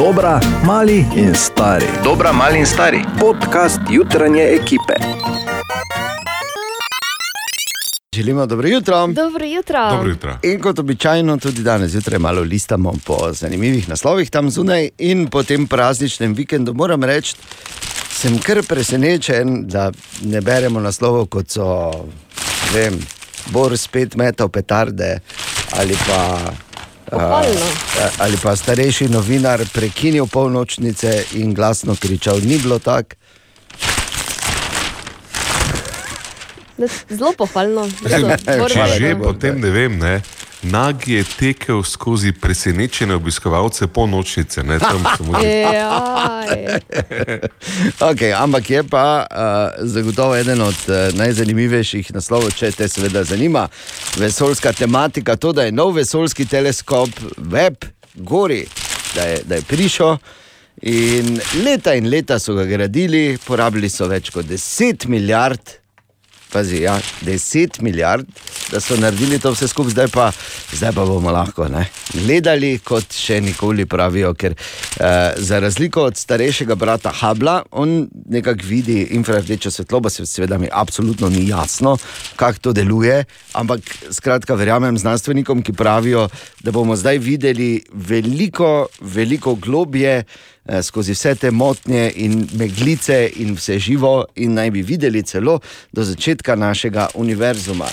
Dobra, mali in stari. Dobra, mali in stari. Podcast jutranje ekipe. Želimo dobro jutro. Dobro jutro. Dobro jutro. In kot običajno, tudi danes zjutraj malo listamo po zanimivih naslovih tam zunaj. In po tem prazničnem vikendu moram reči, sem kar presenečen, da ne beremo naslovov kot so, ne vem, Bor spet metal petarde ali pa. Pohvalno. a, ali pa starejši novinar prekinil polnočnice in glasno kričal, ni bilo tako. Zelo pohvalno. Hvala Če že, potem ne vem, ne. Nag je tekel skozi presenečene obiskovalce po nočnice. Ne, tam mu Jaj. Okay, ampak je pa uh, zagotovo eden od uh, najzanimivejših naslovov, če te seveda zanima vesoljska tematika. To, da je nov vesoljski teleskop Web gori, da je, da je prišel. In leta in leta so ga gradili, porabili so več kot 10 milijard. Pazi, ja, 10 milijard, da so naredili to vse skupaj, zdaj pa, zdaj pa bomo lahko ne? gledali, kot še nikoli pravijo. Ker eh, za razliko od starejšega brata Habla, on nekako vidi infrardečo svetlobo, se- seveda mi absolutno ni jasno, kako to deluje. Ampak skratka, verjamem znanstvenikom, ki pravijo, da bomo zdaj videli veliko, veliko globje skozi vse te motnje in meglice in vse živo, in naj bi videli celo do začetka našega univerzuma.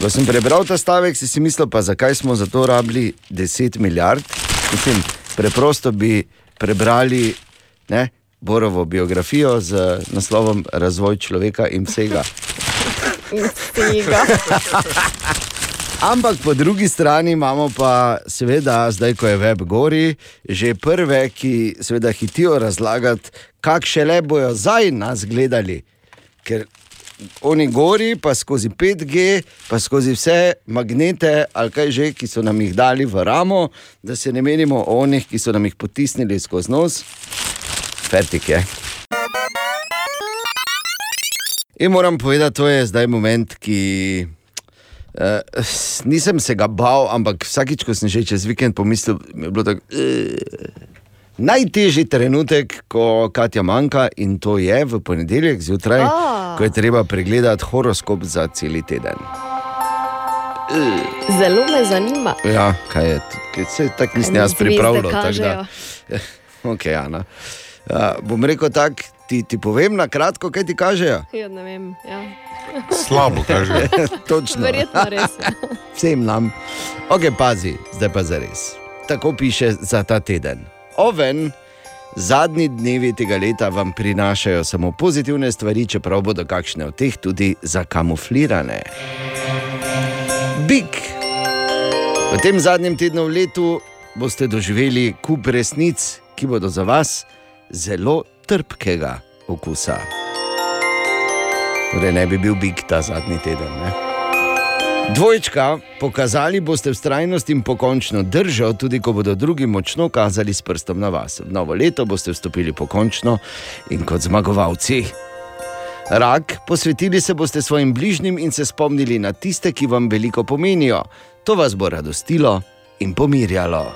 Ko sem prebral ta stavek, si, si mislil, pa zakaj smo za to rabili 10 milijard. Mislim, preprosto bi prebrali ne, Borovo biografijo z naslovom Razvoj človeka in vsega. In tega. Ampak po drugi strani imamo pa, seveda, zdaj ko je web gori, že prve, ki seveda hitijo razlagati, kakšne le bojo zdaj nas gledali. Ker oni gori, pa skozi 5G, pa skozi vse magnete, ali kaj že, ki so nam jih dali v ramo, da se ne menimo o onih, ki so nam jih potisnili skozi nos. Fertik je. In moram povedati, to je zdaj moment, ki. Uh, nisem se ga bal, ampak vsakič, ko sem že čez vikend pomislil, mi je bilo tako. Uh, najtežji trenutek, ko Katja manjka, in to je v ponedeljek zjutraj, A. ko je treba pregledati horoskop za cel teden. Zelo me zanima. Ja, kaj je, se tako nisem jaz pripravljal. Da, okay, Ana. Uh, bom rekel tako, ti, ti povem na kratko, kaj ti kažejo. Ja, ne vem. Ja. slabo, kaže. Točno. Verjetno res. vsem nam. Ok, pazi, zdaj pa za res. Tako piše za ta teden. Oven, zadnji dnevi tega leta vam prinašajo samo pozitivne stvari, čeprav bodo kakšne od teh tudi zakamuflirane. Big. V tem zadnjem tednu v letu boste doživeli kup resnic, ki bodo za vas zelo trpkega okusa. Torej, ne bi bil big ta zadnji teden. Ne? Dvojčka, pokazali boste vztrajnost in pokončno držo, tudi ko bodo drugi močno kazali s prstom na vas. V novo leto boste vstopili pokončno in kot zmagovalci. Rak, posvetili se boste svojim bližnjim in se spomnili na tiste, ki vam veliko pomenijo. To vas bo radostilo in pomirjalo.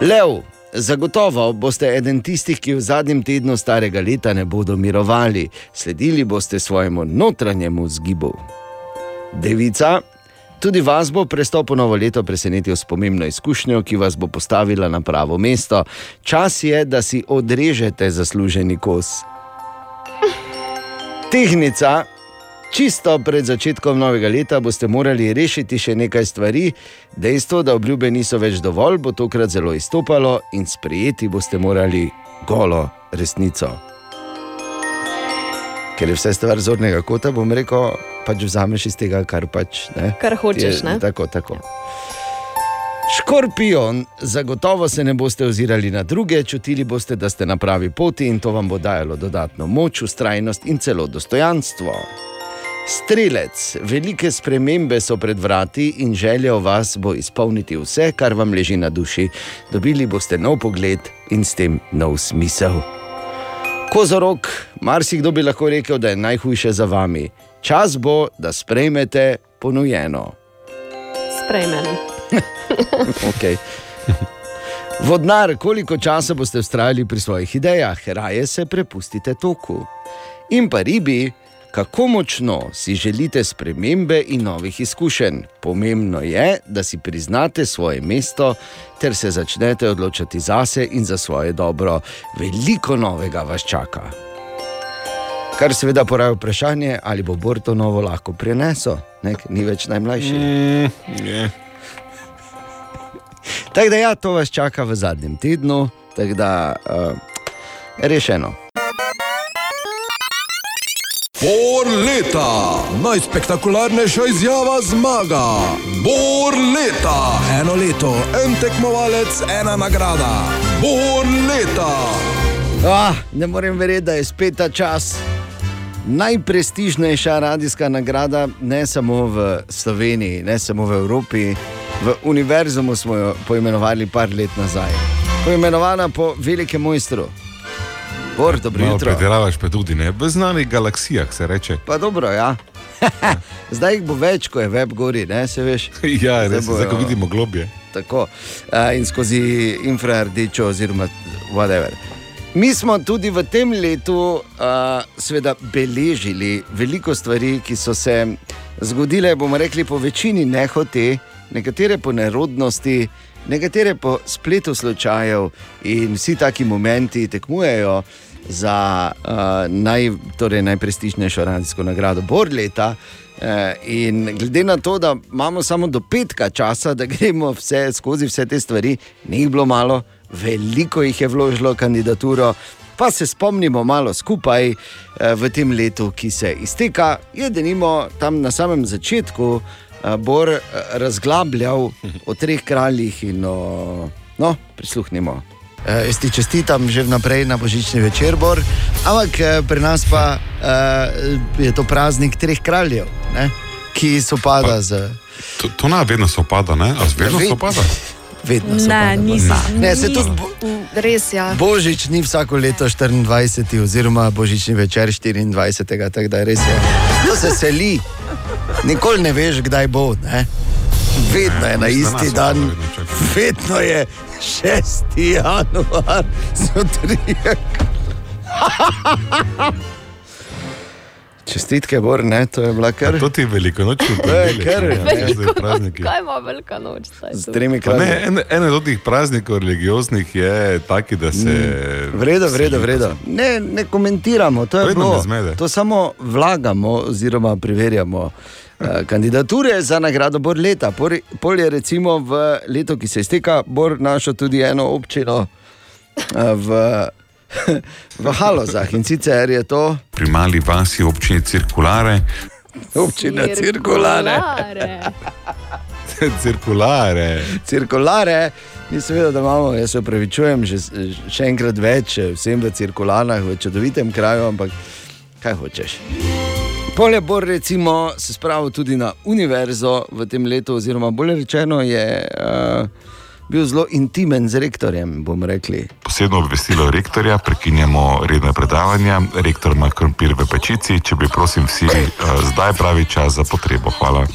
Lev, zagotovo boste eden tistih, ki v zadnjem tednu starega leta ne bodo mirovali, sledili boste svojemu notranjemu zgibu. Devica, tudi vas bo prestop v novo leto presenetil s pomembno izkušnjo, ki vas bo postavila na pravo mesto. Čas je, da si odrežete zasluženi kos. Tehnica. Čisto pred začetkom novega leta boste morali rešiti še nekaj stvari. Dejstvo, da obljube niso več dovolj, bo tokrat zelo izstopalo in sprejeti boste morali golo resnico. Ker je vse stvar zornega kota, bom rekel, pač vzameš iz tega, kar pač ne. Kar hočeš, Je- ne? Tako, tako. Škorpion, zagotovo se ne boste ozirali na druge, čutili boste, da ste na pravi poti in to vam bo dajalo dodatno moč, ustrajnost in celo dostojanstvo. Strelec, velike spremembe so pred vrati in želja v vas bo izpolniti vse, kar vam leži na duši. Dobili boste nov pogled in s tem nov smisel. Kozorok, marsikdo bi lahko rekel, da je najhujše za vami. Čas bo, da sprejmete ponujeno. Sprejmem. Okay. Vodnar, koliko časa boste ustrajali pri svojih idejah, raje se prepustite toku. In pa ribi, kako močno si želite spremembe in novih izkušenj. Pomembno je, da si priznate svoje mesto ter se začnete odločati zase in za svoje dobro. Veliko novega vas čaka. Kar seveda poraja vprašanje, ali bo Bor to novo lahko prenesel, nek ni več najmlajši. Mm. Tako da, ja, to vas čaka v zadnjem tednu, tako da uh, rešeno. Bor leta, najspektakularnejša izjava zmaga. Bor leta, eno leto, en tekmovalec, ena nagrada. Bor leta. Ah, ne morem verjeti, da je spet ta čas. Najprestižnejša radijska nagrada, ne samo v Sloveniji, ne samo v Evropi, v univerzumu smo jo poimenovali par let nazaj. Poimenovana po velikem mojstru. Bor, dobro Malo jutro. predelavaš pa tudi ne. V znanih galaksijah se reče. Pa dobro, ja. Zdaj jih bo več, ko je web gori, ne se veš. Ja, res, zdaj ko bojo- vidimo globje. Tako, uh, in skozi infrardečo, oziroma whatever. Mi smo tudi v tem letu uh, seveda beležili veliko stvari, ki so se zgodile, bomo rekli, po večini nehote, nekatere po nerodnosti, nekatere po spletu slučajev in vsi taki momenti tekmujejo za uh, naj, torej najprestižnejšo radijsko nagrado Bor leta. Eh, In glede na to, da imamo samo do petka časa, da gremo vse, skozi vse te stvari, ni jih bilo malo, veliko jih je vložilo kandidaturo. Pa se spomnimo malo skupaj eh, v tem letu, ki se izteka. Je denimo tam na samem začetku Bor razglabljal o treh kraljih in o. No, prisluhnimo. Uh, jaz ti čestitam že vnaprej na božični večer, Bor. Ampak eh, pri nas pa uh, je to praznik treh kraljev, ne? ki so pada z. To, to ne vedno sopada, ne? A vedno Ved- sopada? Vedno Ne, sovpada, nisem. Bor. Ne, se tudi bo, Res ja. Božič ni vsako leto 24, oziroma božični večer 24, tako da je res je. To se seli, nikoli ne veš, kdaj bo. Ne? Vedno je na isti dan, vedno je 6. januar, zjutraj. Čestitke, Bor, ne, to je bila kar To ti je velikonočni To je kar, Veliko, prazniki. kaj ima velika noč? z tremi kralji. en, en od teh praznikov religioznih je taki, da se. Vredo, vredo, vredo. Ne, ne komentiramo, to je bilo. To samo vlagamo, oziroma preverjamo. Eh, Kandidature za nagrado Bor leta. Pol je recimo v letu, ki se izteka, Bor našel tudi eno občino eh, v, v Halozah in sicer je to Pri mali vasi občini cirkulare, občina Cirkulare. Cirkulare. cirkulare. Mi seveda, da imamo, jaz se upravičujem, že, še enkrat več eh, vsem v cirkularah, v čudovitem kraju, ampak kaj hočeš. Polje Bor, recimo, se spravil tudi na univerzo v tem letu, oziroma bolje rečeno, je uh, bil zelo intimen z rektorjem, bomo rekli. Posebno obvestilo rektorja, prekinjamo redne predavanja. Rektor ima krompir v pečici, če bi prosim vsi uh, zdaj pravi čas za potrebo. Hvala.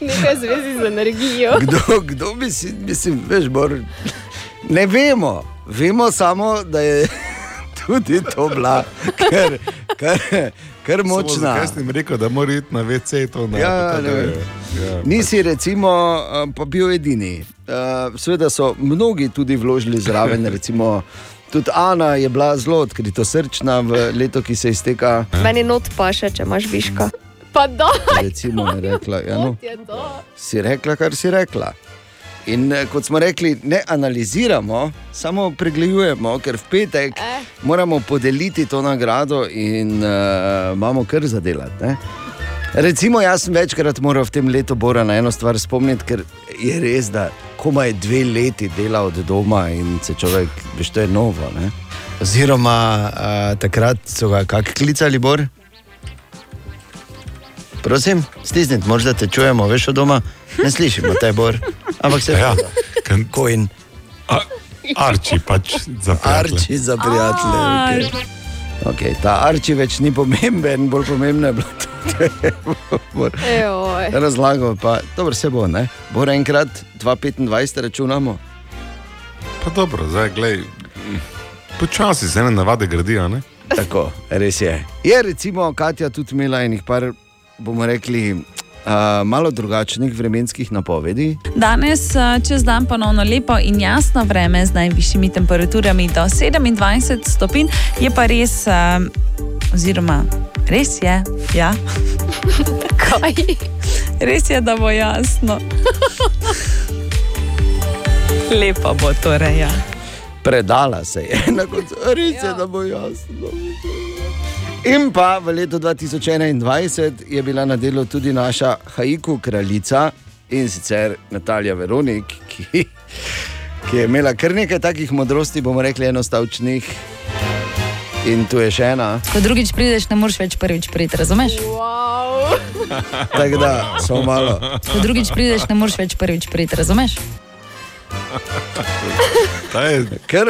Nekaj zvezi z energijo. Kdo, kdo bi si, mislim, veš, Bor, ne vemo, vemo samo, da je tudi to bila, ker, ker, ker močna. Jaz sem rekel, da mora iti na WC to na Ja, ne vem. je- ja. Nisi, recimo, eh, pa bil edini. Uh, Sveda so mnogi tudi vložili zraven, recimo. Tudi Ana je bila zelo odkrito srčna v letu, ki se izteka. Meni not pa še, če imaš viška. Pa da, Recimo, je rekla, ja, no, je si rekla, kar si rekla. In eh, kot smo rekli, ne analiziramo, samo pregledujemo, ker v petek Eh. moramo podeliti to nagrado in uh, imamo kar zadelati. Ne? Recimo, jaz sem večkrat moral v tem letu Bora na eno stvar spomniti, ker je res, da komaj dve leti dela od doma in se človek, veš, to je novo. Ne? Oziroma, uh, takrat so ga kak klicali, Bor. Prosim, stisnite, morda te čujemo, veš od doma, ne slišimo te Bor. Ampak se Ja, kan- Coin, A- Arči pač za prijatelje. arči za prijatelje. Okay. Okay, ta arči več ni pomemben, bolj pomembno je bilo to. Ejoj. Razlagal pa, dobro se bo, ne? Bo enkrat 2,25 računamo. Pa dobro, zdaj glej. Počasi se ene navade gradijo, ne? Tako, res je. Je recimo Katja tudi imela enih par, bomo rekli, uh, malo drugačnih vremenskih napovedi. Danes čez dan ponovno lepo in jasno vreme z najvišjimi temperaturami do 27 stopinj, je pa res, eh, oziroma res je, ja, Kaj? res je, da bo jasno. Lepo bo torej. Ja. Predala se je, na koncu res je, da bo jasno. In pa v letu 2021 je bila na delu tudi naša haiku kraljica in sicer Natalija Veronik, ki, ki je imela kar nekaj takih modrosti, bomo rekli, enostavčnih. In tu je še ena. Ko drugič prideš, ne moreš več prvič priti, razumeš? Wow. Tako da, samo malo. Ko drugič prideš, ne moreš več prvič priti, razumeš? Ta je Ker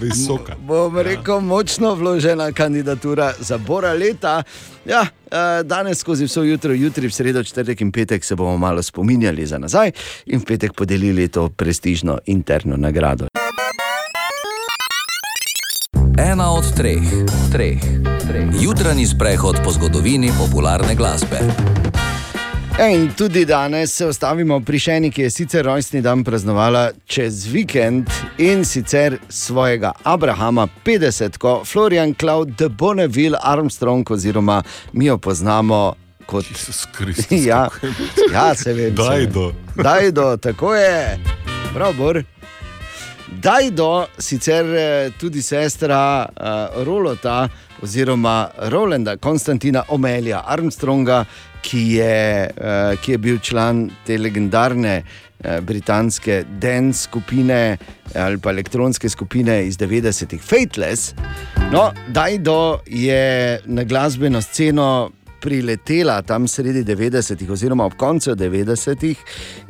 visoka. bom rekel, močno vložena kandidatura za Bora leta. Ja, eh, danes skozi vse jutro, jutri, v sredo, četrtek in petek se bomo malo spominjali za nazaj in v petek podelili to prestižno interno nagrado. Ena od treh, treh, treh. Jutranji sprehod po zgodovini popularne glasbe. Ja, in tudi danes se ostavimo pri Šeni, ki je sicer rojstni dan praznovala čez vikend in sicer svojega Abrahama 50, ko Florian Cloud de Bonneville Armstrong, oziroma mi jo poznamo kot. Jezus Kristus. Ja, ja, se vem. se. Dajdo. Dajdo, tako je. Prav, Bor. Dajdo, sicer eh, tudi sestra uh, Rolota, oziroma Rolanda Konstantina Omelja Armstronga, ki je, uh, ki je bil član te legendarne uh, britanske dance skupine ali pa elektronske skupine iz 90-ih, Fateless. No, Dajdo je na glasbeno sceno priletela tam sredi 90-ih, oziroma ob koncu 90-ih,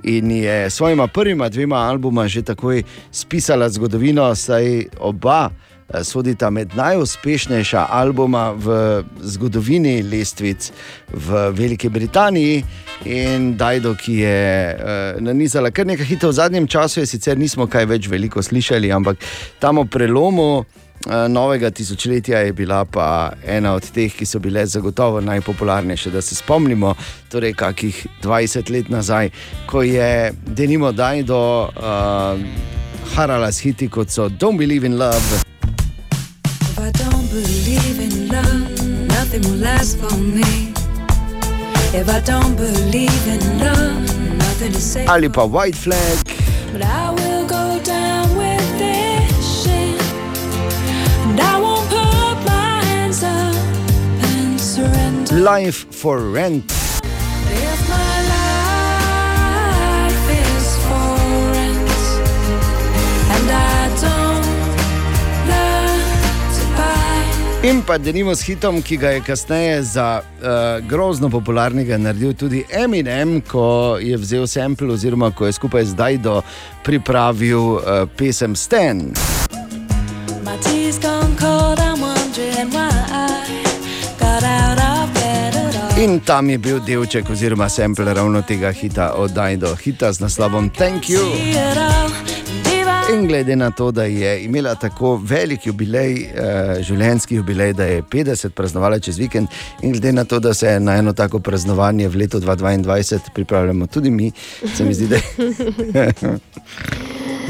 in je s svojima prvima dvema albuma že takoj spisala zgodovino, saj oba eh, sodita med najuspešnejša albuma v zgodovini lestvic v Veliki Britaniji. In Dajdo, ki je uh, nanizala kar nekaj hitov v zadnjem času, je sicer nismo kaj več veliko slišali, ampak tam o prelomu eh, novega tisočletja je bila pa ena od teh, ki so bile zagotovo najpopularnejše. Da se spomnimo, torej kakih 20 let nazaj, ko je denimo Dajdo uh, harala s hiti kot so Don't Believe in Love. If I don't believe in love, nothing will last for me. If I don't believe in love, nothing is safe. Ali pa White Flag, But I will go down with this ship. And I won't put my hands up and surrender. Life for Rent. In pa denimo s hitom, ki ga je kasneje za uh, grozno popularnega naredil tudi Eminem, ko je vzel sample, oziroma ko je skupaj z Dajdo pripravil uh, pesem Stan. All. In tam je bil delček, oziroma sample ravno tega hita od Dajdo, hita z naslovom Thank You. In glede na to, da je imela tako velik jubilej, uh, življenjski jubilej, da je 50 praznovala čez vikend, in glede na to, da se na eno tako praznovanje v letu 2022 pripravljamo tudi mi, se mi zdi, da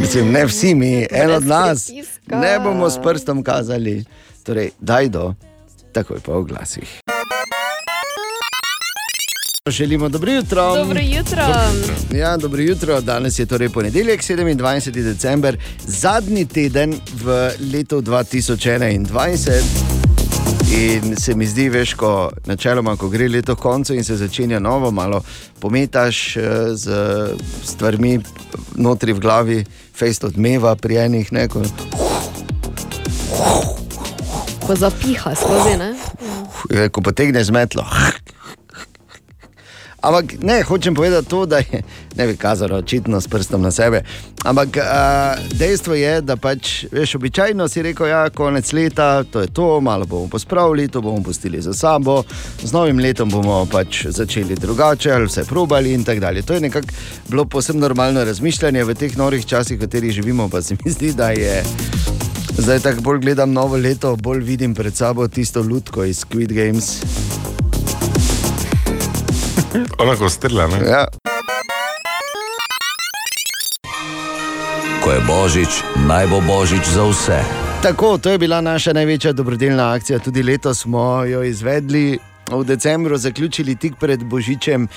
Mislim, ne vsi mi, en od nas, ne bomo s prstom kazali. Torej, daj do, takoj pa v glasih. Želimo dobro jutro. Dobro jutro. Ja, dobro jutro. Danes je torej ponedeljek, 27. december, zadnji teden v letu 2021. In se mi zdi, veš, ko načeloma, ko gre leto koncu in se začenja novo, malo pometaš eh, z stvarmi notri v glavi, fejst odmeva pri enih, ne, ko, Ko zapiha skozi, ne? eh, ko potegneš metlo. Ampak ne, hočem povedati to, da je, ne bi kazalo očitno s prstom na sebe. Ampak uh, dejstvo je, da pač, veš, običajno si rekel, da je konec leta, to je to, malo bomo pospravili, to bomo pustili za sabo, z novim letom bomo pač začeli drugače, ali vse probali in tako dalje. To je nekako bilo posebno normalno razmišljanje v teh norih časih, v katerih živimo, pa se mi zdi, da je. Zdaj tako bolj gledam novo leto, bolj vidim pred sabo tisto lutko iz Squid Games. Ona ko strla, ne? Ja. Ko je božič, naj bo božič za vse. Tako, to je bila naša največja dobrodelna akcija. Tudi letos smo jo izvedli. V decembru zaključili tik pred Božičem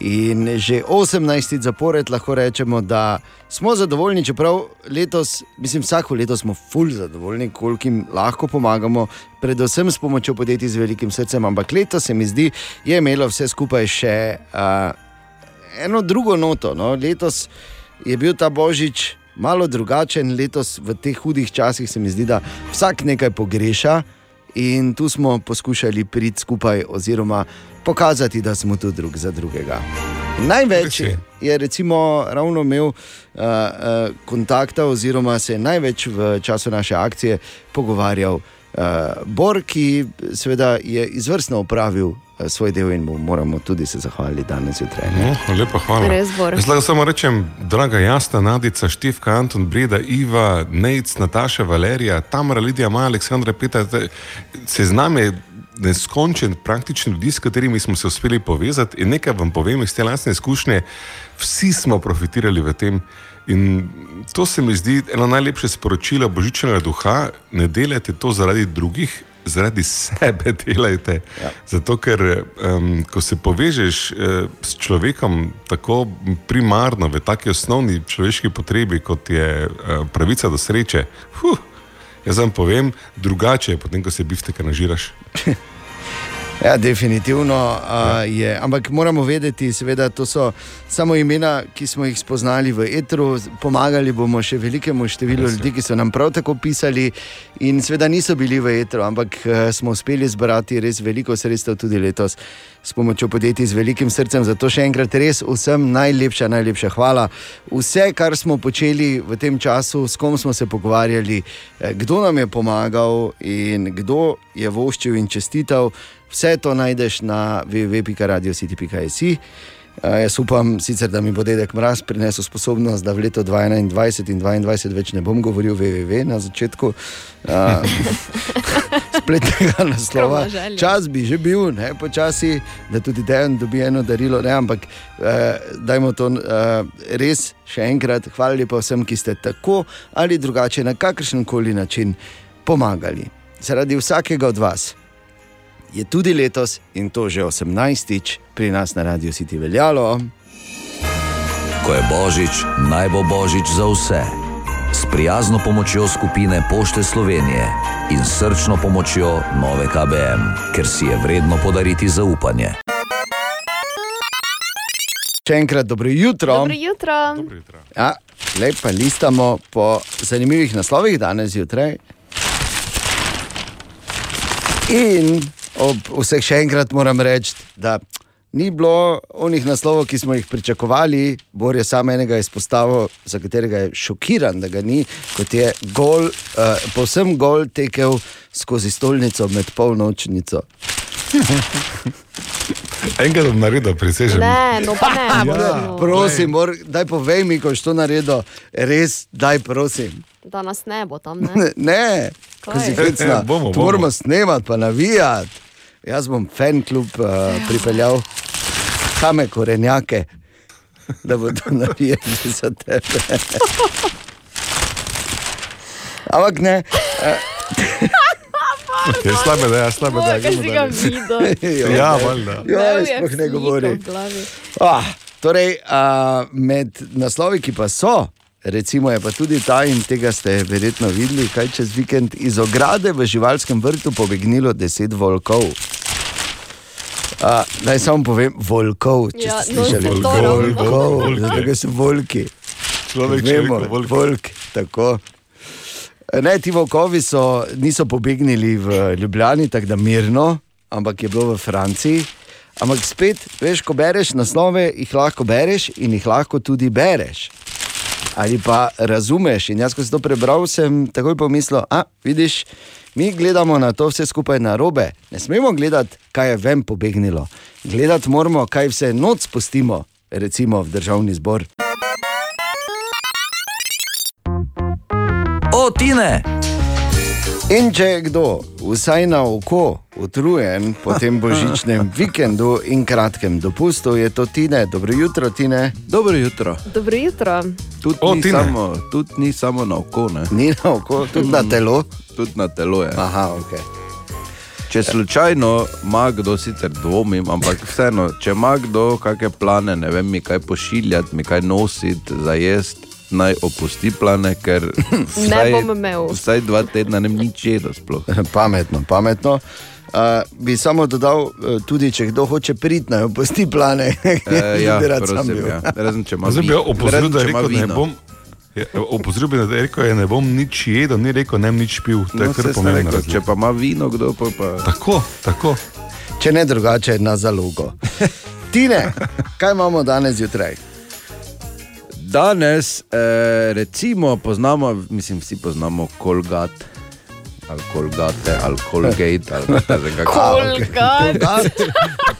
in že 18. zapored lahko rečemo, da smo zadovoljni, čeprav letos, mislim, vsako leto smo fulj zadovoljni, koliko jim lahko pomagamo, predvsem s pomočjo podjetij z velikim srcem. Ampak letos se mi zdi, je imelo vse skupaj še uh, eno drugo noto. No? Letos je bil ta Božič malo drugačen, letos v teh hudih časih se mi zdi, da vsak nekaj pogreša. In tu smo poskušali priti skupaj, oziroma pokazati, da smo tu drug za drugega. Največ je recimo ravno imel uh, uh, kontakta, oziroma se je največ v času naše akcije pogovarjal Bor, ki seveda je izvrstno opravil uh, svoj del in mu moramo tudi se zahvaliti danes zjutraj. No, lepa hvala. Res. Jaz lahko samo rečem, draga Jasta, Nadica, Štivka, Anton, Breda, Iva, Nejc, Nataša, Valerija, Tamara, Lidija, Maja, Aleksandra, Petra, te- seznam je neskončen, praktično ljudi, s katerimi smo se uspeli povezati in nekaj vam povem iz te lastne izkušnje, vsi smo profitirali v tem. In to se mi zdi eno najlepše sporočilo božičnega duha, ne delajte to zaradi drugih, zaradi sebe delajte. Ja. Zato, ker um, ko se povežeš uh, s človekom tako primarno v taki osnovni človeški potrebi, kot je uh, pravica do sreče, huh, jaz vam povem, drugače je potem, ko se bifteka nažiraš. Ja, definitivno uh, je. Ampak moramo vedeti, seveda, to so samo imena, ki smo jih spoznali v etru. Pomagali bomo še velikemu številu ljudi, ki so nam prav tako pisali in seveda niso bili v etru, ampak uh, smo uspeli zbrati res veliko sredstev tudi letos s pomočjo podjetij z velikim srcem. Zato še enkrat res vsem najlepša, najlepša hvala. Vse, kar smo počeli v tem času, s kom smo se pogovarjali, eh, kdo nam je pomagal in kdo je voščil in čestital. Vse to najdeš na www.radiositi.js. Jaz upam, sicer, da mi bo dedek Mraz prinesel sposobnost, da v letu 2021 in 2022 več ne bom govoril www na začetku uh, spletnega naslova. Čas bi že bil, ne počasi, da tudi Dejan dobi eno darilo, ne, ampak eh, dajmo to eh, res še enkrat. Hvala lepa vsem, ki ste tako ali drugače na kakršen koli način pomagali. Zaradi vsakega od vas je tudi letos in to že 18-tič pri nas na Radio City veljalo. Ko je božič, naj bo božič za vse. S prijazno pomočjo skupine Pošte Slovenije in srčno pomočjo nove KBM, ker si je vredno podariti zaupanje. Še enkrat dobro jutro. Dobro jutro. Ja, lepo listamo po zanimivih naslovih danes zjutraj. In ob vseh še enkrat moram reči, da ni bilo onih naslovov, ki smo jih pričakovali. Bor je samo enega izpostavil, za katerega je šokiran, da ga ni, kot je gol, uh, povsem gol tekel skozi stolnico med polnočnico. Enkrat bom naredil, prisežem. Ne, no pa ne. Ja, no. prosim, mor, daj povej mi, ko si to naredil, res, daj prosim. Da nas ne bo tam. Ne? Ne, ko Kaj? si hecna. Bomo, To bomo. moramo snemati, pa navijati. Jaz bom fan klub uh, pripeljal, kame korenjake, da bodo navijali za tebe. Ampak ne. Je slabe, da je slabe, da je. videl? Ja, valjda. Ja, sploh ne govori. Ah, torej, uh, med naslovi, ki pa so, recimo je pa tudi ta, in tega ste verjetno videli, kaj čez vikend iz ograde v živalskem vrtu pobegnilo deset volkov. Uh, naj samo povem, volkov, če Ja, ste no, slišali. se to ravno. volkov, zato ker so volki. Človek rekel, volk. volk, tako. Ne, ti volkovi so, niso pobegnili v Ljubljani, tako da mirno, ampak je bilo v Franciji. Ampak spet, veš, ko bereš naslove, jih lahko bereš in jih lahko tudi bereš. Ali pa razumeš. In jaz, ko sem to prebral, sem takoj pomislil, a vidiš, mi gledamo na to vse skupaj na robe. Ne smemo gledati, kaj je ven pobegnilo. Gledati moramo, kaj vse noč spustimo, recimo v državni zbor. O, Tine! In če je kdo, vsaj na oko, utrujen po tem božičnem vikendu in kratkem dopustu, je to Tine. Dobro jutro, Tine. Dobro jutro. Dobro jutro. Tudi O, ni, Tine. samo, tudi ni samo na oko, ne? Ni na oko, tudi na telo. tudi na telo je. Aha, ok. Če slučajno ima kdo, sicer dvomim, ampak vseeno, če ima kdo kakšne plane, ne vem, mi kaj pošiljati, mi kaj nositi, za jesti, naj opusti plane, ker vsaj, bom imel. vsaj dva tedna ne nič jedel sploh. Pametno, pametno. Uh, bi samo dodal, uh, tudi če kdo hoče priti, naj opusti plane. E, ja, Bi prosim, ja. Razen če ima Zdaj bi vi- jo opozoril, razen, da, je rekel, da ne vino. bom. je, Opozoril bi, da je rekel, da ne bom nič jedel, ni rekel, ne bom nič pil. Je No, rekel, če pa ima vino, kdo pa. pa... Tako, tako. Če ne drugače, na zalogo. Tine, kaj imamo danes zjutraj? Danes, eh, recimo, poznamo, mislim, vsi poznamo Kolgat. Ali Kolgate, ali Colgate, ali vem kako. Kolgat.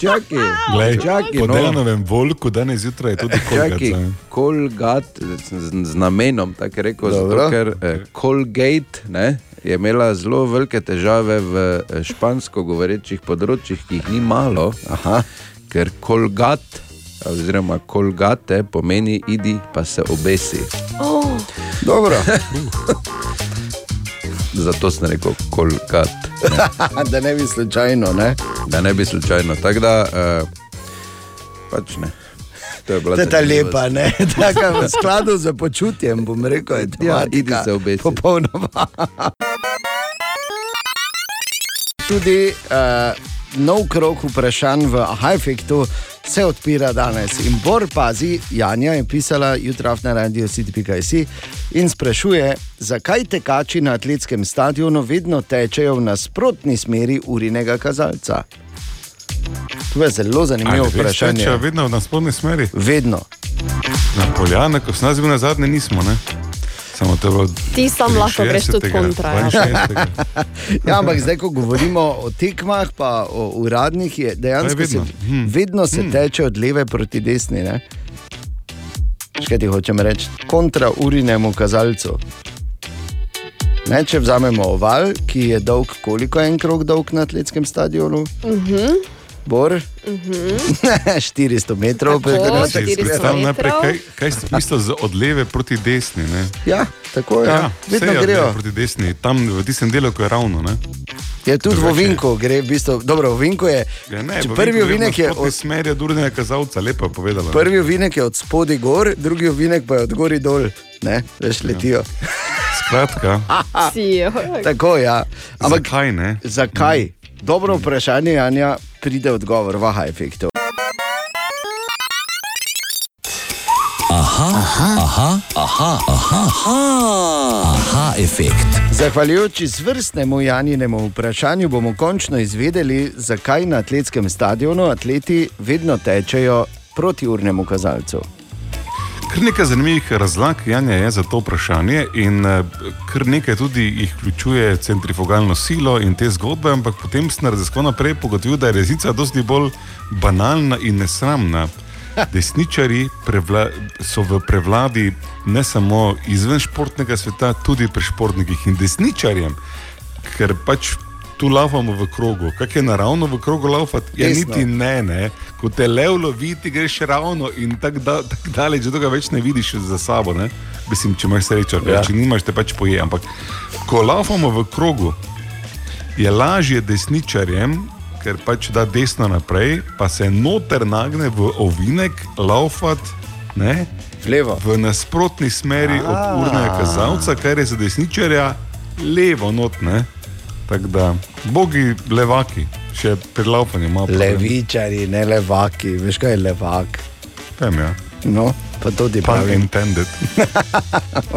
Čakaj, Glej, čakaj, po no. Dejanovem volku danes zjutraj je tudi kolgat. Čakaj, zdaj. Kolgat z, z, namenom, tako je rekel, Dobro. zato, ker eh, Colgate ne, je imela zelo velike težave v eh, špansko govorečih področjih, ki jih ni malo, Aha. ker Kolgat, oziroma Kolgate pomeni idi pa se obesi. Oh, Dobro, Zato sem rekel Kolgat, da ne bi slučajno. Ne? da ne bi slučajno. Tako da, eh, pač ne. To je bila To ta lepa, ne? Taka v skladu z počutjem, bom rekel, je Ja, idi se obesi. Popolnoma. Tudi uh, nov krok vprašanj v Hajfektu se odpira danes. In Bor pazi, Janja je pisala jutra na radio city.js in sprašuje, zakaj tekači na atletskem stadionu vedno tečejo v nasprotni smeri urinega kazalca. To je zelo zanimivo Ali vprašanje. tečejo vedno v nasprotni smeri? Vedno. Na Poljane, ko sem jaz bil na zadnje, nismo. Ne? Samo to je bilo. ti sam lahko greš tudi 60., kontra. Ja. 62.. Ja, ampak zdaj, ko govorimo o tekmah, pa o uradnih, je dejansko To je vedno. Se, vedno se teče od leve proti desni. Ne? Še kaj ti hočem reči? Kontra urinemu kazalcu. Ne, če vzamemo oval, ki je dolg, koliko je en krog dolg na atletskem stadionu? Uh -huh. Bor? Uh -huh. 400 metrov, Tako, pregrad. Si 400 predstavljam najprej, metrov. kaj, kaj si mislil z od leve proti desni? Ne? Ja, tako je. Ja, vse vedno grejo. proti desni, tam v tistem delu, ko je ravno. Ne? Je tudi v Drugače je. ovinku, gre v bistvu. Dobro, v ovinku je. Ja, ne, v prvi Vinku ovinek je od smerja durnega kazalca, lepo je povedala. ne. Prvi ovinek je od spodaj gor, drugi ovinek pa je od gori dol. Ne, veš, letijo. Skratka, Si, jo. Tako je. Ja. Ampak zakaj ne? zakaj? Dobro vprašanje, Anja, pride odgovor, vaha efektov. Aha, aha, aha, aha, aha, aha, efekt. Zahvaljujoč izvrstnemu Janjinemu vprašanju bomo končno izvedeli, zakaj na atletskem stadionu atleti vedno tečejo proti urnemu kazalcu. Kar nekaj zanimivih razlag Janja je za to vprašanje, in eh, kar nekaj tudi jih vključuje centrifugalno silo in te zgodbe, ampak potem sem raziskoval naprej pogotovil, da je resnica dosti bolj banalna in nesramna. Desničari prevla, so v prevladi ne samo izven športnega sveta, tudi pri športnikih in desničarjem, ker pač tu lavamo v krogu. Kaj je naravno v krogu laufati? Ja, Desno. niti ne, ne. Ko te lev lovi, ti greš ravno in tako da, tak daleč, da ga več ne vidiš za sabo. Ne? Mislim, če imaš srečo, ja. Če nimaš, te pač poje. Ampak ko laufamo v krogu, je lažje desničarjem, ker pač da desno naprej, pa se noter nagne v ovinek, laufat. Ne? Levo. V nasprotni smeri od urnega kazalca, kar je za desničarja levo notne. Tako da, bogi levaki, še pri laufanju malo. Levičari, ne levaki, veš kaj je levak. Vem, ja. No, pa to ti Pun intended.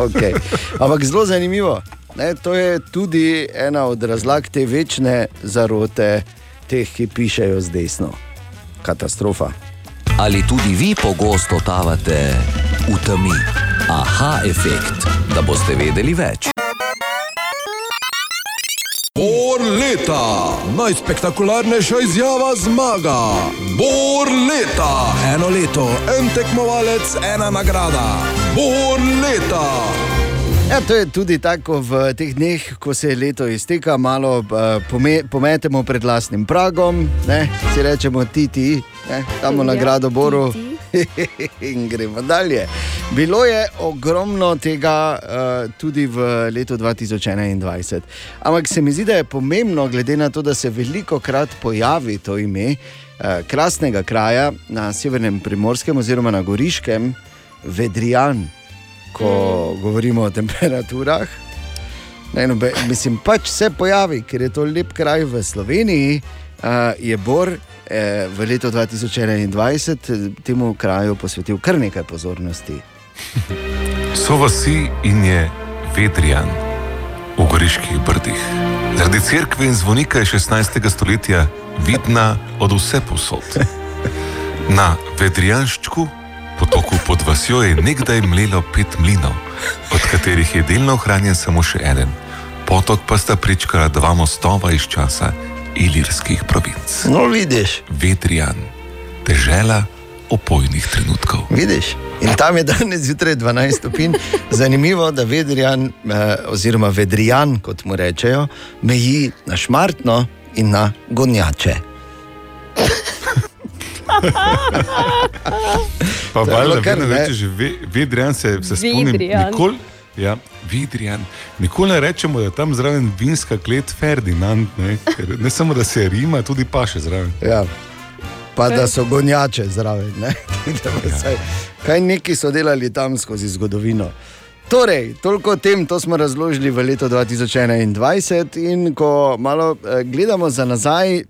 Okay. Ampak zelo zanimivo. Ne, to je tudi ena od razlag te večne zarote teh, ki pišejo z desno. katastrofa. Ali tudi vi pogosto totavate v temi? Aha, efekt, da boste vedeli več. Bor leta, najspektakularnejša izjava zmaga. Bor leta, eno leto, en tekmovalec, ena nagrada. Bor leta. Ja, to je tudi tako v teh dneh, ko se leto izteka, malo uh, pome, pometemo pred lastnim pragom, ne? si rečemo ti, ti, ne? damo Ja, nagrado Boru ti, in gremo dalje. Bilo je ogromno tega uh, tudi v letu 2021. Ampak se mi zdi, da je pomembno, glede na to, da se veliko krat pojavi to ime uh, krasnega kraja na severnem primorskem oziroma na goriškem, Vedrijan, ko govorimo o temperaturah. Ne, no, be, mislim, pač se pojavi, ker je to lep kraj v Sloveniji, uh, je Bor v letu 2021 temu kraju posvetil kar nekaj pozornosti. So vasi in je Vedrijan v Goriških brdih. Zaradi cerkve in zvonika je 16. stoletja vidna od vse posod. Na Vedrijanščku, potoku pod vasjo, je nekdaj mlelo pet mlinov, od katerih je delno ohranjen samo še eden. Potok pa sta prečkala dva mostova iz časa ilirskih provinc. No, vidiš, Vedrijan, dežela opojnih trenutkov. vidiš. In tam je danes zjutraj 12 stopinj. Zanimivo, da Vedrijan, eh, oziroma Vedrijan, kot mu rečejo, meji na šmartno in na gonjače. Pa To je valjda, bilo kar, vedno ne. rečeš, ve- Vedrijan se, se spomnim. Vidrijan. Nikoli, ja, Vidrijan. Nikoli ne rečemo, da je tam zraven vinska klet Ferdinand. Ne, Ker ne samo, da se rima, tudi pa še zraven. Ja. Pa da so gonjače zraven. ne. Da pa saj- Kaj neki so delali tam skozi zgodovino. Torej, toliko o tem, to smo razložili v letu 2021, in ko malo eh, gledamo za nazaj,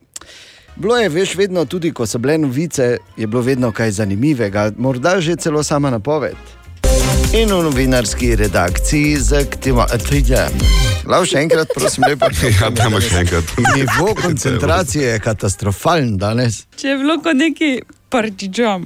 bilo je veš, vedno tudi, ko so bile novice, je bilo vedno kaj zanimivega, morda že celo sama napoved. In v novinarski redakciji za tudi Lav še enkrat, prosim, lepo. Ja, dajmo še enkrat. Nivo koncentracije je katastrofalen danes. Če je bilo kot neki partičam.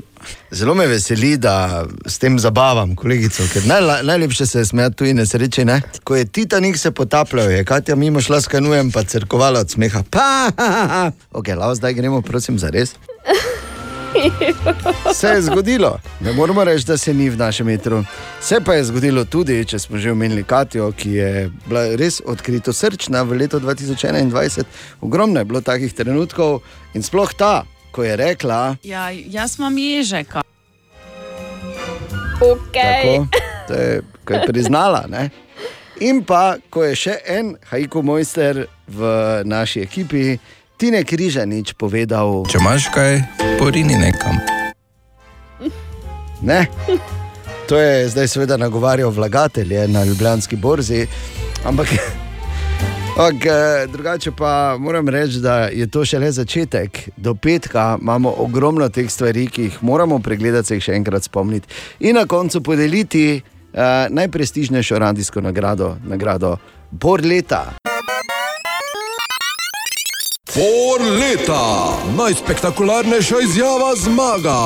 Zelo me veseli, da s tem zabavam kolegico, ker najla, najlepše se je smejati tu in nesreči. Ne? Ko je Titanik se potapljal, je Katja mimo šla s kanujem, pa crkovala od smeha. Pa, ha, ha, ha. Ok, lao, zdaj gremo, prosim, za res. Se je zgodilo, ne moramo reči, da se ni v našem metru. Se pa je zgodilo tudi, če smo že omenili Katijo, ki je bila res odkrito srčna v letu 2021. Ogromno je bilo takih trenutkov in sploh ta, ko je rekla, Ja, jaz imam ježeka. Okay. Tako, to je, ko je priznala. Ne? In pa, ko je še en hajko mojster v naši ekipi, Tine Križanič, povedal: Če imaš kaj, porini nekam. Ne. To je zdaj seveda nagovarjal vlagatelje na Ljubljanski borzi, ampak, ampak eh, drugače pa moram reči, da je to šele začetek. Do petka imamo ogromno teh stvari, ki jih moramo pregledati, se jih še enkrat spomniti in na koncu podeliti uh, najprestižnejšo radijsko nagrado, nagrado Bor leta. Bor leta, najspektakularnejša izjava zmaga.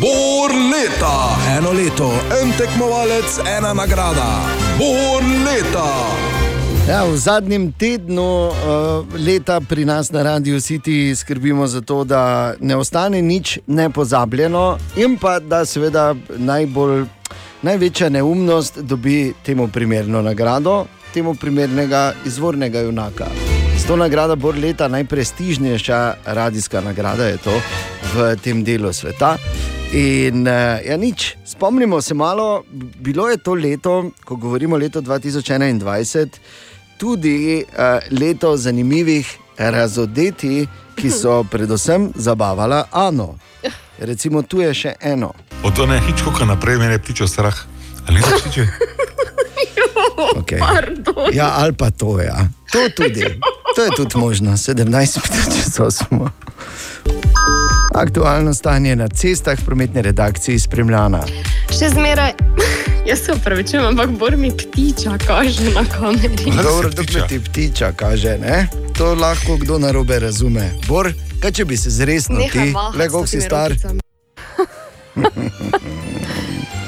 Bor leta, eno leto, en tekmovalec, ena nagrada. Bor leta. Ja, v zadnjem tednu uh, leta pri nas na Radiu City skrbimo za to, da ne ostane nič nepozabljeno in pa da seveda najbolj, največja neumnost dobi temu primerno nagrado, temu primernega izvornega junaka. S to nagrado bo leta najprestižnejša radijska nagrada je to v tem delu sveta. In uh, ja, nič, spomnimo se malo, bilo je to leto, ko govorimo o letu 2021, tudi uh, leto zanimivih razodeti, ki so predvsem zabavala Ano. Recimo, tu je še eno. Od one hičkoka naprej mene je ptičo strah. Ali ne ptiče? Okay. Ja, ali pa to je. Ja. To tudi. To je tudi možno, 17 minut časov smo. Aktualno stanje na cestah v prometni redakciji spremljana. Še zmeraj, jaz se upravičujem, ampak bor mi ptiča kaže na kameri. Kaj Dobro, da ptiča? ti ptiča kaže, ne? To lahko kdo narobe razume. Bor, Kaj če bi se Nehaj ti, le koliko si star?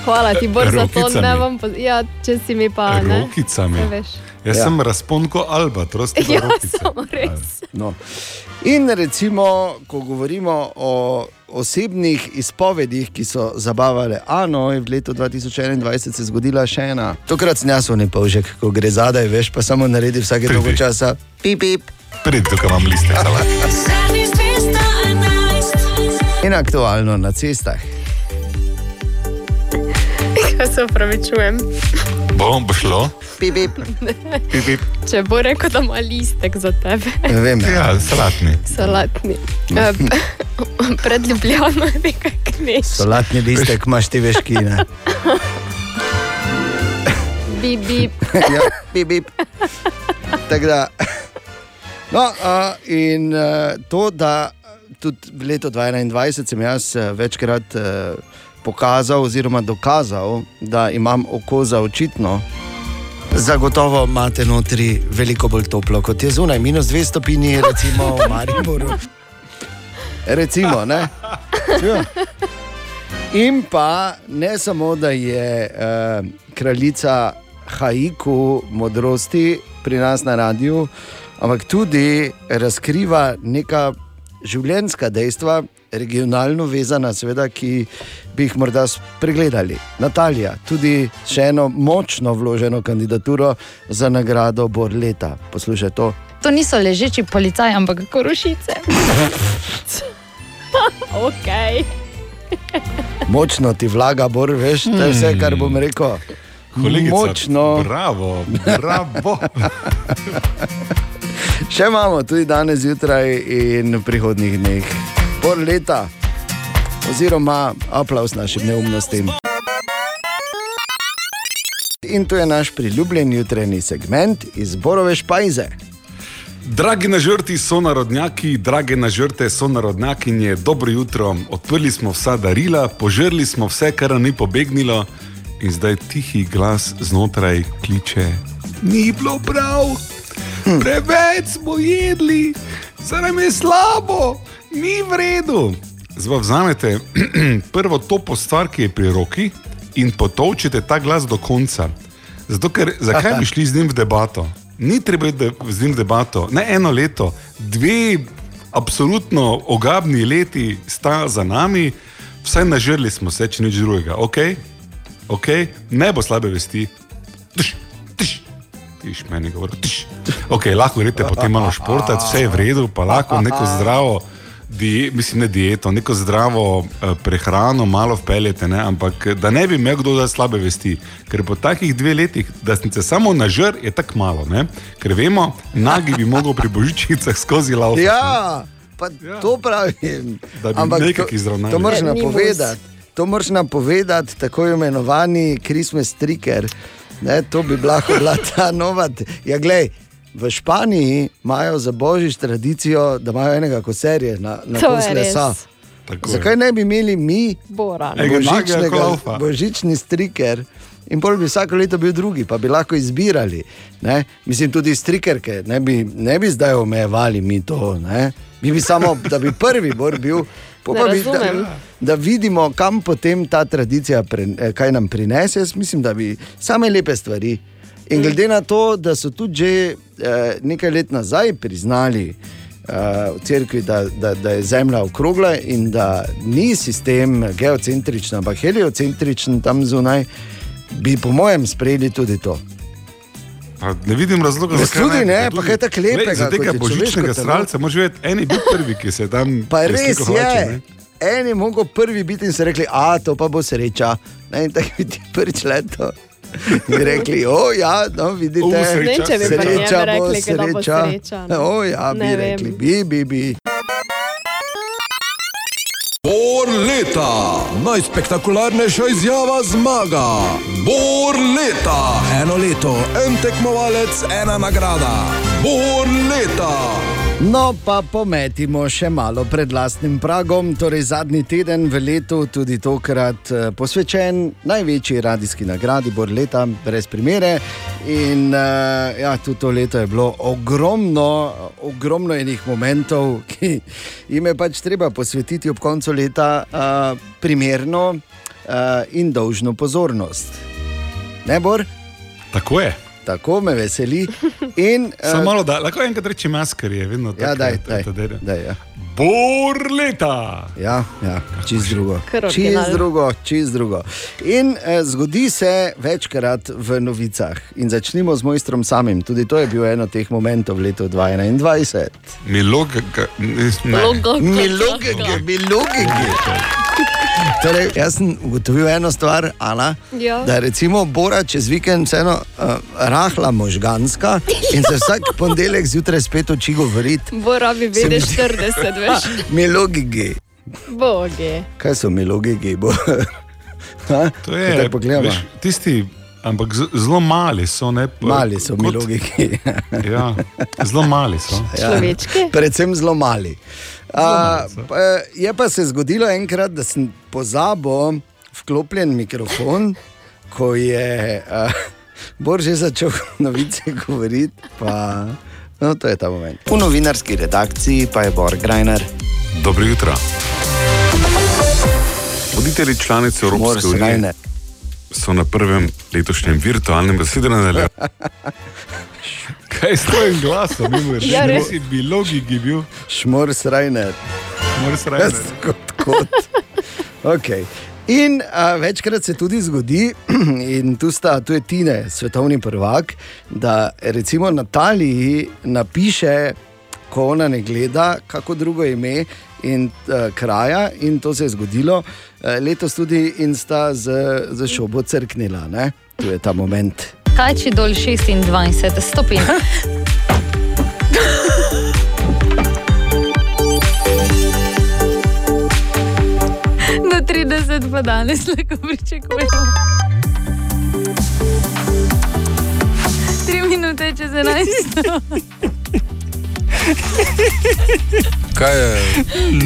Hvala ti, Bor, za to, ne bom. poz- Ja, če si mi pa ne. Rokicami. Saj veš. Jaz Ja. sem razponko Albatros, ti pa Ja, samo res. No. In recimo, ko govorimo o osebnih izpovedih, ki so zabavale Ano, je v letu 2021 se zgodila še ena. Tokrat sem jaz ne povžek, ko gre zadaj, veš, pa samo naredi vsake Pridi. dolgo časa. Pip, pip. Prid, tukaj imam liste. In aktualno na cestah. Ja se upravičujem. Bo, bo šlo? Pip, pip. Pip, pip. Če bo rekel, da ima listek za tebe, Vem, Ja, salatni. salatni. Eh, Pred Ljubljano je nekaj kneš. solatni listek imaš ti veš kine. Bi, bi. ja, bip, bip. Tako da. No, uh, in uh, to, da tudi v letu 2021 sem jaz uh, večkrat uh, pokazal, oziroma dokazal, da imam oko za očitno. Zagotovo imate notri veliko bolj toplo kot je zunaj, minus 2 stopinji, recimo v Mariboru. Recimo, ne? Ja. In pa ne samo, da je uh, kraljica haiku modrosti pri nas na radiju, ampak tudi razkriva neka življenjska dejstva, regionalno vezana, seveda, ki bi jih morda spregledali. Natalija, tudi še eno močno vloženo kandidaturo za nagrado Bor leta. Poslušaj to. To niso ležeči policaji, ampak korušice. ok. Močno ti vlaga, Bor, veš, to je vse, kar bom rekel. Kolegica, Močno. Bravo, bravo. Še imamo tudi danes zjutraj in v prihodnih dneh. Por leta, oziroma aplaus našim neumnostim. In to je naš priljubljen jutranji segment iz Borove špajze. Dragi nažrti so narodnjaki, drage nažrte so narodnjakinje, dobro jutro. Odprli smo vsa darila, požrli smo vse, kar nam ni pobegnilo, in zdaj tihi glas znotraj kliče: Ni bilo prav, preveč smo jedli, zdaj nam je slabo, ni v redu. Zdaj vzamete prvo topo stvar, ki je pri roki, in potovčite ta glas do konca. Zato, ker zakaj bi šli z njim v debato? Ni treba iti z njim v debato. Ne eno leto, dve absolutno ogabni leti sta za nami, vsaj nažrli smo se, če nič drugega. Okay? Okay? Ne bo slabe vesti. Tš, tš. Tiš meni govori. Tš. Okay, lahko greste potem malo športati, vse je v redu, pa lahko neko zdravo. Die, mislim, ne dieto, neko zdravo uh, prehrano, malo vpeljete, ne? ampak da ne bi imel kdo da slabe vesti. Ker po takih dveh letih, da sem se samo nažr, je tako malo. Ne? Ker vemo, nagi bi mogel pri božičnicah skozi lav. Ja, pa ja. to pravim. Da bi nekako izravnali. To moraš Ja, napovedati. To moraš napovedati, tako imenovani Christmas trigger. Ne, to bi lahko bila ta nova. Ja, glej, v Španiji imajo za božič tradicijo, da imajo enega koserja na, na To kos je lesa. res. Tako je. Zakaj ne bi imeli mi Bora. Ej, Enega nagega božičnega, klaufa. božični striker? In pol bi vsako leto bil drugi, pa bi lahko izbirali. Ne? Mislim, tudi strikerke, ne bi, ne bi zdaj omejevali mi to. Ne? Mi bi samo, da bi prvi bor bil. po Ne pa bi, da, razumem. da vidimo, kam potem ta tradicija, pre, eh, kaj nam prinese. Jaz mislim, da bi same lepe stvari. In glede na to, da so tudi že eh, nekaj let nazaj priznali eh, v cerkvi, da, da, da je Zemlja okrogla in da ni sistem geocentričen, ampak heliocentričen tam zunaj, bi po mojem sprejeli tudi to. Pa Ne vidim razloga, zakaj tudi ne, pa kaj tako lepega, Glej, Za tega božičnega sralca moraš vedeti, en je bil prvi, ki se tam. Pa res hlače, je. ne. En je mogel prvi biti in so rekli, a to pa bo sreča. Ne, in tako bi ti prvič leto. In rekli, o ja, no vidite, O, sreča, njem sreča bo rekli, da bo sreča. sreča, ne. O ja, bi Ne vem. rekli, bi, bi, bi. Bor leta, najspektakularnejša izjava zmaga. Bor leta, eno leto, en tekmovalec, ena nagrada. Bor leta. No, pa pometimo še malo pred lastnim pragom. Torej, zadnji teden v letu, tudi tokrat eh, posvečen največji radijski nagradi, bor leta, brez primere. In uh, ja, tudi to leto je bilo ogromno, ogromno enih momentov, ki jim je pač treba posvetiti ob koncu leta uh, primerno uh, in dolžno pozornost. Ne, Bor? Tako je. Tako me veseli. In, Samo eh, malo, da lahko enkrat reči masker, je vedno tako. Ja, daj, to- daj, to dere. daj, ja. Bor leta! Ja, ja čist drugo. Čist original. drugo, čist drugo. In eh, zgodi se večkrat v novicah. In začnimo z mojstrom samim. Tudi to je bil eno od teh momentov v letu 2021. Milogega. Logo, Milogege, milogege. Torej, jaz sem ugotovil eno stvar, Ana, Ja. da je recimo Bora čez vikend vseeno uh, rahla možganska in se vsak ponedeljek zjutraj spet uči govoriti. Bo rabi Se mi vedeti zdi- 40, veš. Milogege. Boge. Kaj so milogege? Bo? To je, veš, tisti, ampak zelo mali so. Ne, Mali so kot- milogegi. Ja, zelo mali so. Človečki? Predvsem zelo mali. A, pa, je pa se zgodilo enkrat, da sem pozabil vklopljen mikrofon, ko je a, Bor že začel novice govoriti. Pa, no, to je ta moment. V novinarski redakciji pa je Bor Grajner. Dobro jutro. Voditelji članice Mor Evropske unije Grajner. so na prvem letošnjem virtualnem zasedanju. Kaj s tvojim glasom, mimo Ja, res. si bi logiki bil, Šmor Srajner. moraš reči. kot kot. Okay. In a, večkrat se tudi zgodi, in tu, sta, tu je Tine, svetovni prvak, da recimo Nataliji napiše, ko ona ne gleda, kako drugo ime in uh, kraja. In to se je zgodilo uh, letos tudi in sta z, z šobo crknila. Ne? Tu je ta moment. Kaj če dol 26 stopinj? Do 30 pa danes lahko pričakujemo. 3 minute čez 11. Kaj je?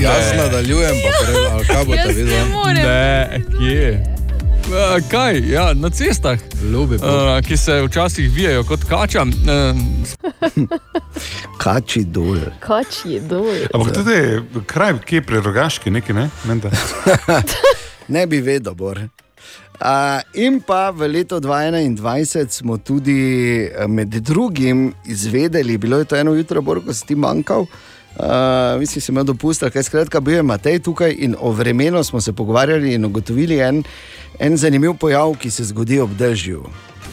Jaz nadaljujem, pa prej, ali kaj boste ne videli? morem. Ne, kje? A, kaj? Ja, na cestah, Ljubi, a, ki se včasih vijajo kot kača. A, Kači dol. Kač je dol. Ampak tudi kraj, ki je prerogaški, nekaj ne? Menda. Ne bi vedel, Bor. Uh, in pa v letu 2021 smo tudi med drugim izvedeli, bilo je to eno jutro, Bor, ko si ti manjkal. Uh, mislim, si imel dopust, kaj skratka, bil je Matej tukaj in o vremenu smo se pogovarjali in ugotovili en, en zanimiv pojav, ki se zgodi ob dežju.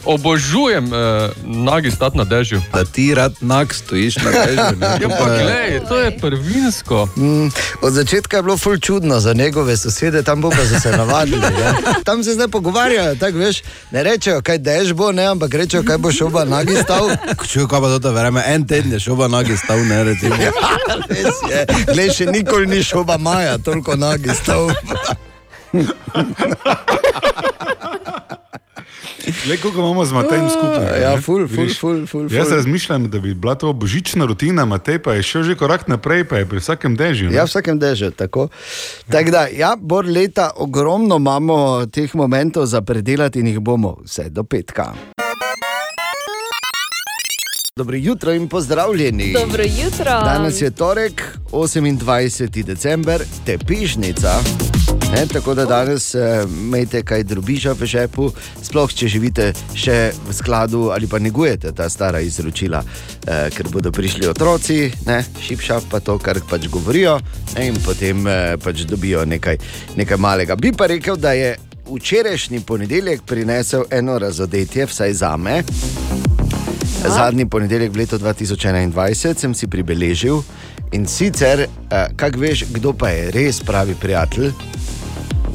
Obožujem uh, nagi stati na dežju. Da ti rad nag stojiš na težju. Ja, pa glej, to je prvinsko. Mm, od začetka je bilo ful čudno za njegove sosede, tam bo pa so se navadili. Ja. Tam se zdaj pogovarjajo, tako veš, ne rečejo, kaj dež bo, ne, ampak rečejo, kaj bo šoba nagi stal. Čuj, kaj pa to vreme, en teden je šoba nagi stal, ne recimo. Res je. Glej, še nikoli ni šoba maja, toliko nagi stal. Le koliko imamo z Matejem skupaj. Ja, ful, ful, Vidiš? ful, ful, Jaz ful. razmišljam, da bi bila to božična rutina, Matej pa je šel že korak naprej, pa je pri vsakem dežju. ne? Ja, vsakem dežju. Tako Tak da, ja, bor leta, ogromno imamo teh momentov za predelati in jih bomo vse do petka. Dobro jutro in pozdravljeni. Dobro jutro. Danes je torek, 28. december, tepišnica. Ne, tako da danes eh, imejte kaj drobiža v žepu, sploh če živite še v skladu ali pa negujete ta stara izročila, eh, ker bodo prišli otroci, ne, šipša pa to, kar pač govorijo, ne, in potem eh, pač dobijo nekaj, nekaj malega. Bi pa rekel, da je včerajšnji ponedeljek prinesel eno razodetje, vsaj za me. Zadnji ponedeljek v letu 2021 sem si pribeležil in sicer, eh, kako veš, kdo pa je res pravi prijatelj.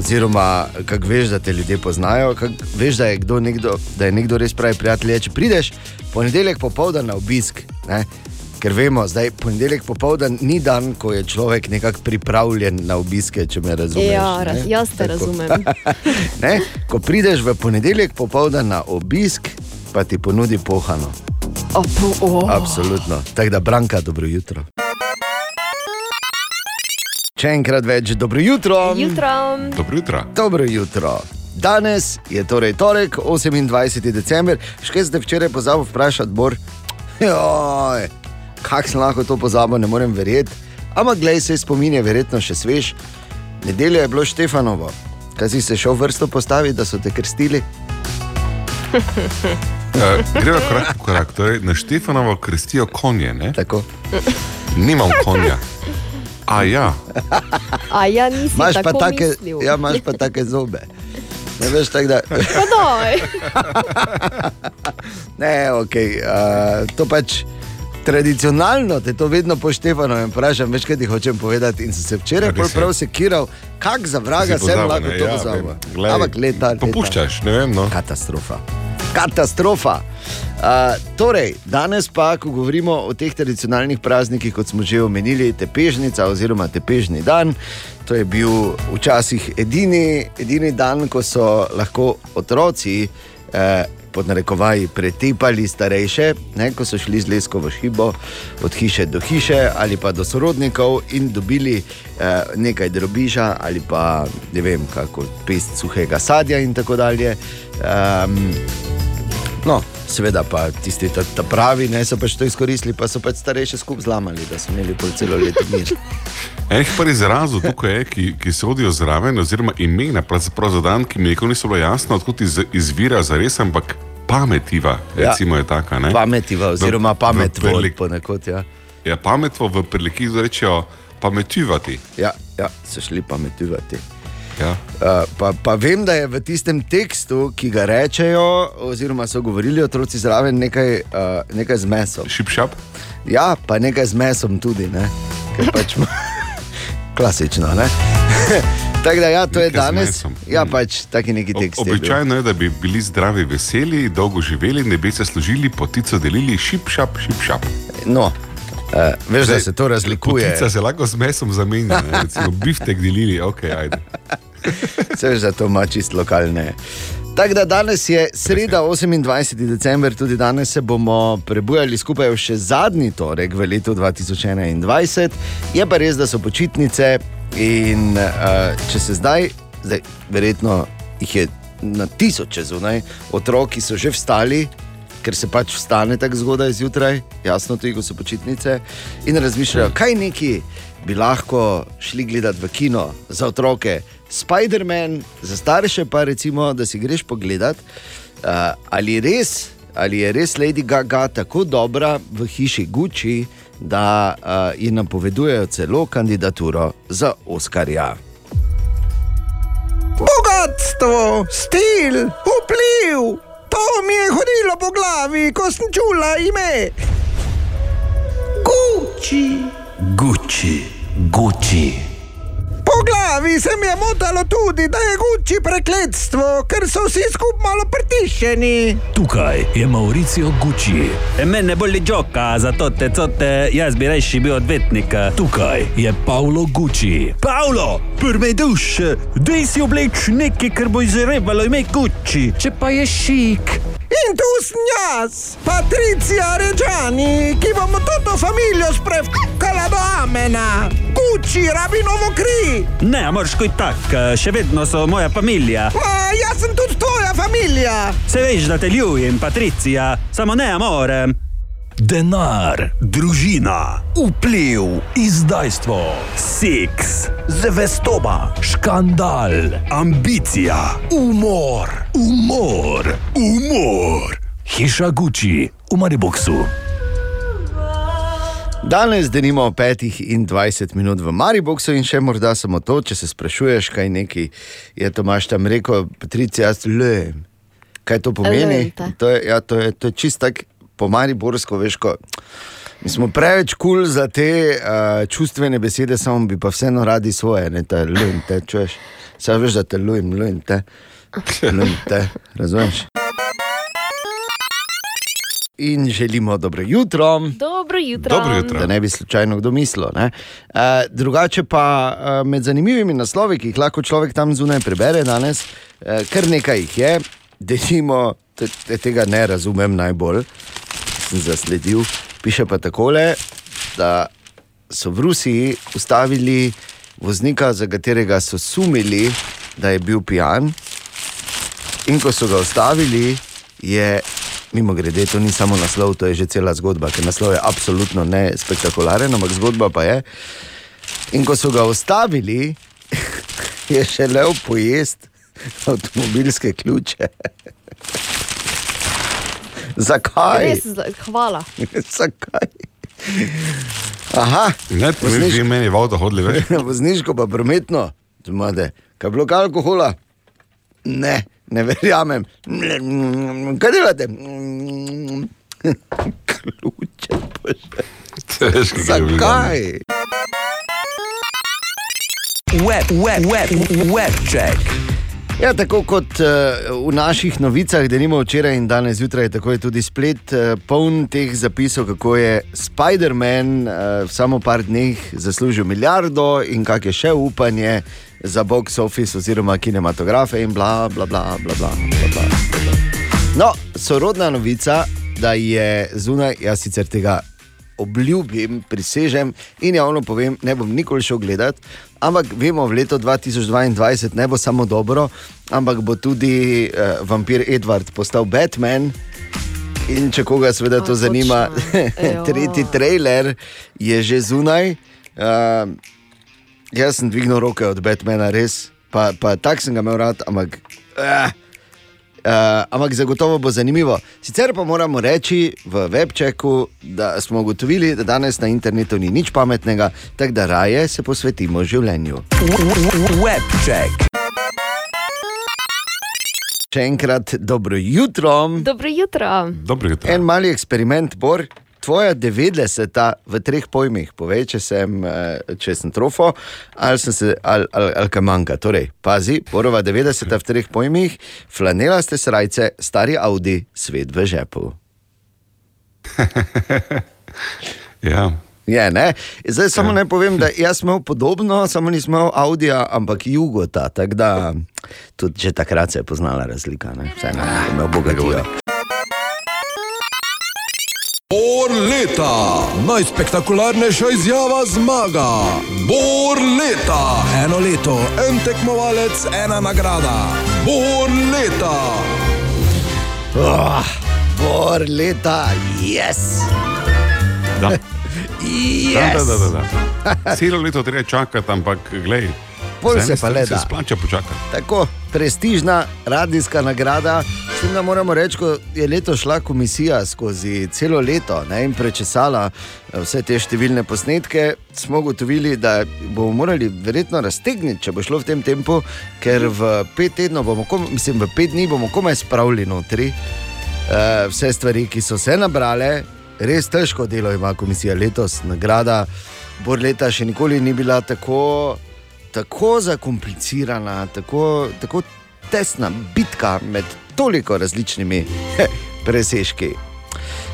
Oziroma, kako veš, da te ljudje poznajo, kako veš, da je, kdo nekdo, da je nekdo res pravi prijatelj. Če prideš ponedeljek popoldan na obisk, ne, ker vemo, da je ponedeljek popoldan ni dan, ko je človek nekako pripravljen na obiske, če me razumeš. Ja, ne. raz, jaz te Tako. razumem. ne, ko prideš v ponedeljek popoldan na obisk, pa ti ponudi pohano. Oh, po, oh. Absolutno. Tako da, Branka, dobro jutro. Še enkrat več, dobro jutro. Jutro. Dobro jutro. Dobro jutro. Danes je torej torek, 28. december. Še ste včeraj pozabili vprašati, Bor? Joj, kak sem lahko to pozabil, ne morem verjeti. Ampak glej se spomin je verjetno še svež. Nedelja je bilo Štefanovo. Kaj si se šel vrsto postaviti, da so te krstili? Uh, greva korak po korak. Torej, na Štefanovo krstijo konje. Ne? Tako. Nimam konja. A ja, A ja, nisi Imaš pa, tako take, mislil. ja, imaš pa take zobe. Ne veš, tako da. Pa daj. Ne, ok. Uh, to pač tradicionalno te to vedno po Štefanovem vprašam, veš, kaj ti hočem povedati. In sem se včeraj je. prav sekiral, kak za vraga sem lahko to ja, pozabil. Ampak leta, leta. popuščaš, ne vem. No. Katastrofa. Katastrofa. Uh, torej, danes pa, ko govorimo o teh tradicionalnih praznikih, kot smo že omenili, tepežnica oziroma tepežni dan, to je bil včasih edini, edini dan, ko so lahko otroci. Eh, Pod narekovaji pretepali starejše, ne, ko so šli z lesko v šibo, od hiše do hiše ali pa do sorodnikov in dobili eh, nekaj drobiža ali pa ne vem, kako pest suhega sadja in tako dalje. Um, No, seveda pa tisti ta, ta pravi, ne so pač to izkoristili, pa so pač starejše skupaj zlamali, da so imeli pol celo leto mir. Enih par izrazov tukaj je, ki, ki se odijo zraven, oziroma imena, pravzaprav za dan, ki mi nikoli niso bilo jasno, odkud iz, izvira za res, ampak pametiva, Ja. recimo je taka. Ne? Pametiva, oziroma V- v pametvo, prelik- ponekod. Ja. Ja, pametvo v preliki rečejo pametivati. Ja, ja, so šli pametivati. Ja. Uh, pa, pa vem, da je v tistem tekstu, ki ga rečejo, oziroma so govorili otroci zraven, nekaj, uh, nekaj z mesom. Šipšap? Ja, pa nekaj z mesom tudi, ne? ker pač klasično. ne. Tako da, ja, to je Nekaj z danes. mesom. Ja, pač taki neki teksti. je bil. Običajno je, da bi bili zdravi, veseli, dolgo živeli, ne bi se služili, potico delili, šipšap, šipšap. No, uh, veš, da se to razlikuje. Potica se lahko z mesom zamenja, ne? recimo biftek delili, ok, ajde. Se veš, da to ima čist lokalne. Tako da danes je sreda, 28. december, tudi danes se bomo prebujali skupaj v še zadnji torek v letu 2021. Je pa res, da so počitnice in uh, če se zdaj, zdaj, verjetno jih je na tisoče zunaj, otroki so že vstali. Ker se pač vstane tako zgodaj zjutraj, jasno, tudi ko so počitnice, in razmišljajo, kaj neki bi lahko šli gledati v kino za otroke. Spider-Man, za starše pa recimo, da si greš pogledat, uh, ali, res, ali je res Lady Gaga tako dobra v hiši Gucci, da uh, ji napovedujejo celo kandidaturo za Oscarja. Bogatstvo, stil, vpliv, to mi je hodilo po glavi, ko sem čula ime. Gucci. Gucci, Gucci. Po glavi se mi je motalo tudi, da je Gucci prekletstvo, ker so vsi skupaj malo pritišeni. Tukaj je Mauricio Gucci. E me ne boli joka, zato te cote, jaz bi rajši bil odvetnik. Tukaj je Paolo Gucci. Paolo, prve duše, dej si obleč nekaj, kar bo izrevalo ime Gucci. Če pa je šik. In tu sem jaz, Patricija Ređani, ki bomo toto familijo sprevkala do amena. Gucci rabi novo kri. Ne, moraš kot tak, še vedno so moja familija. Ma, jaz sem tudi tvoja familija. Se veš, da te ljubim, Patricija, samo ne amore. Denar, družina, vpliv, izdajstvo, Seks, zvestoba, škandal, ambicija, umor, umor, umor. Hiša Gucci v Mariboku. Danes denimo 5 in 20 minut v Mariboku in še morda samo to, če se sprašuješ, kaj neki je Tomaš tam rekel, Patricija, jaz lujem. Kaj to pomeni? Lujete. To je, ja, to je, to je čist tak po Mariborsko, veš, ko. Mi smo preveč kul cool za te uh, čustvene besede, samo bi pa vseeno radi svoje, ne te lujem, te čuješ. Saj veš, da te lujem, lujem te. Lujem te, razumeš? In želimo dobro jutro. Dobro jutro. Da ne bi slučajno kdo mislil. ne. Eh, drugače pa eh, med zanimivimi naslovi, ki jih lahko človek tam zunaj prebere danes, eh, kar nekaj jih je, denimo, te, te, tega ne razumem najbolj, sem zasledil. Piše pa takole, da so v Rusiji ustavili voznika, za katerega so sumili, da je bil pijan. In ko so ga ustavili, je, mimo grede, to ni samo naslov, to je že cela zgodba, ker naslov je absolutno ne spektakularen, ampak zgodba pa je. In ko so ga ustavili, je želel pojesti avtomobilske ključe. Zakaj? Res, hvala. Zakaj? Aha, Ne, bi že meni v avto hodili, veš? Vozniško pa prometno, zmade. Kaj je bilo alkohola? Ne, ne verjamem. Kaj delate? Ključe, bože. Bilo. Zakaj? Web, web, web, web check. Ja, tako kot uh, v naših novicah, da nimamo včeraj in danes zjutraj, tako je tudi splet uh, poln teh zapisov, kako je Spider-Man v samo par dneh zaslužil milijardo in kak je še upanje za box office oziroma kinematografe in bla, bla, bla, bla, bla, bla, bla. No, sorodna novica, da je zunaj, jaz sicer tega obljubim, prisežem in javno povem, ne bom nikoli šel gledat, ampak vemo, v letu 2022 ne bo samo dobro, ampak bo tudi uh, vampir Edward postal Batman. In če koga seveda to A, zanima, tretji trailer je že zunaj. Uh, jaz sem dvignil roke od Batmana, res, pa, pa tako sem ga imel rad, ampak. Uh, Uh, ampak zagotovo bo zanimivo. Sicer pa moramo reči v webčeku, da smo ugotovili, da danes na internetu ni nič pametnega, tako da raje se posvetimo življenju. Webček. Še enkrat dobro jutro. Dobro jutro. Dobro jutro. En mali eksperiment, Bor. Tvoja 90 v treh pojmih, povej, če sem, eh, če sem trofo ali, sem se, ali, ali, ali kaj manjka. Torej, pazi, Borova 90 v treh pojmih, flanelaste srajce, stari Audi, svet v žepu. Ja. Je, ne? Zdaj samo ne povem, da jaz sem imel podobno, samo nisem imel Audija, ampak Jugota. Tako da tudi že takrat se je poznala razlika. ne. Vseeno, ko me obogatijo. Bor leta, najspektakularnejša izjava zmaga. Bor leta, eno leto, en tekmovalec, ena nagrada. Bor leta. Oh, bor leta, yes! Da. Yes! Da, da, da, da. Celo leto treba čakati, ampak glej. Pol se pa le Se da. splača počakati. Tako prestižna radijska nagrada. S tem, da moramo reči, ko je leto šla komisija skozi celo leto ne, in prečesala eh, vse te številne posnetke, smo ugotovili, da bomo morali verjetno raztegniti, če bo šlo v tem tempu, ker v pet bomo, kom, mislim, v pet dni bomo komaj spravili notri uh, vse stvari, ki so se nabrale. Res težko delo ima komisija letos, nagrada Bor leta še nikoli ni bila tako, tako zakomplicirana, tako, tako tesna bitka med toliko različnimi presežki.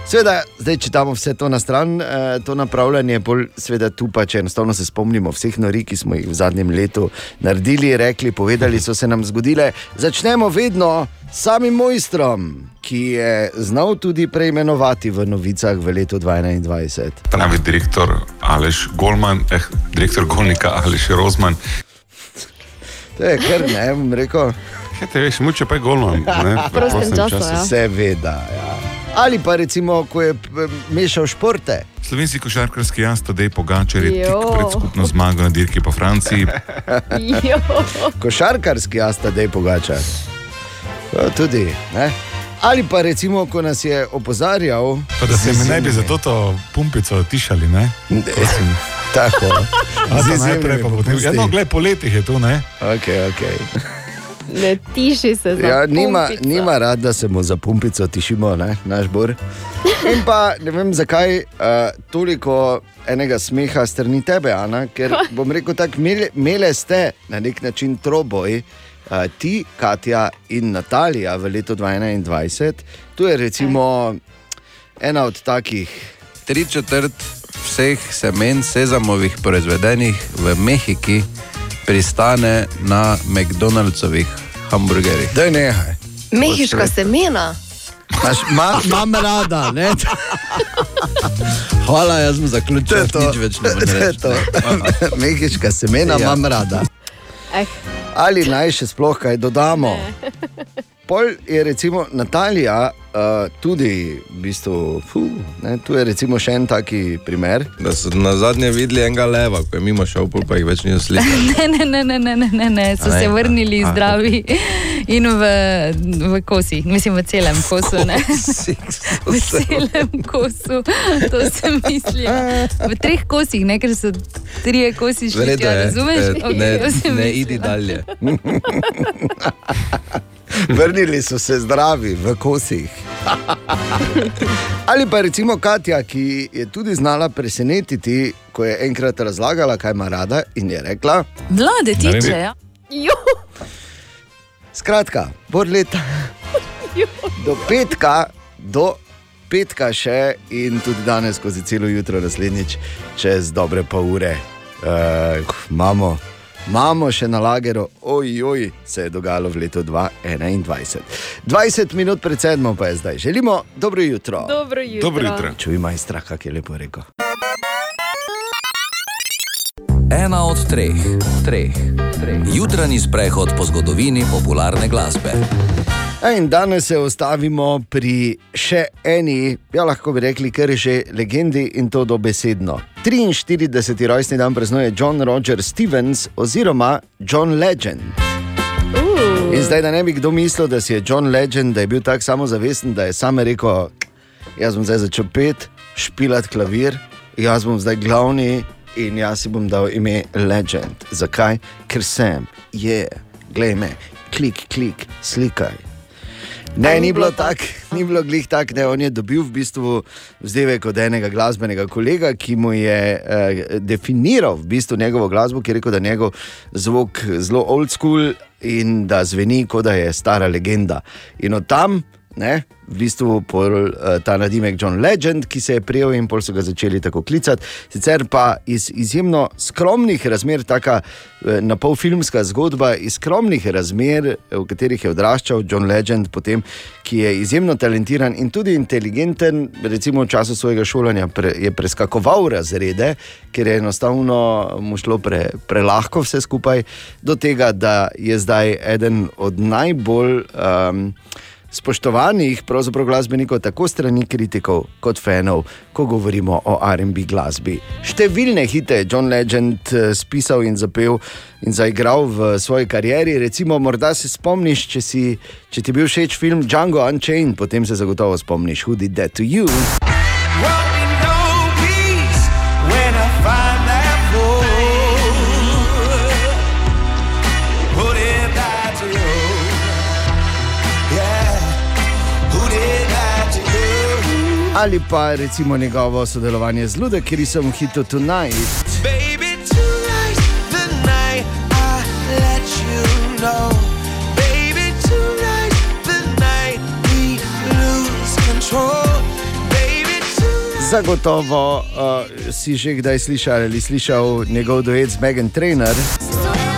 Sveda, zdaj, če damo vse to na stran, eh, to napravljanje, bolj sveda tu pa, če enostavno se spomnimo vseh nori, ki smo jih v zadnjem letu naredili, rekli, povedali, so se nam zgodile. Začnemo vedno s samim mojstrom, ki je znal tudi preimenovati v novicah v letu 2021. Pravi direktor Aleš Golman, eh, direktor Golnika Aleš Rozman. To je kar ne, bom rekel. Ja, te veš, muče pa je Golman. ne, v prostem času. Seveda. Ja. Ali pa recimo, ko je p- mešal športe. Slovenski košarkarski jaz, tedaj Pogačar je tik pred skupno zmago na dirki po Franciji. Jo. Košarkarski jasta, da je pogača. Tudi. Ne? Ali pa recimo, ko nas je opozarjal, Pa da se mi ne bi za to, to pumpico tišali, ne? Prosim. Tako. A Z to izjemnimi najprej pa potem. popusti. Ja, no, gled, po letih je tu, ne? Okay, okay. Ne tiši se za Ja, nima, pumpico. nima rad, da se mu za pumpico tišimo, ne? naš bor. In pa ne vem, zakaj uh, toliko enega smeha strani tebe, Ana, ker bom rekel tako, imele, imele ste na nek način troboj. Uh, ti, Katja in Natalija v letu 2021, tu je recimo ena od takih. Tri četrt vseh semen sezamovih proizvedenih v Mehiki pristane na McDonald'sovih hamburgerjih. Da, nehaj. Mehiška semena. Maš, ma, mam rada, ne? Hvala, jaz sem zaključil. To je to. Nič več ne ne. Mehiška semena Ja. ja. imam rada. Eh. Ali naj še sploh kaj dodamo? Pol je recimo Natalija uh, tudi v bistvu, fuh, ne, tu je recimo še en taki primer. Da so na zadnje videli enega leva, ko je mimo šel, pa jih več niso slišali. Ne, ne, ne, ne, ne, ne, ne, ne. so A ne? se vrnili A, zdravi in v, v kosih, mislim v celem kosu. Ne? V celem kosu, to sem mislil. V treh kosih, ne, ker so trije kosi razumeš? Eh, Okej, Ne, sem ne mislila. idi dalje. Vrnili so se zdravi v kosih. Ali pa recimo Katja, ki je tudi znala presenetiti, ko je enkrat razlagala, kaj ima rada in je rekla: Mlade tiče, ja. Skratka, bor leta. Do petka, do petka še in tudi danes, skozi celo jutro, naslednjič, čez dobre pol ure. Uh, imamo, imamo še na lageru, ojoj, se je dogajalo v letu 2021. 20 minut pred sedmo pa je zdaj. Želimo dobro jutro. Dobro jutro. Dobro jutro. Čuj, majstra, kak je lepo rekel. Ena od treh, treh, treh. Jutranji sprehod po zgodovini popularne glasbe. Ja, In danes se ostavimo pri še eni, ja, lahko bi rekli, kar že legendi in to dobesedno. 43. rojstni dan praznuje John Roger Stevens oziroma John Legend. In zdaj, da ne bi kdo mislil, da si je John Legend, da je bil tako samozavesten, da je sam rekel: Jaz bom zdaj začel pet, špilat klavir, jaz bom zdaj glavni in jaz si bom dal ime Legend. Zakaj? Ker sem, je, yeah. glej me, klik, klik, slikaj. Ne, ni bilo tako, ni bilo glih tako, on je dobil v bistvu vzdevek od enega glasbenega kolega, ki mu je eh, definiral v bistvu njegovo glasbo, ki je rekel, da je njegov zvok zelo old school in da zveni, kot da je stara legenda. In od tam, ne, v bistvu pol, eh, ta nadimek John Legend, ki se je prijel in pol so ga začeli tako klicati. Sicer pa iz izjemno skromnih razmer, taka eh, napolfilmska zgodba iz skromnih razmer, eh, v katerih je odraščal John Legend, potem, ki je izjemno talentiran in tudi inteligenten, recimo v času svojega šolanja pre, je preskakoval razrede, ker je enostavno mu šlo pre, prelahko vse skupaj, do tega, da je zdaj eden od najbolj. Um, spoštovanih pravzaprav glasbenikov, tako strani kritikov kot fanov, ko govorimo o RB glasbi. Številne hite je John Legend eh, spisal in zapel in zaigral v svoji karieri. Recimo, morda se spomniš, če, si, če ti je bil všeč film Django Unchained, potem se zagotovo spomniš, Who Did That to You. When Ali pa recimo njegovo sodelovanje z Ludacrisом v hitu Tonight. Baby, tonight's the night I let you know. Baby, tonight's the night we lose control. Tonight. Zagotovo uh, si že kdaj slišal ali slišal njegov duet z Megan Trainer. In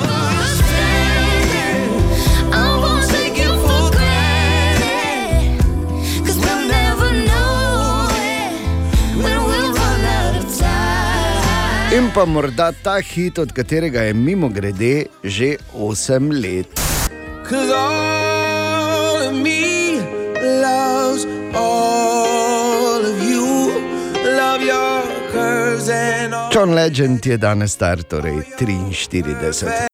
pa morda ta hit, od katerega je mimo grede že 8 let. John Legend je danes star, torej 43.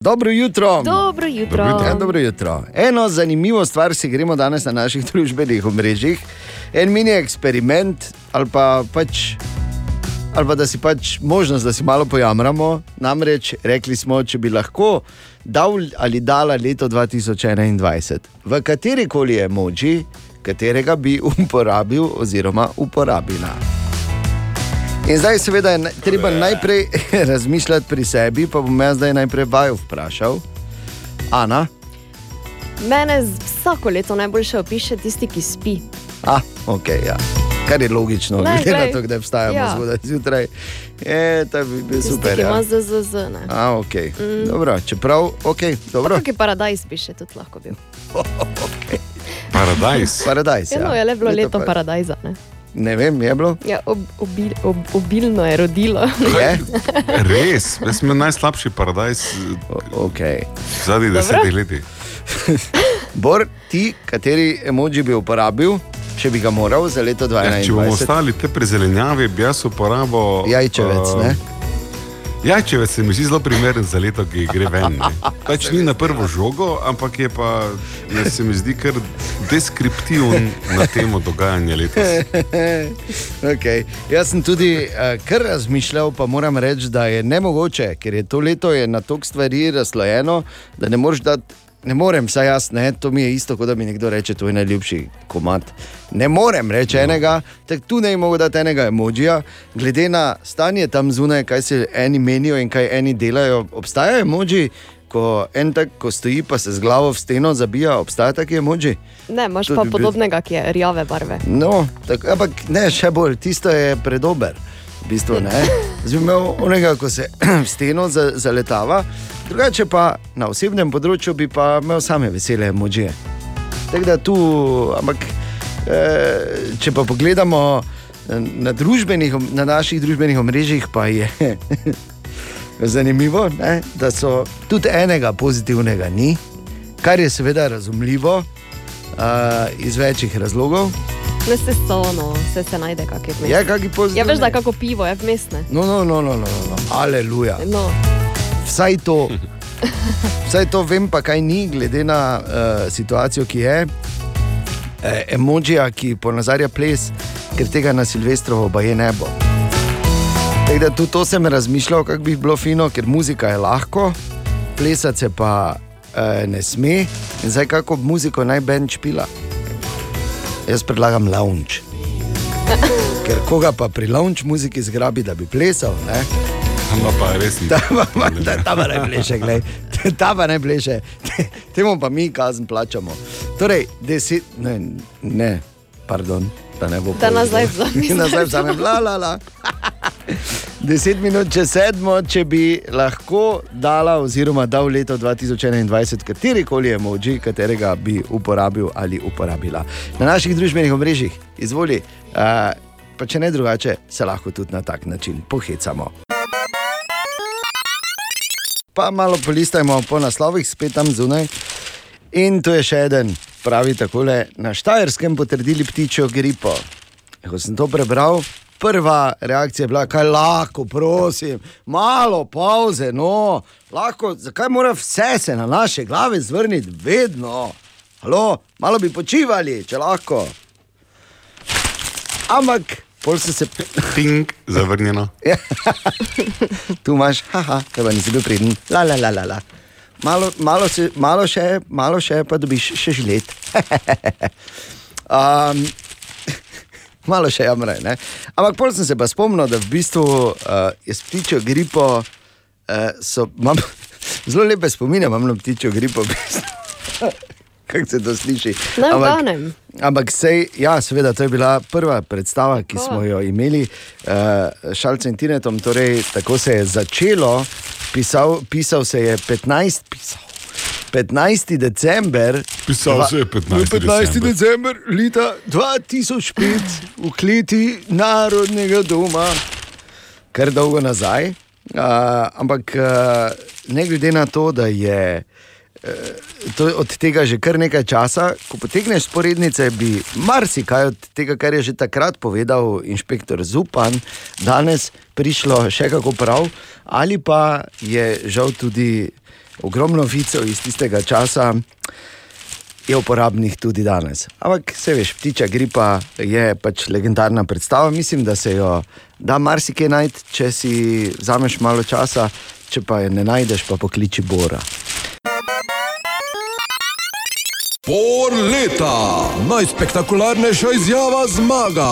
Dobro jutro. Dobro jutro. Ja, dobro jutro. Eno zanimivo stvar si gremo danes na naših družbenih omrežjih. En mini eksperiment, ali pa pač. Ali pa da si pač možnost, da si malo pojamramo. Namreč rekli smo, če bi lahko dal ali dala leto 2021, v kateri koli emoji, katerega bi uporabil oziroma uporabila. In zdaj, seveda, je treba najprej razmišljati pri sebi, pa bom jaz zdaj najprej vaju vprašal. Ana, Mene vsako leto najboljše opiše tisti, ki spi. ah, ok, ja. Kar je logično, Ne, glede na to, da vstajamo Ja. zgodaj zjutraj. Je, to bi bil super. ki ima Ja. ZZZ. ne. A, ok, Mm. dobro, čeprav, ok, dobro. Taki paradajz bi še tudi lahko bil. Paradajz. Paradajz, Eno ja. je le bilo Leto leto pa- paradajza. Ne? Ne vem, je bilo. Ja, ob, obil, ob, obilno je rodilo. Je? Res, jaz sem najslabši paradajz okay. zadnjih desetih letih. Bor, ti, kateri emoji bi uporabil, če bi ga moral za leto Ja, če bomo 2021? ostali te pri zelenjavi, bi jaz uporabil. Jajčevec, eh, ne? Jajčevec se mi zdi zelo primeren za leto, ki gre ven. ne. Pač ni na prvo žogo, ampak je pa, ne, se mi zdi kar deskriptiven na temo dogajanja letos. okay. Jaz sem tudi uh, kar razmišljal, pa moram reči, da je nemogoče, ker je to leto je na toliko stvari razslojeno, da ne moreš dati. Ne morem, saj jaz ne, to mi je isto, kot da mi nekdo reče, to je najljubši komat. Ne morem reči enega, tako tu ne bi mogel dati enega emojija, glede na stanje tam zunaj, kaj se eni menijo in kaj eni delajo. Obstajajo emoji, ko en tak, ko stoji, pa se z glavo v steno zabija, obstaja taki emoji. Ne, imaš To pa bi bil- podobnega, ki je rjave barve. No, tak, ampak ne, še bolj, tisto je predober. V bistvu, ne. Zdaj imel onega, ko se steno za, zaletava, drugače pa na osebnem področju bi pa imel same vesele emožije. Tako da tu, ampak eh, če pa pogledamo na, na, na naših družbenih omrežjih, pa je zanimivo, ne, da so tudi enega pozitivnega ni, kar je seveda razumljivo uh, iz večjih razlogov. Ne se sono, vse se najde kakšne vmes. Je kaki pozitivni? Ja, veš, da kako pivo je vmesne. No, no, no, no, no, no. aleluja. No. Vsaj to. Vsaj to vem, pa kaj ni, glede na uh, situacijo, ki je. E, emojija, ki ponazarja ples, ker tega na Silvestrovo pa je nebo. Tako da tudi to sem razmišljal, kako bi bilo fino, ker muzika je lahko, plesati se pa uh, ne sme. In zdaj kako muziko naj benč pila. Jaz predlagam lounge. Ker koga pa pri lounge muziki zgrabi, da bi plesal, ne? No, pa res ni. Ta pa, ne pleše, glej. Ta pa ne pleše. Temu pa mi kazen plačamo. Torej, deset, ne, ne, pardon, da ne bo Da pol- nazaj vzamem. nazaj vzamem, la, la, la. Deset minut čez sedmo, če bi lahko dala, oziroma dal leto 2021, kateri koli emoji, katerega bi uporabil ali uporabila. Na naših družbenih omrežjih, izvoli, uh, pa če ne drugače, se lahko tudi na tak način pohecamo. Pa malo polistajmo po naslovih, spet tam zunaj. In tu je še en, pravi takole: na Štajerskem potrdili ptičjo gripo. Ko sem to prebral, prva reakcija je bila, kaj lahko, prosim, malo pauze, no, lahko, zakaj mora vse se na naše glave zvrniti, vedno. Halo, malo bi počivali, če lahko. Ampak, pol se. Ping, zavrnjeno. tu imaš, haha, teba nisi bil priden, la la la la. la. Malo, malo, se, malo, še, malo še, pa dobiš še žilet. um, malo še jamraj. Ne? Ampak pol sem se pa spomnil, da v bistvu uh, je s ptičjo gripo, uh, so, imam zelo lepe spomine, imam na ptičjo gripo. v bistvu. Kako se to sliši? Naj Ampak- uganem. Ampak sej, ja, seveda, to je bila prva predstava, ki smo jo imeli uh, šalcem in Tinetom. Torej, tako se je začelo, pisal, pisal se je 15, pisal. 15. december. Pisal se je 15. 15. december leta 2005 v kleti Narodnega doma, kar dolgo nazaj. Uh, ampak uh, ne glede na to, da je eh, to, od tega že kar nekaj časa, ko potegneš sporednice, bi marsikaj od tega, kar je že takrat povedal inšpektor Zupan, danes prišlo še kako prav, ali pa je žal tudi ogromno vicev iz tistega časa. Je uporabnih tudi danes. Ampak, se veš, ptiča gripa je pač legendarna predstava. Mislim, da se jo da marsikaj najti, če si vzameš malo časa, če pa je ne najdeš, pa pokliči Bora. Bor leta, najspektakularnejša izjava zmaga.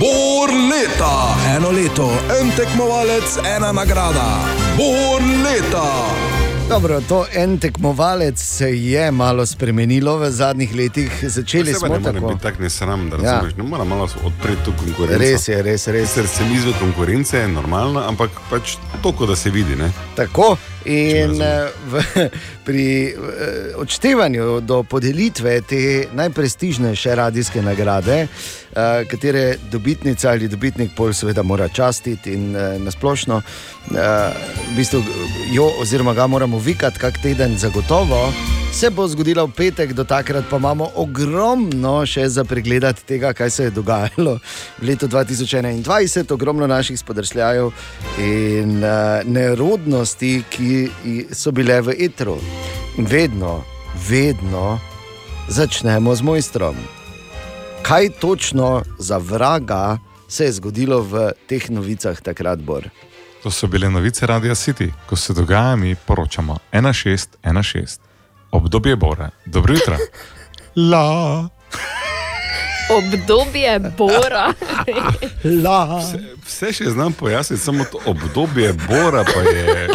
Bor leta, eno leto, en tekmovalec, ena nagrada. Bor leta. Dobro, to en tekmovalec se je malo spremenilo v zadnjih letih. Začeli smo ne morem tako. biti tako nesram, da Ja. Ne moram malo odpreti to konkurenco. Res je, res, res. Sicer sem izven konkurence, je normalno, ampak pač to, kot da se vidi. Ne? Tako. In eh, v, pri eh, odštevanju do podelitve te najprestižnejše radijske nagrade, eh, katere dobitnica ali dobitnik pol seveda mora častiti in nasplošno, v bistvu jo oziroma ga moramo vikati kak teden zagotovo. Se bo zgodilo v petek, do takrat pa imamo ogromno še za pregledati tega, kaj se je dogajalo v letu 2021, ogromno naših spodrsljajev in nerodnosti, ki so bile v etru. In vedno, vedno začnemo z mojstrom. Kaj točno za vraga se je zgodilo v teh novicah takrat, Bor? To so bile novice Radia City, ko se dogaja, mi poročamo 1616. Obdobje Bora. Dobro jutro. La. Obdobje Bora. Vse, vse še znam pojasniti, samo to obdobje Bora pa je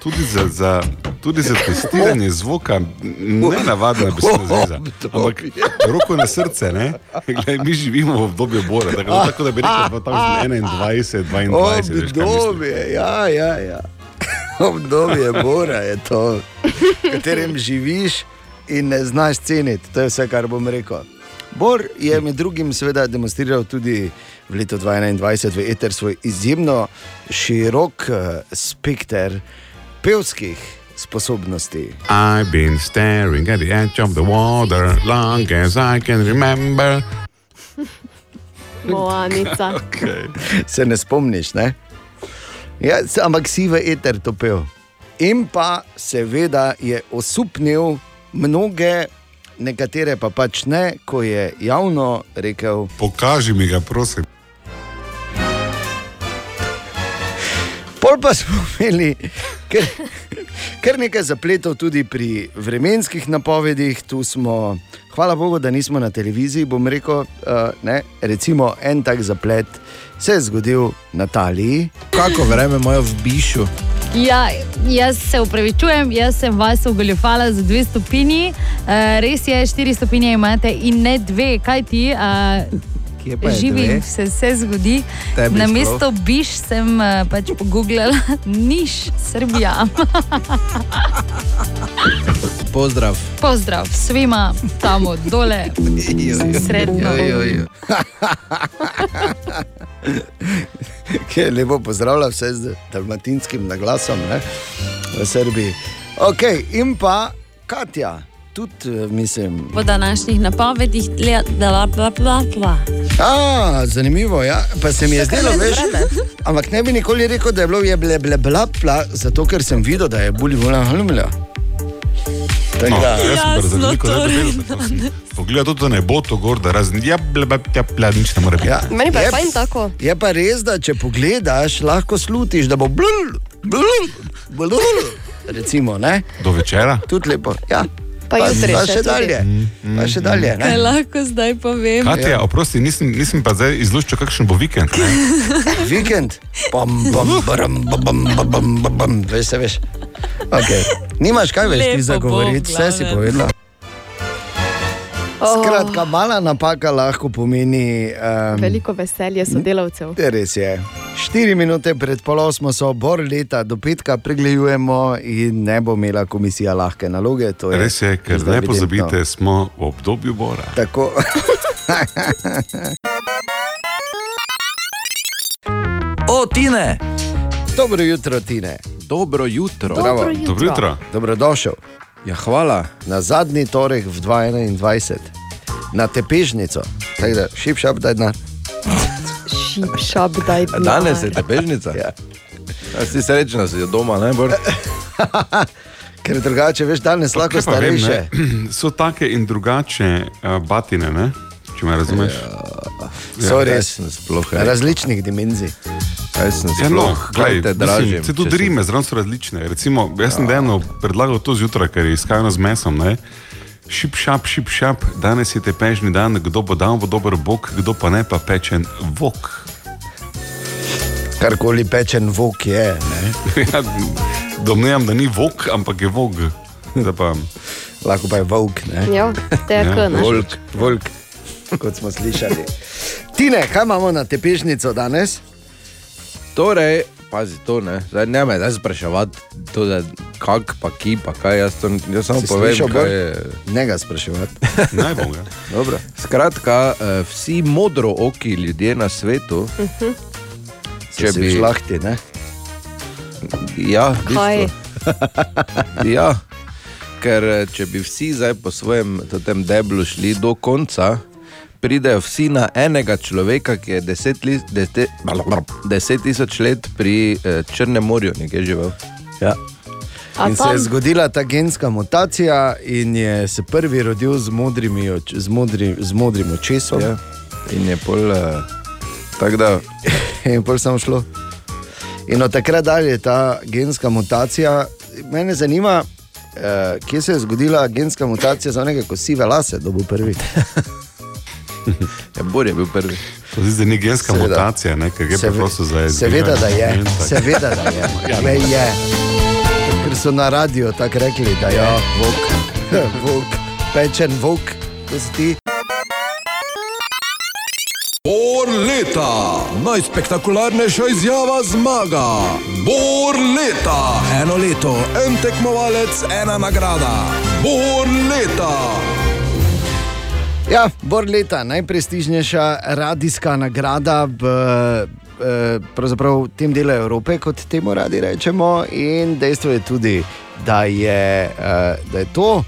tudi za, za, tudi za testiranje zvoka ne navadna besedna zveza. Ampak roko na srce, ne? Glej, mi živimo v obdobju Bora, tako, da- tako da bi rekel, da tam 21, 22. veš, kaj mislim. Obdobje, ja, ja, ja. Obdobje Bora je to, v katerem živiš in ne znaš ceniti. To je vse, kar bom rekel. Bor je med drugim seveda demonstriral tudi v letu 2021 v Eter svoj izjemno širok eh, spekter pevskih sposobnosti. I've been staring at the edge of the water long as I can remember. Moanica. Okay. Se ne spomniš, ne? Ja, ampak si v eter to pel. In pa seveda je osupnil mnoge, nekatere pa pač ne, ko je javno rekel: Pokaži mi ga, prosim. Pol pa smo imeli kar, kar nekaj zapletov tudi pri vremenskih napovedih. Tu smo, hvala Bogu, da nismo na televiziji. Bom rekel, uh, ne, recimo en tak zaplet se je zgodil na Italiji. Kako vreme imajo v Bišu? Ja, jaz se upravičujem, jaz sem vas ugoljufala za dve stopinji. Uh, res je, štiri stopinje imate in ne dve, kaj ti. Uh, Kje pa je Živim, dve? se vse zgodi. Tebi Na mesto Biš sem uh, pač pogooglala Niš, Srbija. Pozdrav. Pozdrav svima tam dole, srednjo. ki je lepo pozdravlja vse z dalmatinskim naglasom ne, v Srbiji. Ok, in pa Katja, tudi eh, mislim. Po današnjih napovedih, da bla bla bla. A, zanimivo, ja. pa se mi je zdelo, veš, ampak ne bi nikoli rekel, da je bilo je ble, ble, bla, bla, zato ker sem videl, da je buli vola hlumila. No, jaz sem Jasno, razumel, da torej, je Poglej, tudi ne bo to gor, da razen ja, ble, ble, ja, ble, nič ne more biti. Ja. Meni pa je Je- fajn tako. Je pa res, da če pogledaš, lahko slutiš, da bo blul, blul, blul. Recimo, ne? Do večera. Tudi lepo. Ja. Pa, pa jutri pa še, še dalje. Mm, pa še mm. dalje ne? Kaj lahko zdaj povem? Katja, ja. oprosti, nisem, nisem pa zdaj izluščil, kakšen bo vikend. vikend? Bam, bam, baram, bam, bam, bam, bam, veš, veš. Okay. Nimaš kaj več ti zagovoriti, vse si povedala. Oh. Skratka, mala napaka lahko pomeni. Um, Veliko veselje sodelavcev. Res je. Štiri minute pred pol osmo so bor leta, do petka pregledujemo in ne bo imela komisija lahke naloge. to Je Res je, ker ne pozabite, evidentno. smo v obdobju bora. Tako. O, Tine! Dobro jutro, Tine. Dobro jutro. Dobro jutro. Dobro jutro. Dobrodošel Ja, hvala. na zadnji torek v 2021, na tepežnico. Tako da, šip šap, daj na. Šip, šap, daj denar. Danes je tepežnica. Ja. Ja, si srečen, da si doma, bor. Ker drugače, veš, danes lahko pa vem, starejše. ne, so take in drugače uh, batine, ne? če me razumeš. So Ja, res sploh, različnih dimenzij. Kaj sem Ja, no, sploh, kaj te dražim. Se tudi rime zraven so različne. Recimo, jaz sem dejano predlagal to zjutraj, ker je izkajano z mesom. Ne? Šip, šap, šip, šap, danes je tepežni dan, kdo bo dal bo dober bog, kdo pa ne pa pečen vok. Karkoli pečen vok je. Ja, domnevam, da ni vok, ampak je vog. Da Pa, Lahko pa je volk. Ne? Ja, te je Ja, ne? Volk, volk, kot smo slišali. Tine, kaj imamo na tepežnico danes? Torej, pazi to, ne. Zdaj ne me zdaj spraševati, to, da, kak, pa ki, pa kaj jaz to jaz samo Si povem, kaj je. Ne ga spraševati. Naj bom, ja. Dobro. Skratka, eh, vsi modro oki ljudje na svetu, Če bi žlahti, ne? Ja, ja, ker eh, če bi vsi zdaj po svojem tem deblu šli do konca, pridejo vsi na enega človeka, ki je deset, li, deset, deset tisoč let pri eh, Črnem morju nekje živel. Ja. In se je zgodila ta genska mutacija, in je se prvi rodil z, modrimi oč, z, modri, z modrim očesom. Ja. In je pol. Uh, tako da. in pol samo šlo. In od takrat dalje je ta genska mutacija. Mene zanima, uh, kje se je zgodila genska mutacija za nekaj, ko sive lase, da bo prvi. ja, Bor je bil prvi. To se ni genska Seveda. mutacija, ne, ker gre Seve- preprosto za Seveda, da je. Tak. Seveda, da je. Ja, Le je. Ker so na radiju tako rekli, da je Ja, vok, vok, pečen vok, to si ti. Bor leta, najspektakularnejša izjava zmaga. Bor leta, eno leto, en tekmovalec, ena nagrada. Bor leta. Ja, Bor leta, najprestižnejša radijska nagrada v eh, pravzaprav tem delu Evrope, kot temu radi rečemo. In dejstvo je tudi, da je, eh, da je to,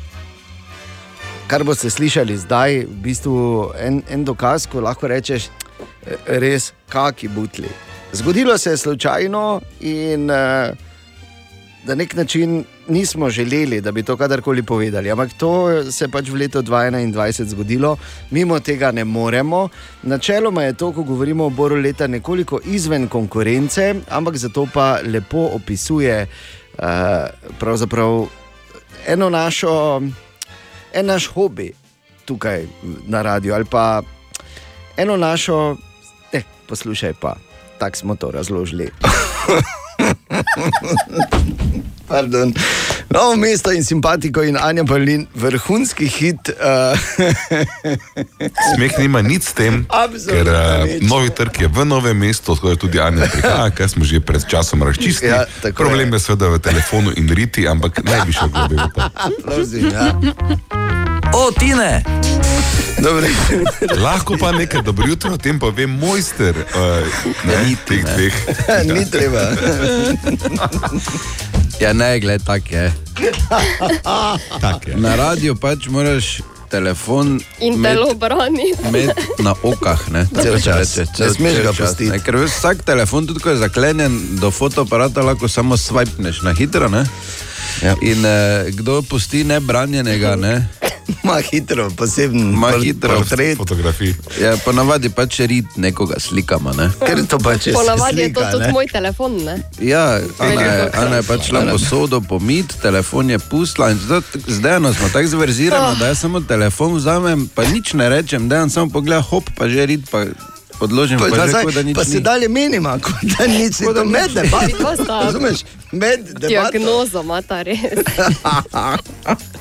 kar boste slišali zdaj, v bistvu en, en dokaz, ko lahko rečeš, eh, res, kaki butli. Zgodilo se je slučajno in na nek način nismo želeli, da bi to kadarkoli povedali. Ampak to se je pač v letu 2021 zgodilo, mimo tega ne moremo. Načeloma je to, ko govorimo o boru leta, nekoliko izven konkurence, ampak zato pa lepo opisuje uh, eno našo, en naš hobi tukaj na radiju ali pa eno našo, ne, poslušaj pa, tako smo to razložili. Pardon. Novo mesto in simpatiko in Anja Berlin, vrhunski hit. Uh, Smeh nima nič s tem, Absolutno ker uh, novi trg je v novem mestu, odkud tudi Anja prihaja, kar smo že pred časom razčistili. Ja, tako Problem je seveda v telefonu in riti, ampak ne bi šel globje v to. Ja. O, Tine! Dobre. Lahko pa nekaj dobro jutro, o tem pa vem mojster uh, ne, teh dveh. Ni treba. Ja, ne, gled, tako je. Tak je. Na radiju pač moraš telefon In telo brani. imeti na okah. Ne, Cel Tako se čas. reče, Ne smeš ga pustiti. ne, Ker veš, vsak telefon, tudi ko je zaklenjen do fotoaparata, lahko samo swipneš na hitro. Ne? Ja. In eh, kdo pusti nebranjenega, ne? Ma hitro, poseben Ma hitro. portret. Fotografij. Ja, ponavadi pač rit nekoga slikama. Ne? Ker to pač je Ponavadi je to slika, tudi ne. moj telefon. Ne? Ja, Ana je. Ana je pač šla po sodo pomit, telefon je pustila in zdaj, zdaj no, smo tako zverzirani, da jaz samo telefon vzamem, pa nič ne rečem, da jaz samo pogledam, hop, pa že rit, pa odložim, Pa, pa, pa nič pa se ni. dalje menima, kot da nič ne Kot da to med nič. debato. Vidva sta Razumeš? Med debato. Diagnozo ima ta res.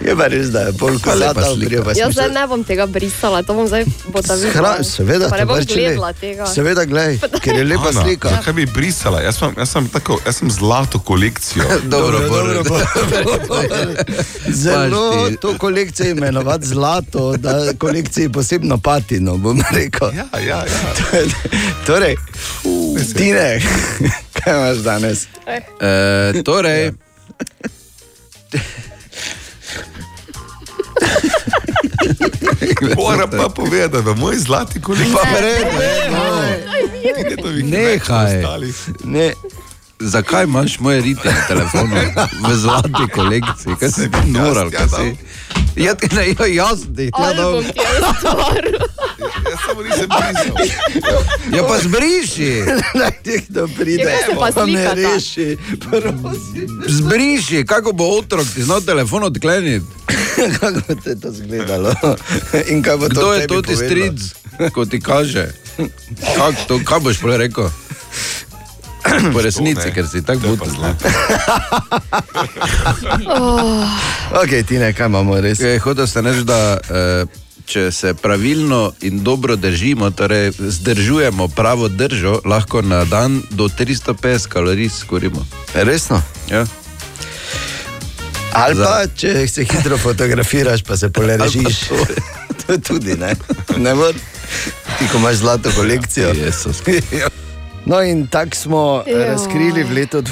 Je pa res, da je bolj kot slika. obrija. pa Jaz zdaj ne bom tega brisala, to bom zdaj bota videla. Hra, seveda, Pa ne bom pač gledala tega. Seveda, gledaj, ker je lepa Ana, slika. Zakaj bi brisala? Jaz sem, jaz sem, tako, jaz sem zlato kolekcijo. Dobro, dobro, Bor. dobro. Zelo to kolekcijo imenovati zlato, da kolekciji posebno patino, bom rekel. Ja, ja, ja. Torej, Tine, kaj imaš danes? E, torej, Moram pa povedati, da moj zlati kolekcija. pa pred, Nehaj. Ne, zakaj imaš moje rite na telefonu v zlati kolekciji? Kaj si ti noral, kaj si? Ja, ti ne, ja, jaz ti. Ja, je ustvaril. Jaz samo nisem brisal. ja pa zbriši, naj nekdo pride, Ja, pa pa slikata? reši. Prosim. zbriši, kako bo otrok ti znal telefon odkleniti. Kako bo te to izgledalo? In kaj bo to Kdo je to ti stric, ko ti kaže? Kak to, kaj boš prej rekel? Po resnici, ne. ker si tako To je pa bud. zlato. Ok, Tine, kaj imamo res? Je hotel sem reči, da eh, če se pravilno in dobro držimo, torej zdržujemo pravo držo, lahko na dan do 350 kalorij skorimo. Resno? Ja. Ali pa, če se hitro fotografiraš, pa se poležiš. To je tudi, ne? ne ti, ko imaš zlato kolekcijo. No, in tako smo Jo. jo. razkrili v letu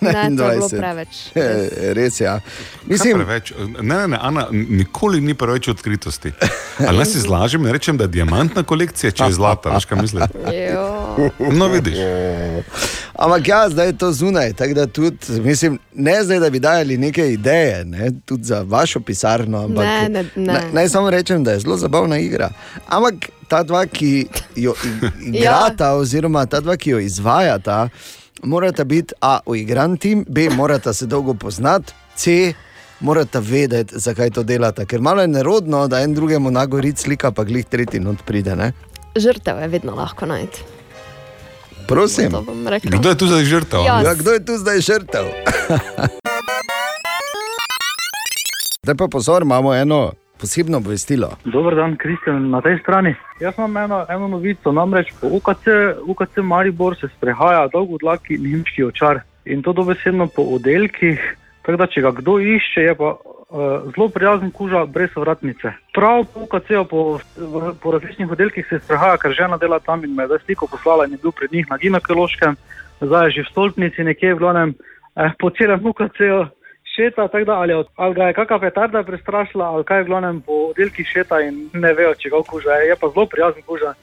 Ne, to je bilo 2021. preveč. Eh, Res je. Ja. Mislim, preveč, ne, ne, ne, Ana, nikoli ni preveč odkritosti. Ali naj si zlažem in rečem, da je diamantna kolekcija, če je zlata, veš kaj mislim? No, vidiš. Ampak ja, zdaj je to zunaj, tudi, mislim, ne zdaj, da bi dajali neke ideje, ne, tudi za vašo pisarno. Ampak, Ne, ne, ne. Naj, naj samo rečem, da je zelo zabavna igra. Ampak ta dva, ki jo igrata, ja. oziroma ta dva, ki jo izvajata, morata biti A, uigran tim, B, morata se dolgo poznati, C, morata vedeti, zakaj to delata. Ker malo je nerodno, da en drugemu nagori slika, pa glih tretji not pride. Ne? Žrtev je vedno lahko najti. Prosim. Kdo je tu zdaj žrtev? Ja, kdo je tu zdaj žrtev? Zdaj pa pozor, imamo eno posebno obvestilo. Dober dan, Kristjan, na tej strani. Jaz imam eno, eno novico, namreč po UKC, UKC Maribor se sprehaja dolgodlaki nemški očar in to dobesedno po oddelkih. Tako da, če ga kdo išče, je pa zelo prijazen kuža brez vratnice. Prav po UKC-u, po, po različnih oddelkih se sprehaja, ker žena dela tam in me je zdaj sliko poslala in je bil pred njih na ginekološkem, zdaj je že v stolpnici nekje v glavnem eh, po celem UKC-u šeta, tako da ali, od- ali ga je kakšna petarda prestrašila, ali kaj v glavnem po oddelkih šeta in ne vejo, če ga kuža je, je pa zelo prijazen kuža.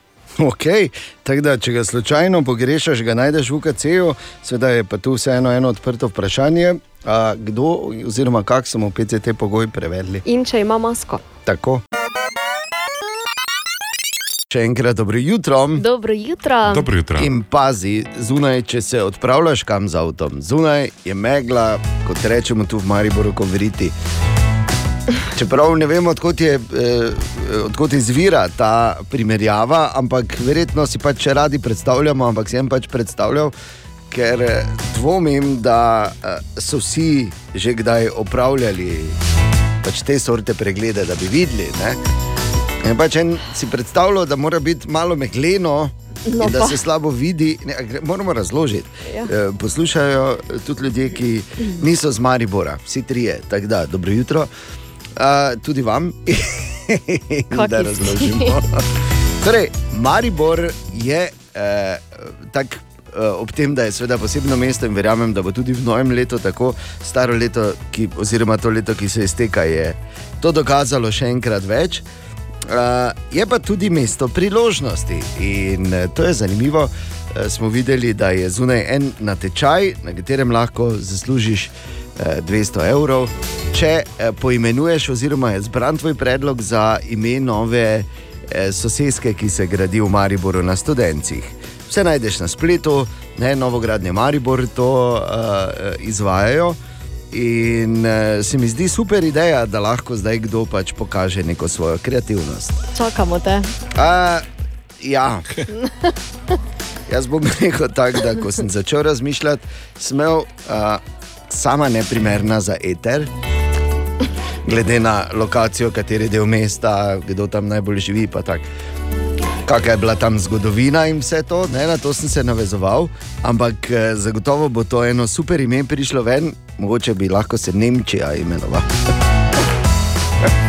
Ok, tako da, če ga slučajno pogrešaš, ga najdeš v UKC-ju, seveda je pa tu vseeno eno odprto vprašanje, a, kdo oziroma kako smo PCT pogoj prevedli. In če ima masko. Tako. Še enkrat dobro jutro. Dobro jutro. In pazi, zunaj, če se odpravljaš kam z avtom, zunaj je megla, kot rečemo tu v Mariboru, kovriti. Čeprav ne vemo, odkot, je, eh, odkot izvira ta primerjava, ampak verjetno si pač radi predstavljamo, ampak sem pač predstavljal, ker eh, dvomim, da eh, so vsi že kdaj opravljali pač te sorte preglede, da bi videli. Pač en si predstavljal, da mora biti malo megleno. No in da se slabo vidi, ne, moramo razložiti. Ja. Eh, Poslušajo tudi ljudje, ki niso z Maribora, vsi trije. Tako da, dobro jutro, uh, tudi vam. Da razložimo. torej, Maribor je eh, tak. Eh, Ob tem, da je seveda posebno mesto in verjamem, da bo tudi v novem letu tako staro leto, ki, oziroma to leto, ki se izteka, je to dokazalo še enkrat več. Uh, je pa tudi mesto priložnosti in uh, to je zanimivo. Uh, smo videli, da je zunaj en natečaj, na katerem lahko zaslužiš uh, 200 evrov, če uh, poimenuješ, oziroma je zbran tvoj predlog za ime nove uh, sosedske, ki se gradi v Mariboru na Studencih. Vse najdeš na spletu, ne novogradnje Maribor to uh, izvajajo. In uh, se mi zdi super ideja, da lahko zdaj kdo pač pokaže neko svojo kreativnost. Čakamo te. Uh, ja, jaz bom rekel tako, da ko sem začel razmišljati, sem imel uh, sama neprimerna za eter. Glede na lokacijo, kateri del mesta, kdo tam najbolj živi, pa tako. Kakšna je bila tam zgodovina in vse to, ne, na to sem se navezoval, ampak eh, zagotovo bo to eno super ime prišlo ven, mogoče bi lahko se Nemčija imenovala.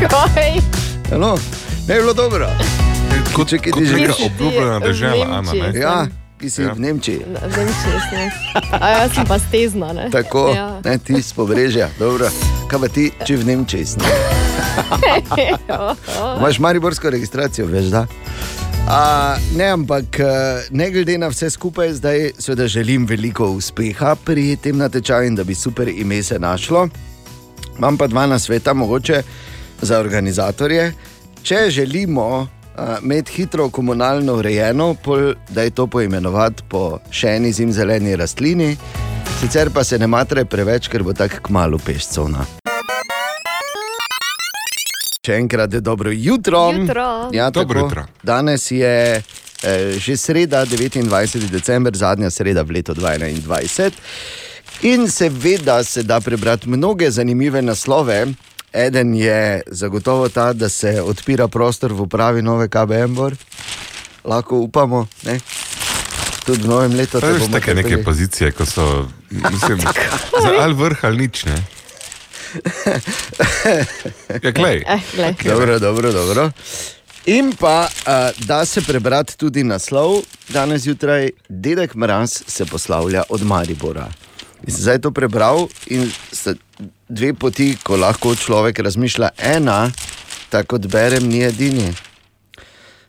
Kaj? No, ne bi bilo dobro. Kot, Če kaj kot ti že neka greš. obljubljena dežela, Ana. Ne? Ja, ki si Ja. ja. v Nemčiji. V Nemčiji sem. A jaz sem pa stezna, ne? Tako, Ja. ja. ne ti z pobrežja. Dobro. Kaj pa ti, če v Nemčiji si? Imaš mariborsko registracijo, veš da? A, ne, ampak eh, ne glede na vse skupaj, zdaj seveda želim veliko uspeha pri tem natečaju in da bi super ime se našlo. Imam pa dva nasveta, mogoče za organizatorje. Če želimo uh, imeti hitro komunalno urejeno, pol, da je to poimenovati po še eni zimzeleni rastlini, sicer pa se ne matre preveč, ker bo tako kmalo pešcovna. Še enkrat je dobro jutro. Jutro. Ja, Dobro tako. jutro. Danes je eh, že sreda, 29. december, zadnja sreda v letu 2021. In seveda se da prebrati mnoge zanimive naslove. Eden je zagotovo ta, da se odpira prostor v upravi nove KBM, -bor. lahko upamo. Ne? Tudi v novem letu. Veš, bomo take neke pozicije, ko so, mislim, za ali vrh ali nič. Ne? Ja, glej. Eh, glej. Dobro, dobro, dobro. In pa uh, da se prebrati tudi naslov, danes zjutraj Dedek Mraz se poslavlja od Maribora. In sem zdaj to prebral in sta dve poti, ko lahko človek razmišlja. Ena, tako kot berem, ni edini.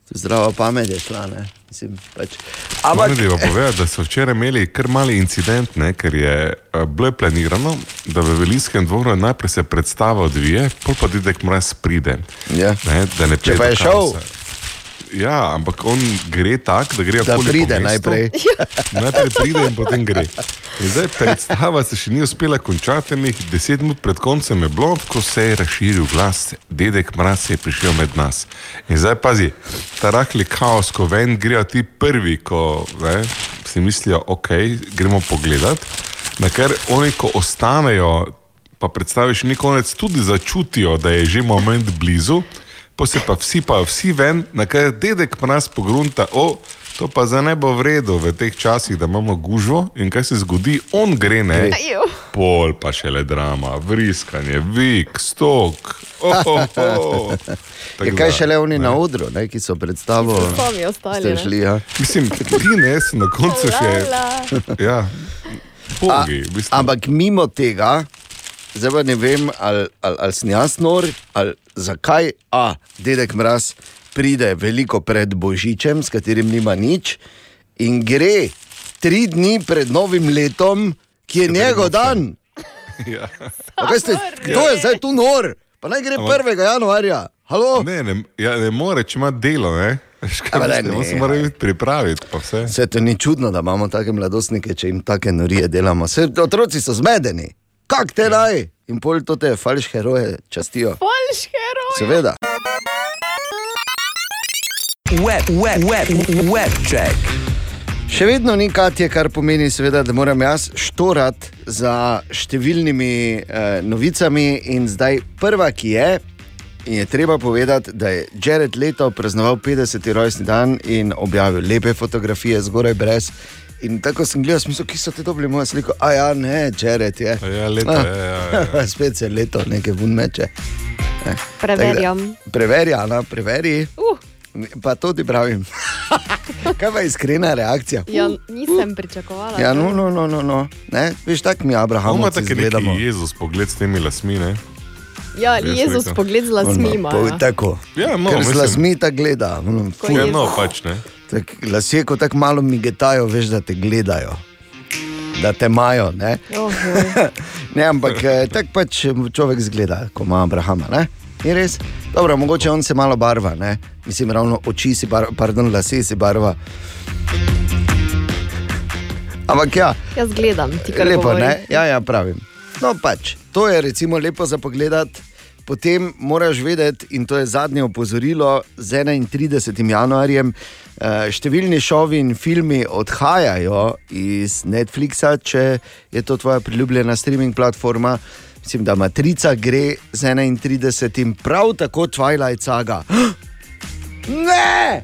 Zdrava pamet je šla, ne? Mislim, pač. Ampak treba povedati, da so včeraj imeli kar mali incident, ne, ker je uh, bilo planirano, da v Velijskem dvoru najprej se predstava odvije, pol pa dedek mraz pride. Ja. Ne, da ne Če pride pa je do šel. Ja, ampak on gre tako, da gre okoli po pride mestu. najprej. Najprej pride in potem gre. In zdaj predstava se še ni uspela končati, enih deset minut pred koncem je bilo, ko se je razširil glas, dedek mraz je prišel med nas. In zdaj pazi, ta rahli kaos, ko ven grejo ti prvi, ko ne, si mislijo, ok, gremo pogledat, na kar oni, ko ostanejo, pa predstaviš ni konec, tudi začutijo, da je že moment blizu. Pa se pa vsi, pa vsi ven, na kar dedek pa nas pogrunta, o, to pa za ne bo v redu v teh časih, da imamo gužvo in kaj se zgodi, on gre ne. Pol pa še le drama, vriskanje, vik, stok. Oh, oh, oh. Je kaj še le oni na odru, ne, ki so predstavo ostali, ste ne. šli, ja. Mislim, ti ne, na koncu še. Ja, bogi, v bistvu. Ampak mimo tega, zdaj pa ne vem, ali, ali, ali sem jaz nor, ali zakaj, a dedek mraz pride veliko pred Božičem, s katerim nima nič, in gre tri dni pred novim letom, ki je njegov dan. Ja. Ste, kdo je zdaj tu nor? Pa naj gre Ampak- 1. januarja. Halo? Ne, ne, ja, ne more, če ima delo, ne. On se ne. mora biti pripraviti, pa vse. Vse to ni čudno, da imamo take mladostnike, če jim take norije delamo. Vse, otroci so zmedeni. Kak te naj? In pol to te falš heroje častijo. Falš heroj. Seveda. Web, web, web, web check. Še vedno ni Katje, kar pomeni, seveda, da moram jaz štorati za številnimi eh, novicami. In zdaj prva, ki je, in je treba povedati, da je Jared Leto praznoval 50. rojstni dan in objavil lepe fotografije, zgoraj brez. In tako sem gledal, smisel, ki so te dobili mojo sliko. A ja, ne, Jared je. Ja, leto, Ah. ja, ja, ja. Spet se leto, nekaj vun meče. Eh, Preverjam. da- Preveri, Ana, preveri. Uh. Pa to ti pravim. Kaj pa iskrena reakcija? Ja, nisem pričakovala. Ja, no, no, no, no, no. Ne? Veš, tako mi Abraham Ima tako gledamo. neki Jezus pogled s temi lasmi, ne? Ja, Jaz Jezus rekel. pogled z lasmi. No, ja. tako. Ja, no, Ker z mislim- lasmi tako gleda. ful. Ja, no, pač ne. Tak, lasje, ko tako malo migetajo, veš, da te gledajo. Da te imajo. Ne, ne ampak eh, tako pač človek zgleda, ko ima Abrahama. Ne? Je res? Dobro, mogoče on se malo barva, ne? mislim, ravno oči si barva, pardon, lase si barva. Ampak ja, Jaz gledam, ti kar lepo, govoriš. ne? Ja, ja, pravim. No, pač, to je recimo lepo za pogled. Potem moraš vedeti, in to je zadnje opozorilo, z 31. januarjem eh, številni šovi in filmi odhajajo iz Netflixa, če je to tvoja priljubljena streaming platforma. Mislim, da Matrica gre z 31. prav tako Twilight Saga. Ne!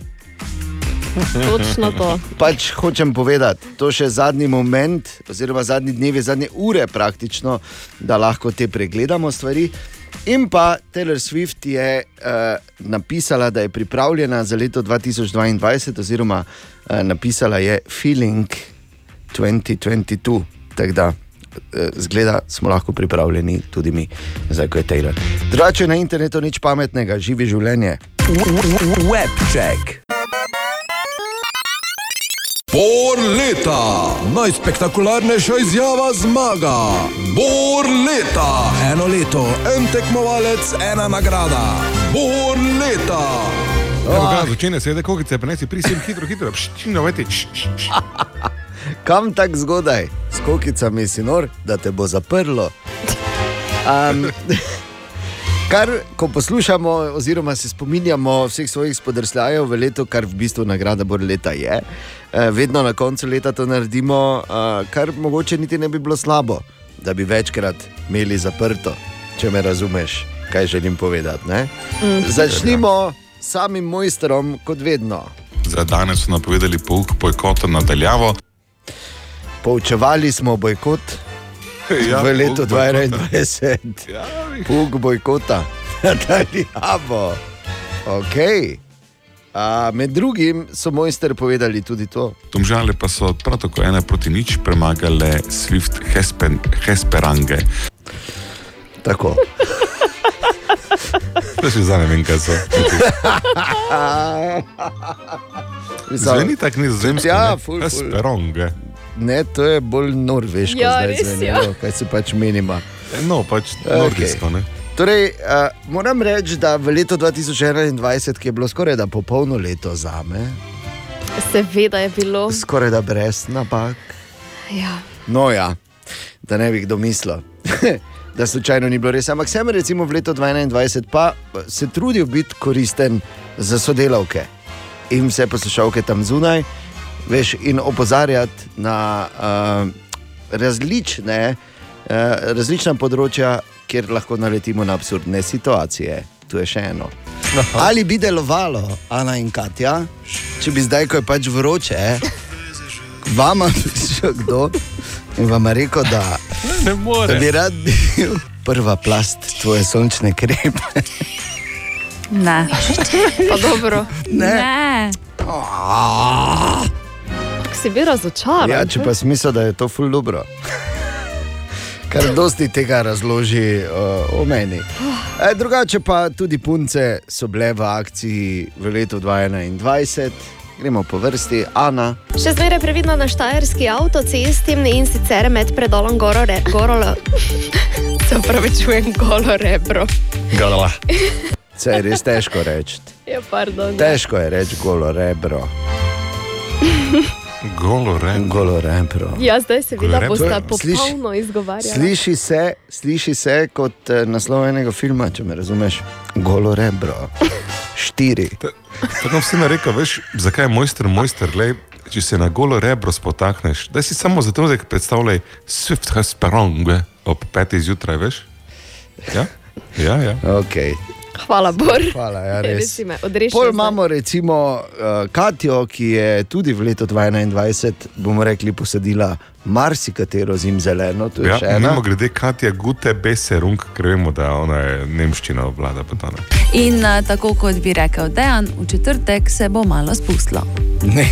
Točno to. Pač hočem povedati, to je še zadnji moment, oziroma zadnji dnevi, zadnje ure praktično, da lahko te pregledamo stvari. In pa Taylor Swift je uh, napisala, da je pripravljena za leto 2022, oziroma uh, napisala je Feeling 2022. Tako da, uh, zgleda, smo lahko pripravljeni tudi mi, zdaj ko je Taylor. Drugače na internetu nič pametnega, živi življenje. Web check. Bor leta, najspektakularnejša izjava zmaga. Bor leta, eno leto, en tekmovalec, ena nagrada. Bor leta. Evo ga, začne se, da kokice prenesi, prisim hitro, hitro, pščino, vete, Kam tako zgodaj, s kokicami si nor, da te bo zaprlo. Um, kar, ko poslušamo, oziroma se spominjamo vseh svojih spodrsljajev v letu, kar v bistvu nagrada bolj leta je, vedno na koncu leta to naredimo, eh, kar mogoče niti ne bi bilo slabo, da bi večkrat imeli zaprto, če me razumeš, kaj želim povedati. ne? Mhm. Začnimo s samim mojstrom, kot vedno. Za danes so napovedali pouk bojkota nadaljavo. Poučevali smo bojkot, Ja, v letu puk bojkota. 2021. Ja, Puk bojkota. Nadaljavo. Okay. A, med drugim so mojster povedali tudi to. Domžale pa so prav tako ena proti nič premagale Swift Hespen, Hesperange. Tako. To še zdaj ne vem, kaj so. Zveni tako nizozemsko. Ja, ful, ful. Hesperange. Ne, to je bolj norveško, Ja, zdaj res, zvenelo, ja. kaj se pač menima. No, pač Okej. nordijsko, ne? Torej, uh, moram reči, da v letu 2021, ki je bilo skoraj da popolno leto za me, Seveda je bilo. skoraj da brez napak. Ja. No, ja, da ne bi kdo mislil, da slučajno ni bilo res. Ampak sem recimo v letu 2021 pa se trudil biti koristen za sodelavke in vse poslušalke tam zunaj, veš, in opozarjati na uh, različne, uh, različna področja, kjer lahko naletimo na absurdne situacije. Tu je še eno. Ali bi delovalo, Ana in Katja, če bi zdaj, ko je pač vroče, vama prišel kdo in vam rekel, da, Ne more. da bi rad bil prva plast tvoje sončne kreme. Ne. Pa dobro. Ne. ne. Kako si bil razočaran? Ja, če pa smisel, da je to ful dobro. Kar dosti tega razloži uh, o meni. E, drugače pa tudi punce so bile v akciji v letu 2021. Gremo po vrsti, Ana. Še zmeraj previdno na štajerski avtocesti in sicer med predolom Goro, re, goro Se upravičujem, golo rebro. Gala. Se je res težko reči. Ja, pardon. Težko je reči golo rebro. Golo rebro. Golo rebro. Ja, zdaj se vidi, da boste rebro. Sliši- popolno izgovarjali. Sliši se, sliši se kot eh, naslov enega filma, če me razumeš. Golo rebro. Štiri. Tako sem si rekel, veš, zakaj je mojster mojster, glej, če se na golo rebro spotakneš, da si samo za trenutek predstavljaj Swift Hesperange ob petih zjutraj, veš? Ja, ja. ja. Okay. Hvala, Bor. Hvala, ja, Res. Pol imamo recimo uh, Katijo, ki je tudi v letu 2021, bomo rekli, posadila marsikatero zimzeleno. To je Ja, še ena. mimo grede, Katja Gute Beserung, ker vemo, da ona je nemščina vlada. pa to ne. In uh, tako kot bi rekel Dejan, v četrtek se bo malo spustilo. Ne.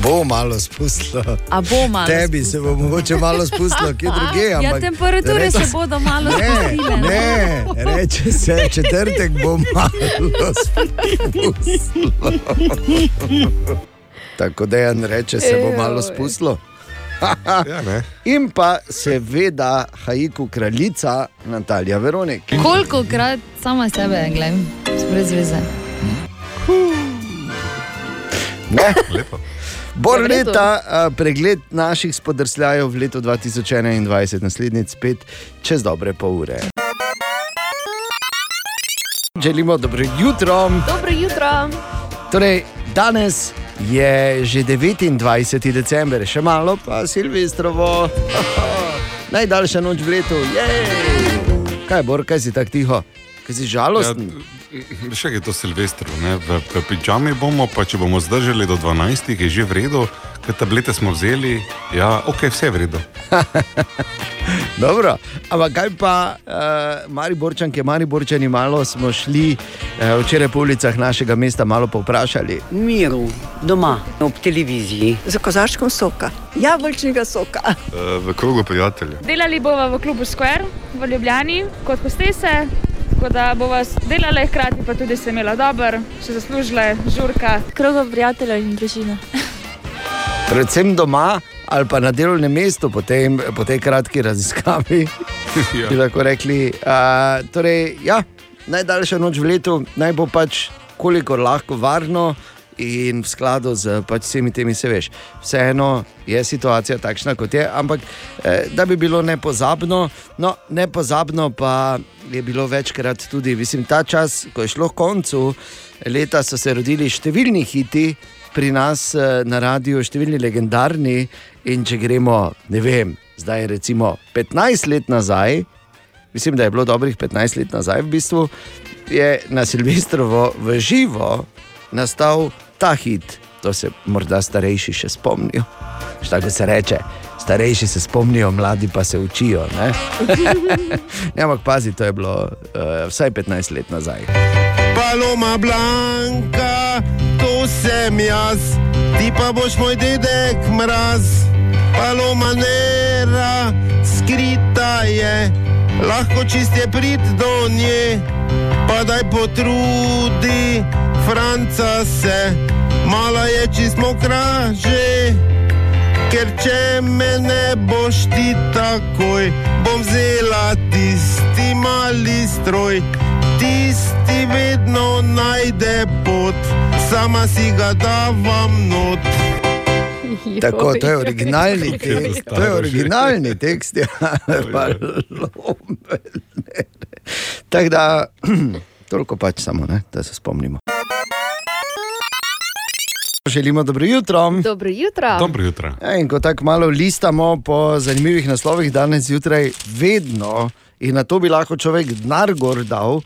Bo malo spustilo. A bo malo Tebi se bo mogoče malo spustilo, kje druge. Ja, ampak temperature reče se bodo malo Ne, spustile. ne, reče se, četrtek bo malo spustilo. Tako da je reče, se bo malo spustilo. Ja, ne. In pa seveda haiku kraljica Natalija Veronik. Koliko krat sama sebe gledam, brez veze. Ne? Lepo. Bor leta, pregled naših spodrsljajev v letu 2021, naslednjič spet čez dobre pol ure. Želimo dobro jutro. Dobro jutro. Torej, danes je že 29. december, še malo pa Silvestrovo. Najdaljša noč v letu. Jej! Kaj, Bor, kaj si tako tiho? Kaj si žalosten? Ja, še je to Silvestro, ne? v, v pižami bomo, pa če bomo zdržali do 12, je že v redu, ker tablete smo vzeli, ja, ok, vse je v redu. Dobro, ampak kaj pa, uh, Mariborčanke, Mariborčani, malo smo šli uh, včeraj po ulicah našega mesta, malo povprašali. Miru, doma, ob televiziji. Za kozačkom soka, jabolčnega soka. v krogu prijateljev. Delali bomo v klubu Square v Ljubljani kot hostese, tako da bova delala hkrati, pa tudi se imela dobro, še zaslužile žurka. Krogo prijateljev in družine. Predvsem doma ali pa na delovnem mestu, po, tem, po tej kratki raziskavi. Ja. Bi lahko rekli. Uh, torej, ja, najdaljša noč v letu naj bo pač kolikor lahko varno. In v skladu z pač vsemi temi, se veš, vseeno je situacija takšna, kot je, ampak eh, da bi bilo nepozabno, no, nepozabno pa je bilo večkrat tudi, mislim, ta čas, ko je šlo koncu leta, so se rodili številni hiti, pri nas eh, na radiju, številni legendarni. In če gremo, ne vem, zdaj recimo 15 let nazaj, mislim, da je bilo dobrih 15 let nazaj, v bistvu je na Silvestrovo v živo nastal ta hit. To se morda starejši še spomnijo. Šta, ko se reče, Starejši se spomnijo, mladi pa se učijo. Ne, ampak pazi, to je bilo uh, vsaj 15 let nazaj. Paloma Blanka, to sem jaz, ti pa boš moj dedek mraz. Paloma Nera, skrita je, lahko čist je prid do nje. Pa daj potrudi, Franca se, mala je čist mokra že. Ker če me ne boš ti takoj, bom vzela tisti mali stroj. Tisti vedno najde pot, sama si ga davam not. Tako, to je originalni tekst. To je originalni tekst. Ja. Palome. Tako da, toliko pač samo, ne, da se spomnimo. Želimo dobro jutro. Dobro jutro. Dobro jutro. Ja, in ko tako malo listamo po zanimivih naslovih danes zjutraj, vedno in na to bi lahko človek denar gor dal,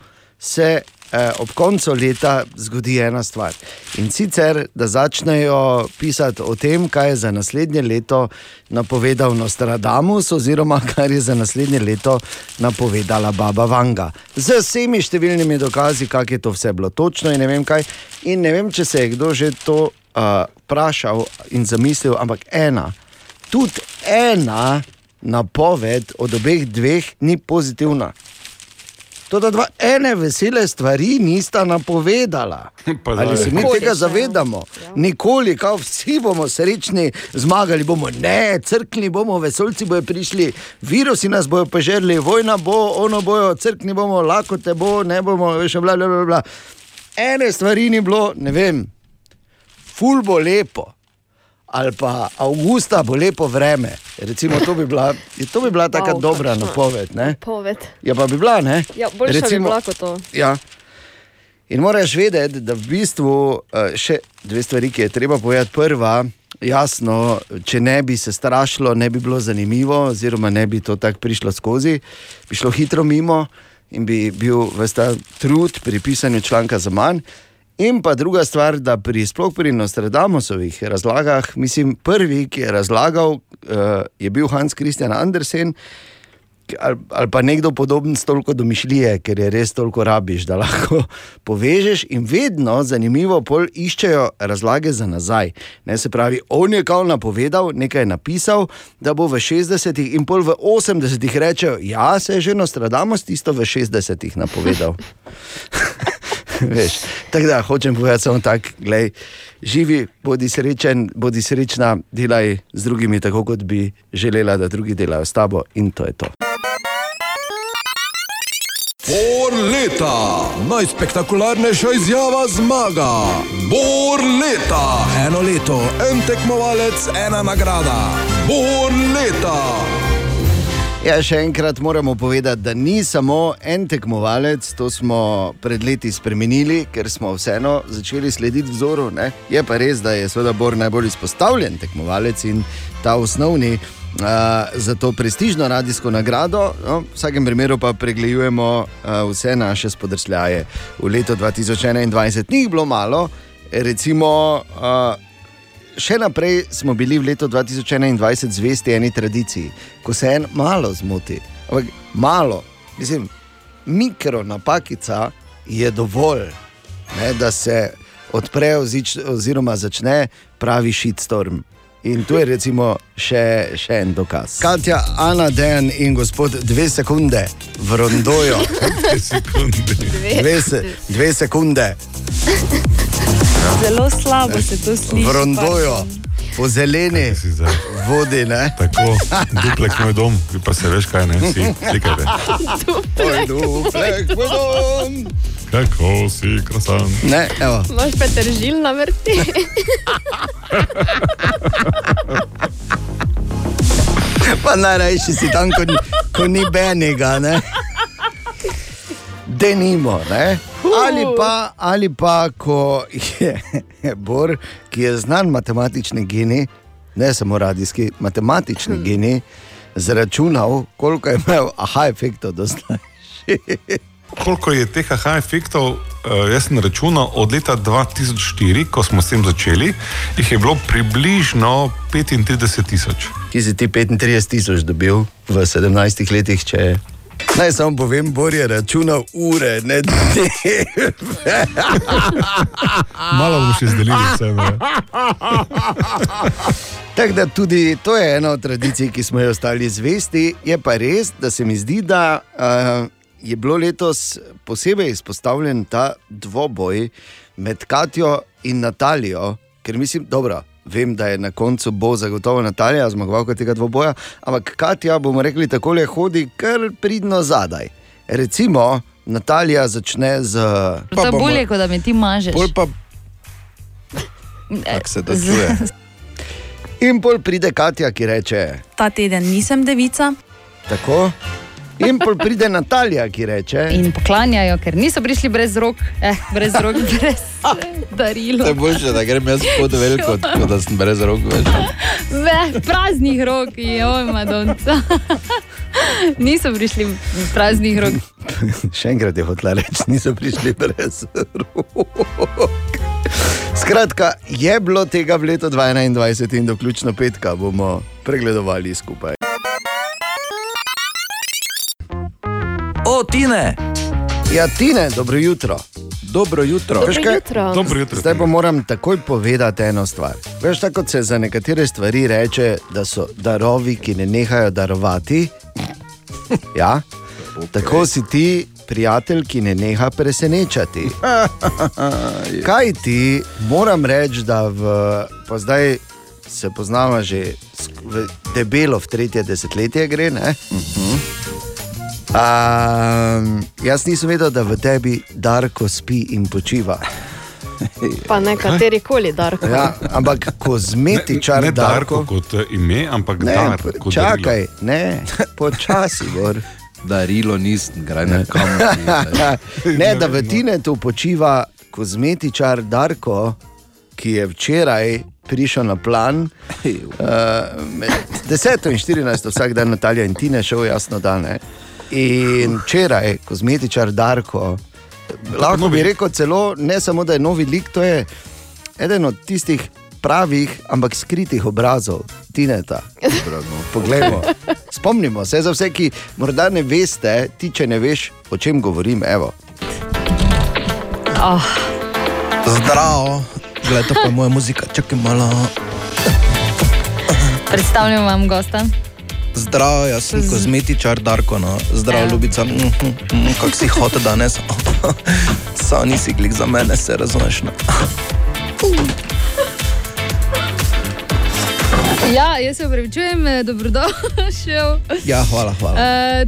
se eh, ob koncu leta zgodi ena stvar. In sicer, da začnejo pisati o tem, kaj je za naslednje leto napovedal Nostradamus, oziroma kar je za naslednje leto napovedala Baba Vanga. Z vsemi številnimi dokazi, kako je to vse bilo točno in ne vem kaj. In ne vem, če se je kdo že to uh, vprašal in zamislil, ampak ena, tudi ena napoved od obeh dveh ni pozitivna. To, da dva ene vesele stvari nista napovedala. Ali se mi tega še, ja. zavedamo? Nikoli, kao vsi bomo srečni, zmagali bomo, ne, crkni bomo, vesolci bodo prišli, virusi nas bodo požrli, vojna bo, ono bojo, crkni bomo, lakote bo, ne bomo, bla, bla, bla, bla. Ene stvari ni bilo, ne vem, ful bo lepo. Ali pa avgusta bo lepo vreme. Recimo, to bi bila, to bi bila tako Wow, dobra kakšna napoved. Ne? Poved. Ja, pa bi bila, ne? Ja, boljša bi bila kot to. Ja. In moraš vedeti, da v bistvu eh, še dve stvari, ki je treba povedati. Prva, jasno, če ne bi se strašilo, ne bi bilo zanimivo, oziroma ne bi to tako prišlo skozi, bi šlo hitro mimo in bi bil vsta trud pri pisanju članka za manj. In pa druga stvar, da pri sploh pri Nostradamusovih razlagah, mislim, prvi, ki je razlagal, uh, je bil Hans Christian Andersen. Ali, ali pa nekdo podoben s toliko domišljije, ker je res toliko rabiš, da lahko povežeš, in vedno zanimivo pol iščejo razlage za nazaj. Ne, se pravi, on je kao napovedal, nekaj je napisal, da bo v 60-ih in pol v 80-ih rečejo, ja, se je že Nostradamus tisto v 60-ih napovedal. Tako da hočem povedati samo tako, gledaj, živi, bodi srečen, bodi srečna, delaj z drugimi tako, kot bi želela, da drugi delajo s tabo, in to je to. Bor leta, najspektakularnejša izjava zmaga. Bor leta, eno leto, en tekmovalec, ena nagrada. Bor leta. Ja, še enkrat moramo povedati, da ni samo en tekmovalec, to smo pred leti spremenili, ker smo vseeno začeli slediti vzoru. Ne? Je pa res, da je seveda Bor najbolj izpostavljen tekmovalec in ta osnovni. Uh, za to prestižno radijsko nagrado, no, v vsakem primeru pa pregledujemo uh, vse naše spodrsljaje. V letu 2021 ni jih bilo malo, recimo, uh, še naprej smo bili v letu 2021 zvesti eni tradiciji, ko se en malo zmoti. Ampak malo, mislim, mikro napakica je dovolj, ne, da se odpre ozič, oziroma začne pravi shitstorm. In tu je recimo še, še en dokaz. Katja, Ana, Dejan in gospod dve sekunde v rondoju. Dve sekunde. Dve, se, dve sekunde Zelo slabo se to sliši. v rondoju, po zeleni vodi. Ne? Tako, duplek moj dom, vi pa se veš kaj, ne, si slikate. Oj, duplek moj dom. Kako si krasan. Ne, evo. Imaš petržil na vrti. Pa najrajši si tam, ko, ni- ko ni benega. Ne? Denimo, ne? Ali pa, ali pa, ko je Bor, ki je znan matematični genij, ne samo radijski, matematični genij, zračunal, koliko je imel aha efektov do zdaj. koliko je teh aha efektov, uh, jaz sem računal od leta 2004, ko smo s tem začeli, jih je bilo približno 35 tisoč. Ki si ti 35 tisoč dobil v 17 letih, če. Naj samo povem, Bor je računal ure, ne dneve. Malo bomo še zdelili vse. Tako da tudi to je ena od tradicij, ki smo jo ostali zvesti. Je pa res, da se mi zdi, da uh, je bilo letos posebej izpostavljen ta dvoboj med Katijo in Natalijo, ker mislim, dobro. Vem, da je na koncu bo zagotovo Natalija zmagovalka tega dvoboja, ampak Katja, bomo rekli, tako le hodi kar pridno zadaj. Recimo, Natalija začne z. To je bolje, kot da me ti mažeš. Pol pa Kako se to čuje? In pol pride Katja, ki reče: Ta teden nisem devica. Tako. In pol pride Natalija, ki reče: In poklanjajo, ker niso prišli brez rok, eh, brez rok, brez darila. To je boljše, da grem jaz pod veliko, kot da sem brez rok več. Ve, praznih rok, joj, madonca. Niso prišli praznih rok. Še enkrat je hotela reči, niso prišli brez rok. Skratka, je bilo tega v letu 2021 in do ključno petka bomo pregledovali skupaj. Tine! Ja, Tine, dobro jutro. Dobro jutro. Dobro Veš kaj? jutro. Dobro jutro. Zdaj pa moram takoj povedati eno stvar. Veš, tako se za nekatere stvari reče, da so darovi, ki ne nehajo darovati. Ja? Tako si ti, prijatelj, ki ne neha presenečati. Kaj ti, moram reči, da v, pa zdaj se poznava že debelo, v tretje desetletje gre. Ne? Um, jaz nisem vedel, da v tebi Darko spi in počiva. Pa nekateri koli darko. Ja, ampak kozmetičar Ne, ne Darko. Darko kot eh, ime, ampak Ne, dar. p- kot čakaj, ne, počasi, gor. Darilo nisem, graj na kamer. ne, da v Tinetu počiva kozmetičar Darko, ki je včeraj prišel na plan. Uh, med 10 in 14, vsak dan Natalija in Tine, šel jasno dan. Ne? In včeraj, kozmetičar Darko, lahko bi rekel celo, ne samo da je novi lik, to je eden od tistih pravih, ampak skritih obrazov Tineta. Poglejmo. Spomnimo se, za vse, ki morda ne veste, ti če ne veš, o čem govorim. Evo. Oh. Zdravo, gledaj, to pa je moja muzika, čakaj malo. Predstavljam vam gosta. Zdravo, jaz sem kozmetičar Darko, no. zdravo, Ja. ljubica. Mm, mm, mm, Kako si hotel danes? Sam nisi glik za mene, se razumeš. No. Ja, jaz se upravičujem, eh, dobrodošel. Ja, hvala, hvala. Uh,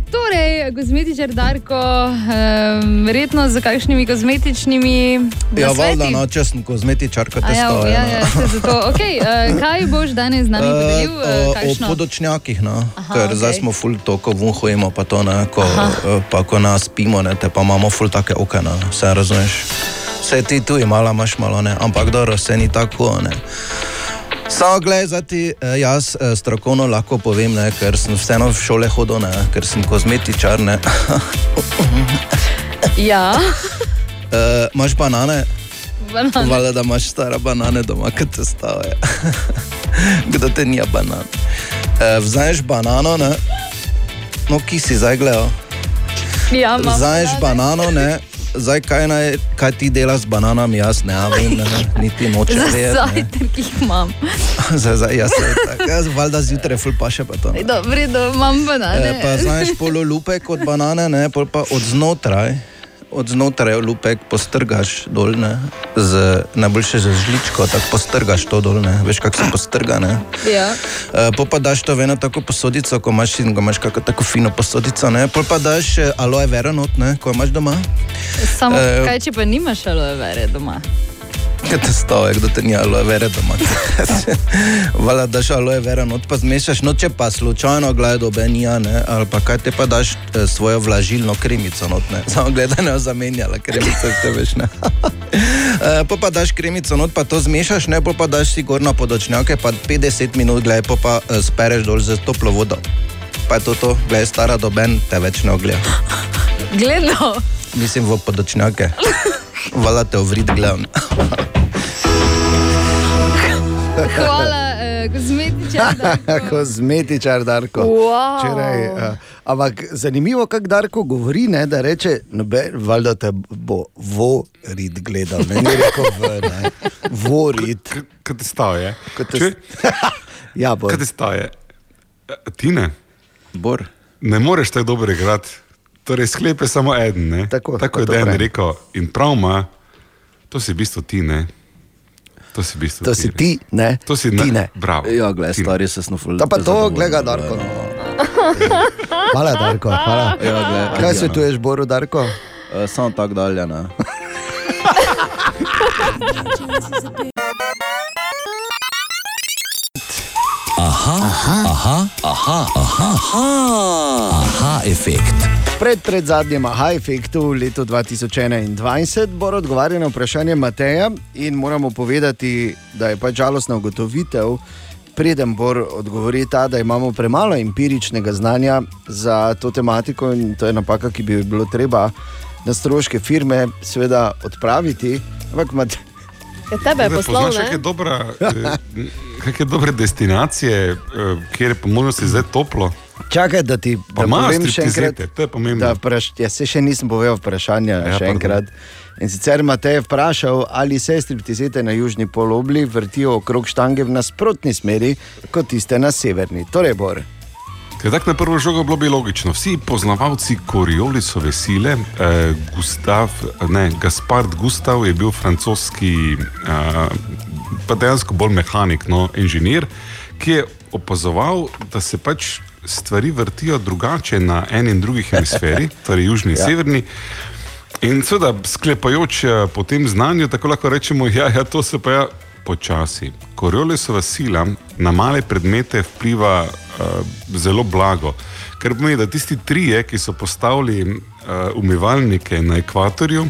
torej, kozmetičar Darko, uh, verjetno z kakšnimi kozmetičnimi. Ja, valjda, no, če sem kozmetičar, kot A te Ja, stoje. ja, no. ja, se zato. Okay, uh, kaj boš danes z nami podelil? Eh, Uh, o- podočnjakih, no. Aha, ker okej. zdaj smo ful to, ko vunhujemo, pa to ne, ko, Aha. eh, pa ko nas spimo, ne, te pa imamo ful take okena, vse razumeš. Vse ti tu imala imaš malo, ne, ampak dobro, vse ni tako, ne. Samo gledati, jaz eh, strokovno lahko povem, ne, ker sem vseeno v šole hodil, ne, ker sem kozmetičar. Ne. Ja, Eh, Imaš banane? banane. Valjda, da imaš stare banane doma, kot te stave. Kdo te nija banan? E, vzameš banano, ne? no ki si zdaj gledal. Ja, banane. banano, ne? Zdaj, kaj, naj, kaj ti delaš z bananami, jaz ne vem, ne, niti nočem vedeti. zajtrk jih imam. Zdaj, zdaj, jaz se tako, jaz valjda zjutraj ful pa še pa to. Dobro, imam banane. E, pa znaš pololupek od banane, ne, pol pa od znotraj. Od znotraj lupek postrgaš dol, ne, z, najboljše z žličko, tako postrgaš to dol, ne, veš kako se postrga. Ne. Ja. E, pol pa daš to v eno tako posodico, ko imaš, in ko imaš kako tako fino posodico, ne, pol pa daš eh, aloe vera not, ne, ko imaš doma. Samo Eh, kaj, če pa nimaš aloe vere doma? Kaj te stave, kdo te ni aloe vera doma? Vala daš aloe vera not, pa zmešaš, no če pa slučajno gledaj dobenija, ne, ali pa kaj te pa daš eh, svojo vlažilno kremico not, ne. Samo gledaj, ne zamenjala kremico, te veš, ne. Eh, Po pa daš kremico not, pa to zmešaš, ne, po pa daš si gor na podočnjake, pa 50 minut, gledaj, po pa eh, spereš dol z toplo vodo. Pa je to to, gledaj, stara doben te več ne ogleda. Gledno. Mislim v podočnjake. Vala te ovrit gledam. Hvala, uh, kozmetičar. Kozmetičar Darko. Wow. Včeraj, uh, ampak zanimivo, kako Darko govori, ne, da reče, nobe, valjda te bo vorit gledal. Ne, ni rekel v, ne. Vorit. Kaj ti staje? Te... ja, bo. Kaj ti staje? Ti ne? Bor. Ne moreš tako dobro igrati. Torej, sklep je samo eden. Ne? Tako, tako je to pravim. rekel. In prav ima, to si v bistvu ti, ne? To si v bistvu To ti. si ti, ne? To si ti ne. Bravo. Ja, ne. stari se snufali. Da pa to, gleda Darko. No. Hvala, Darko. Hvala. Ja, glej, Kaj svetuješ, Boru, Darko? Uh, samo tako dalje. Ne. Aha, aha, aha, aha, aha, aha, aha efekt. Pred, pred zadnjim aha efektu v letu 2021 bo odgovarjal na vprašanje Mateja in moramo povedati, da je pač žalostna ugotovitev. Preden Bor odgovori ta, da imamo premalo empiričnega znanja za to tematiko in to je napaka, ki bi jo bilo treba na stroške firme seveda odpraviti. Ampak Mate, Ja, tebe je poslal, poznaš kakšne ne? dobra, eh, kakšne dobre destinacije, eh, kjer je po možnosti zdaj toplo? čakaj, da ti Pa da povem še enkrat. to je pomembno. Da, vpraš, ja, se še nisem povedal vprašanja, Ja, ja, še pardon. enkrat. In sicer Matej je vprašal, ali se striptizete na južni polobli vrtijo okrog štange v nasprotni smeri kot tiste na severni. Torej, Bor. Ker tako na prvo žogo bilo bi logično. Vsi poznavalci Koriolisove sile, eh, Gustav, ne, Gaspard Gustav je bil francoski, eh, pa dejansko bolj mehanik, no, inženir, ki je opazoval, da se pač stvari vrtijo drugače na eni in drugi hemisferi, torej južni in Ja. severni. In seveda, sklepajoč eh, po tem znanju, tako lahko rečemo, da ja, ja, to se pa ja počasi. Koriolisova sila na male predmete vpliva uh, zelo blago. Ker pomeni, da tisti trije, ki so postavili uh, umivalnike na ekvatorju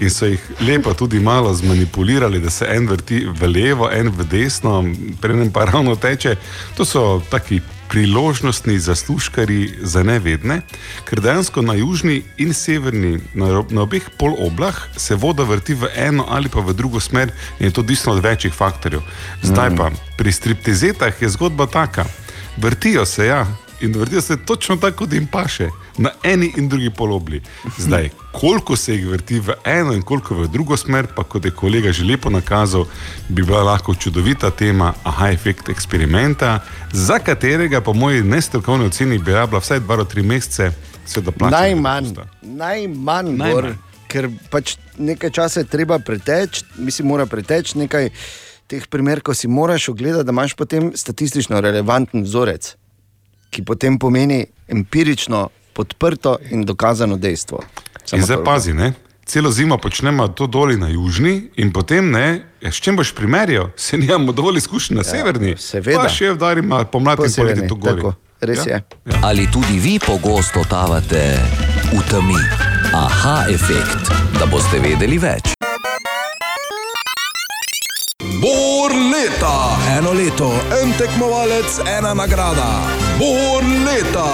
in so jih lepo tudi malo zmanipulirali, da se en vrti v levo, en v desno, preden pa ravno teče, to so taki priložnostni zaslužkari za nevedne, ker dejansko na južni in severni, na, na obeh poloblah se voda vrti v eno ali pa v drugo smer in je to odvisno od večjih faktorjev. Zdaj pa pri striptizetah je zgodba taka, vrtijo se ja. In vrtijo se točno tako, kot jim paše, na eni in drugi polobli. Zdaj, koliko se jih vrti v eno in koliko v drugo smer, pa kot je kolega že lepo nakazal, bi bila lahko čudovita tema, aha, efekt eksperimenta, za katerega, po moji nestrokovni oceni, bi rabila vsaj 2-3 mesece, seveda plačati. Najmanj, najmanj, Najmanj. Bor, ker pač nekaj časa je treba preteči, mislim, mora preteči nekaj teh primerov, si moraš ogledati, da imaš potem statistično relevanten vzorec, ki potem pomeni empirično podprto in dokazano dejstvo. In zdaj toliko. pazi, ne? celo zimo počnemo to doli na južni, in potem ne, ja, s čim boš primerjal, se nimamo dovolj izkušenj na ja, severni. seveda. Pa še vdarima pomlad Po in poleti severni, to gori. tako, res je. Ali tudi vi pogosto totavate v temi? Aha, efekt, da boste vedeli več. Bor leta, eno leto, en tekmovalec, ena nagrada. Bor leta.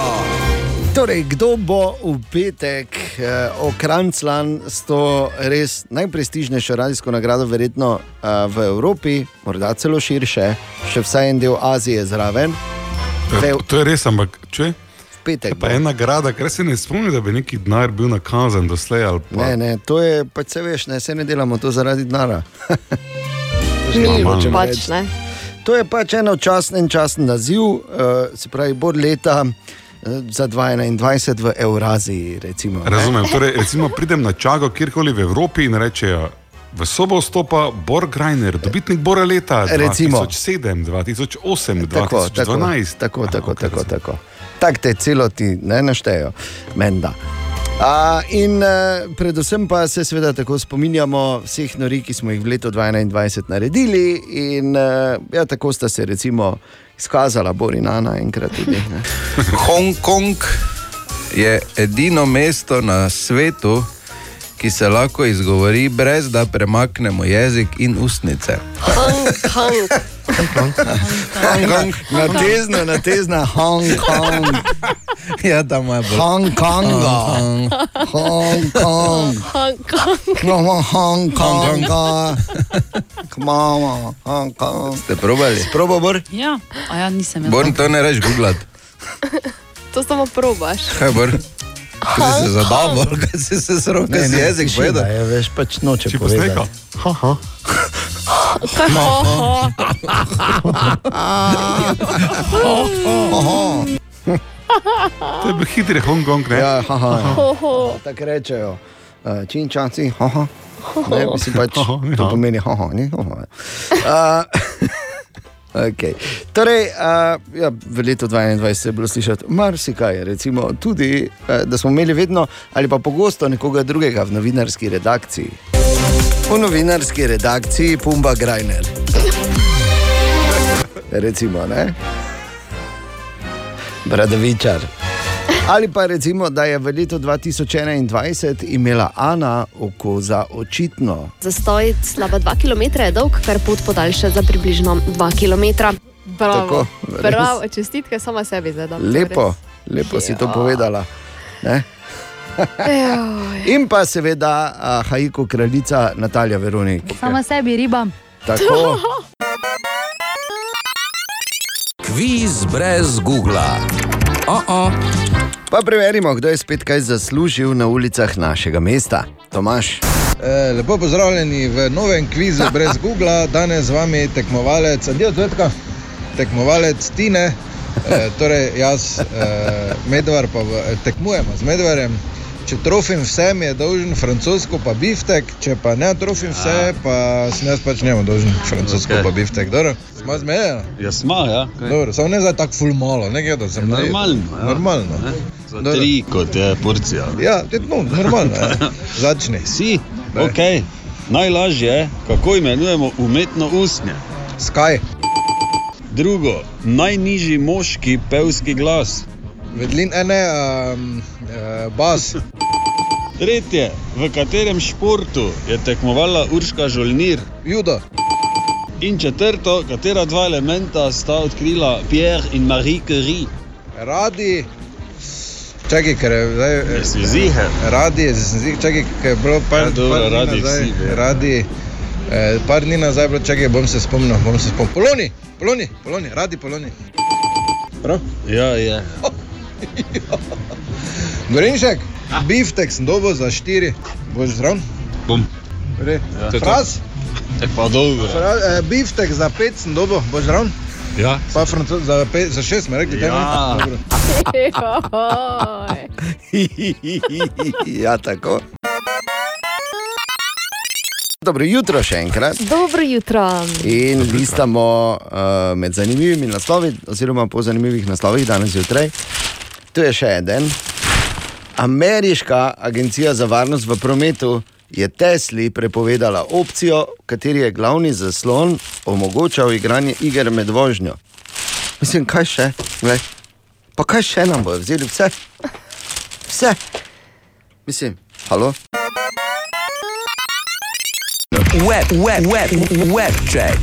Torej, kdo bo v petek eh, okranclan s to res najprestižnejšo radijsko nagrado, verjetno eh, v Evropi, morda celo širše, še vsaj en del Azije zraven? Ja, To je res, ampak če? petek Pa ena nagrada, ker se ne spomnim, da bi neki denar bil nakazan doslej. ali Pa... Ne, ne, to je pač se veš, ne, se ne delamo to zaradi denara. Mi pač ne. To je pač eno časten, časten naziv, uh, se pravi, bor leta uh, za 2021 v Euraziji. Recimo, ne. Razumem. Torej, recimo, pridem na čago kjerkoli v Evropi in rečejo. V sobo vstopa Bor Grajner, dobitnik Bora leta Recimo. 2007, 2008, Tako, 2012. Tako, tako, tako. tako. Tako te celoti ne naštejo, menda. A, in uh, predvsem pa se seveda tako spominjamo vseh nori, ki smo jih v letu 2021 naredili, in uh, ja, tako sta se recimo izkazala Borinana enkrat tudi. Hongkong je edino mesto na svetu, ki se lahko izgovori, brez da premaknemo jezik in ustnice. Hong Kong. Hong Kong, na tezno, na tezno, Hong Kong. Ja, tam je bilo. Hong Konga. Hong Kong. Hong Kong. Mama Hong Konga. Mama Hong Kong. Ste probali? Probo bor? Ja, a ja nisem. Born to ne rečeš googlati. To samo probaš. Kaj bor? Kaj si bor, kaj si se kaj si jezik povedal? Je, veš, pač noče Si povedati. posnekal? Haha. Kaj ho, ho. To je bil hitri Hongkong, ne? Ja, haha. Ho, ho. Tako rečejo. Uh, čin čanci, haha. Ne, mislim pač, to pomeni haha, ni haha. Uh, Okay. Torej, uh, ja, v letu 2021 je bilo slišati marsikaj, recimo tudi, uh, da smo imeli vedno ali pa pogosto nekoga drugega v novinarski redakciji. V novinarski redakciji Pumba Grajner. Recimo, ne? Bradavičar. Ali pa recimo, da je v letu 2021 imela Ana oko za očitno. Zastoj slaba 2 km je dolg, kar pot podaljša za približno 2 km. Bravo, Tako, res. Bravo čestitke sama sebi za dan. Lepo, lepo si to Ja. povedala. Ne? In pa seveda a, haiku kraljica Natalija Veronik. Sama sebi ribam. Tako. Kviz brez Google. Oh -oh. Pa preverimo, kdo je spet kaj zaslužil na ulicah našega mesta. Tomaš. E, lepo pozdravljeni v novem kvizu brez Google, danes z vami tekmovalec, adijo Cvetka, tekmovalec Tine, e, torej jaz, e, Medvar, pa v, e, tekmujemo z Medvarjem. Če trofim vse, mi je dolžen francosko pa biftek, če pa ne trofim vse, pa sem jaz pač njemu dolžen francosko Okej. pa biftek. Dobro, smo zmejeni. Ja, smo, ja. Dobro, samo ne za tako ful malo, ne gledam, sem naredil. Normalno. Ja. Normalno. Za Dobro. tri kot je porcija. Ja, no, normalno. Ja. Začni. Si, ok. Najlažje je, kako imenujemo umetno usnje. Skaj. Drugo, najnižji moški pevski glas. Vedlin, eh, ne, um, uh, bas. Tretje, v katerem športu je tekmovala Urška Žolnir? Judo. In četrto, katera dva elementa sta odkrila Pierre in Marie Curie? Radi. Čakaj, ker je zdaj. eh, ziher? Radi, ziher, čakaj, ker je bilo par, Ja, dobro, par dni radi nazaj. vsi, ja. Radi. Eh, par dni nazaj bilo, čakaj, bom se spomnil, bom se spomnil. Poloni, poloni, poloni, radi poloni. Prav? Ja, je. Gorenšek, biftek sem dobil za štiri. Boš zdrav? Bom. Re. Ja. To je to. Fraz? E pa dobro. Fra, eh, biftek za pet sem dobil, boš zdrav? Ja. Pa francoz za, pet, za šest, me rekli, Ja. kaj ne? ja, tako. Dobro jutro še enkrat. Dobro jutro. In listamo uh, med zanimivimi naslovi, oziroma po zanimivih naslovih danes zjutraj. Tu je še en. Ameriška agencija za varnost v prometu je Tesli prepovedala opcijo, v kateri je glavni zaslon omogočal igranje iger med vožnjo. Mislim, kaj še? Glej. Pa kaj še nam bojo vzeli vse? Vse. Mislim, halo. Web, web, web, web check.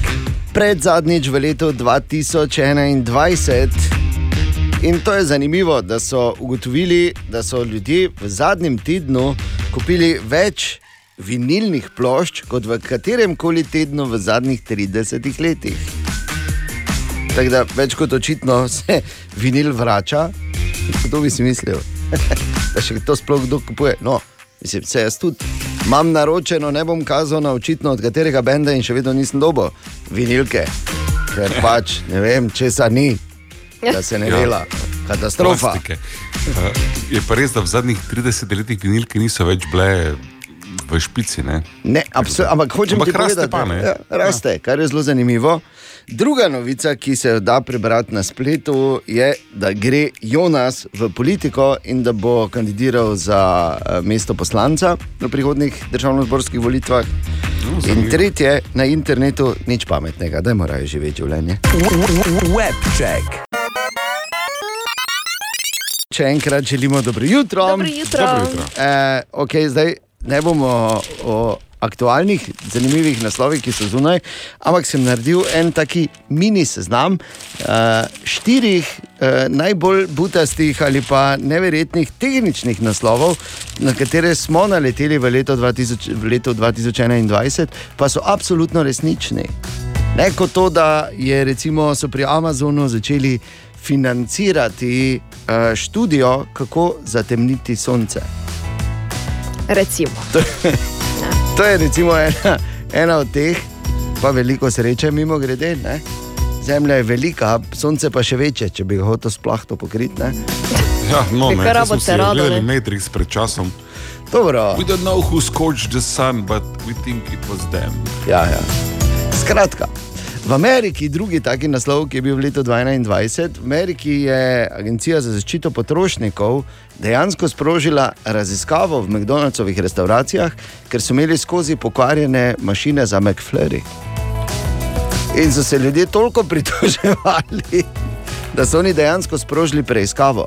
Pred zadnjič v letu 2021. In to je zanimivo, da so ugotovili, da so ljudje v zadnjem tednu kupili več vinilnih plošč kot v katerem koli tednu v zadnjih 30 letih. Tako da več kot očitno se vinil vrača. Kdo bi si mislil, da še to sploh kdo kupuje? No, mislim, se jaz tudi imam naročeno, ne bom kazal na očitno od katerega benda in še vedno nisem dobil vinilke, ker pač ne vem, česa ni, da se ne Ja. dela. Katastrofa. Plastike. Uh, je pa res, da v zadnjih 30 letih vinilke niso več bile v špici. Ne? Ne, absol- ampak hočem Ampak ti raste povedati, ne? Ja, raste, kar je zelo zanimivo. Druga novica, ki se jo da prebrati na spletu, je, da gre Jonas v politiko in da bo kandidiral za eh, mesto poslanca na prihodnih državno-zborskih volitvah. In tretje, na internetu nič pametnega, da morajo živeti življenje. Web check. Še enkrat želimo dobro jutro. Dobro jutro. Dobro jutro. E, okay, zdaj ne bomo o aktualnih, zanimivih naslovih, ki so zunaj, ampak sem naredil en taki mini seznam uh, štirih uh, najbolj butastih ali pa neverjetnih tehničnih naslovov, na katere smo naleteli v letu, 2000, v letu 2021, pa so absolutno resnični. Ne kot to, da je recimo, so pri Amazonu začeli financirati uh, študijo, kako zatemniti sonce. Recimo. To, to je recimo ena, ena od teh, pa veliko sreče, mimo grede. Ne? Zemlja je velika, sonce pa še večje, če bi ga hotel sploh to pokriti. Ne? Ja, no, ne, kar rabite si rado, gledali ne? Matrix pred časom. Dobro. We don't know who scorched the sun, but we think it was them. Ja, ja. Skratka. V Ameriki, drugi taki naslov, ki je bil v letu 2021, v Ameriki je Agencija za zaščito potrošnikov dejansko sprožila raziskavo v McDonald'sovih restauracijah, ker so imeli skozi pokvarjene mašine za McFlurry. In so se ljudje toliko pritoževali, da so oni dejansko sprožili preiskavo.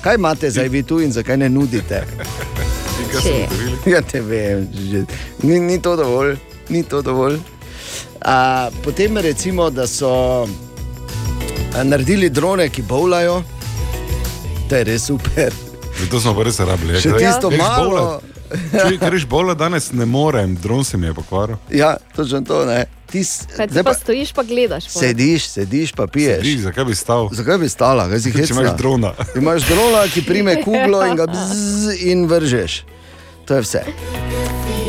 Kaj imate zdaj vi tu in zakaj ne nudite? Ja, te vem, že. Ni, ni to dovolj, ni to dovolj. A, potem recimo, da so naredili drone, ki bovlajo, to je res super. Zato smo pa res rabili. Še tisto malo. Če greš bolj danes, ne morem, dron se mi je pokvaril. Ja, točno to ne. Ti Kaj ti pa pa stojiš, pa gledaš. pol. Sediš, sediš, pa piješ. Sediš, zakaj bi stal? Zakaj bi stala, kaj si Če hecna? imaš drona. Imaš drona, ki prime kuglo in ga bzz in vržeš. To je vse.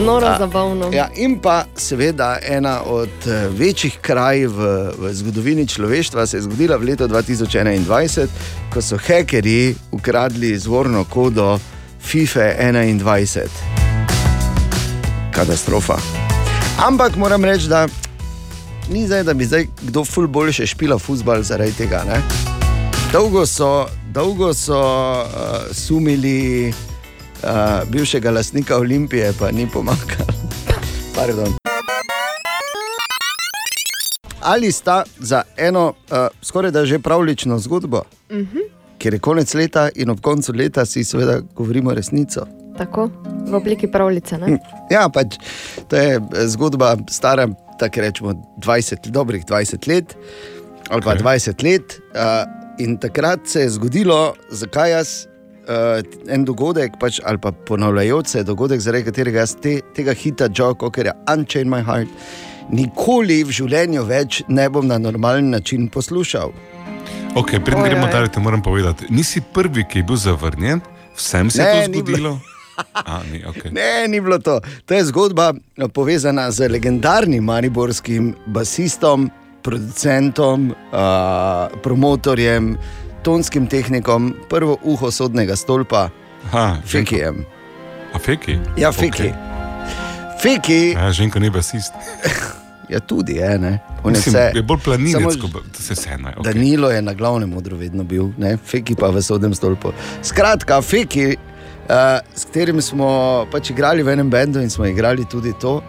Noro zabavno. Ja, in pa seveda ena od eh, večjih kraj v, v zgodovini človeštva se je zgodila v letu 2021, ko so hekerji ukradli izvorno kodo FIFA 21. Katastrofa. Ampak moram reči, da ni zdaj, da bi zdaj kdo ful boljše špila futbal zaradi tega. Ne? Dolgo so, dolgo so uh, sumili uh, bivšega lastnika Olimpije, pa ni pomagal. Pardon. Ali sta za eno uh, skoraj da že pravlično zgodbo, Mhm. ker je konec leta in ob koncu leta si seveda govorimo resnico. Tako, v obliki pravljice. Ne? Ja, pač to je eh, zgodba stara, tako rečemo, 20, dobrih 20 let ali pa Okej. 20 let. Uh, in takrat se je zgodilo, zakaj jaz uh, en dogodek, pač, ali pa ponavljajoč se dogodek, zaradi katerega jaz te, tega hita Joe Cockerja, Unchain My Heart, nikoli v življenju več ne bom na normalen način poslušal. Okay, Preden gremo dalje, ti moram povedati. Nisi prvi, ki je bil zavrnjen, vsem se je to zgodilo. A, ni, okay. Ne, ni bilo to. To je zgodba eh, povezana z legendarnim mariborskim basistom, producentom, uh, promotorjem, tonskim tehnikom, prvo uho sodnega stolpa, Aha, Fekijem. A feki? Ja, Feki. Feki, Ja, ženko ni basist. ja, tudi je, ne. On je Mislim, vse. je bolj planinec, Samo- se vseeno. Okay. Danilo je na glavnem odru vedno bil, ne? Feki pa v sodnem stolpu. Skratka, Feki, uh, s katerim smo pač igrali v enem bendu in smo igrali tudi to.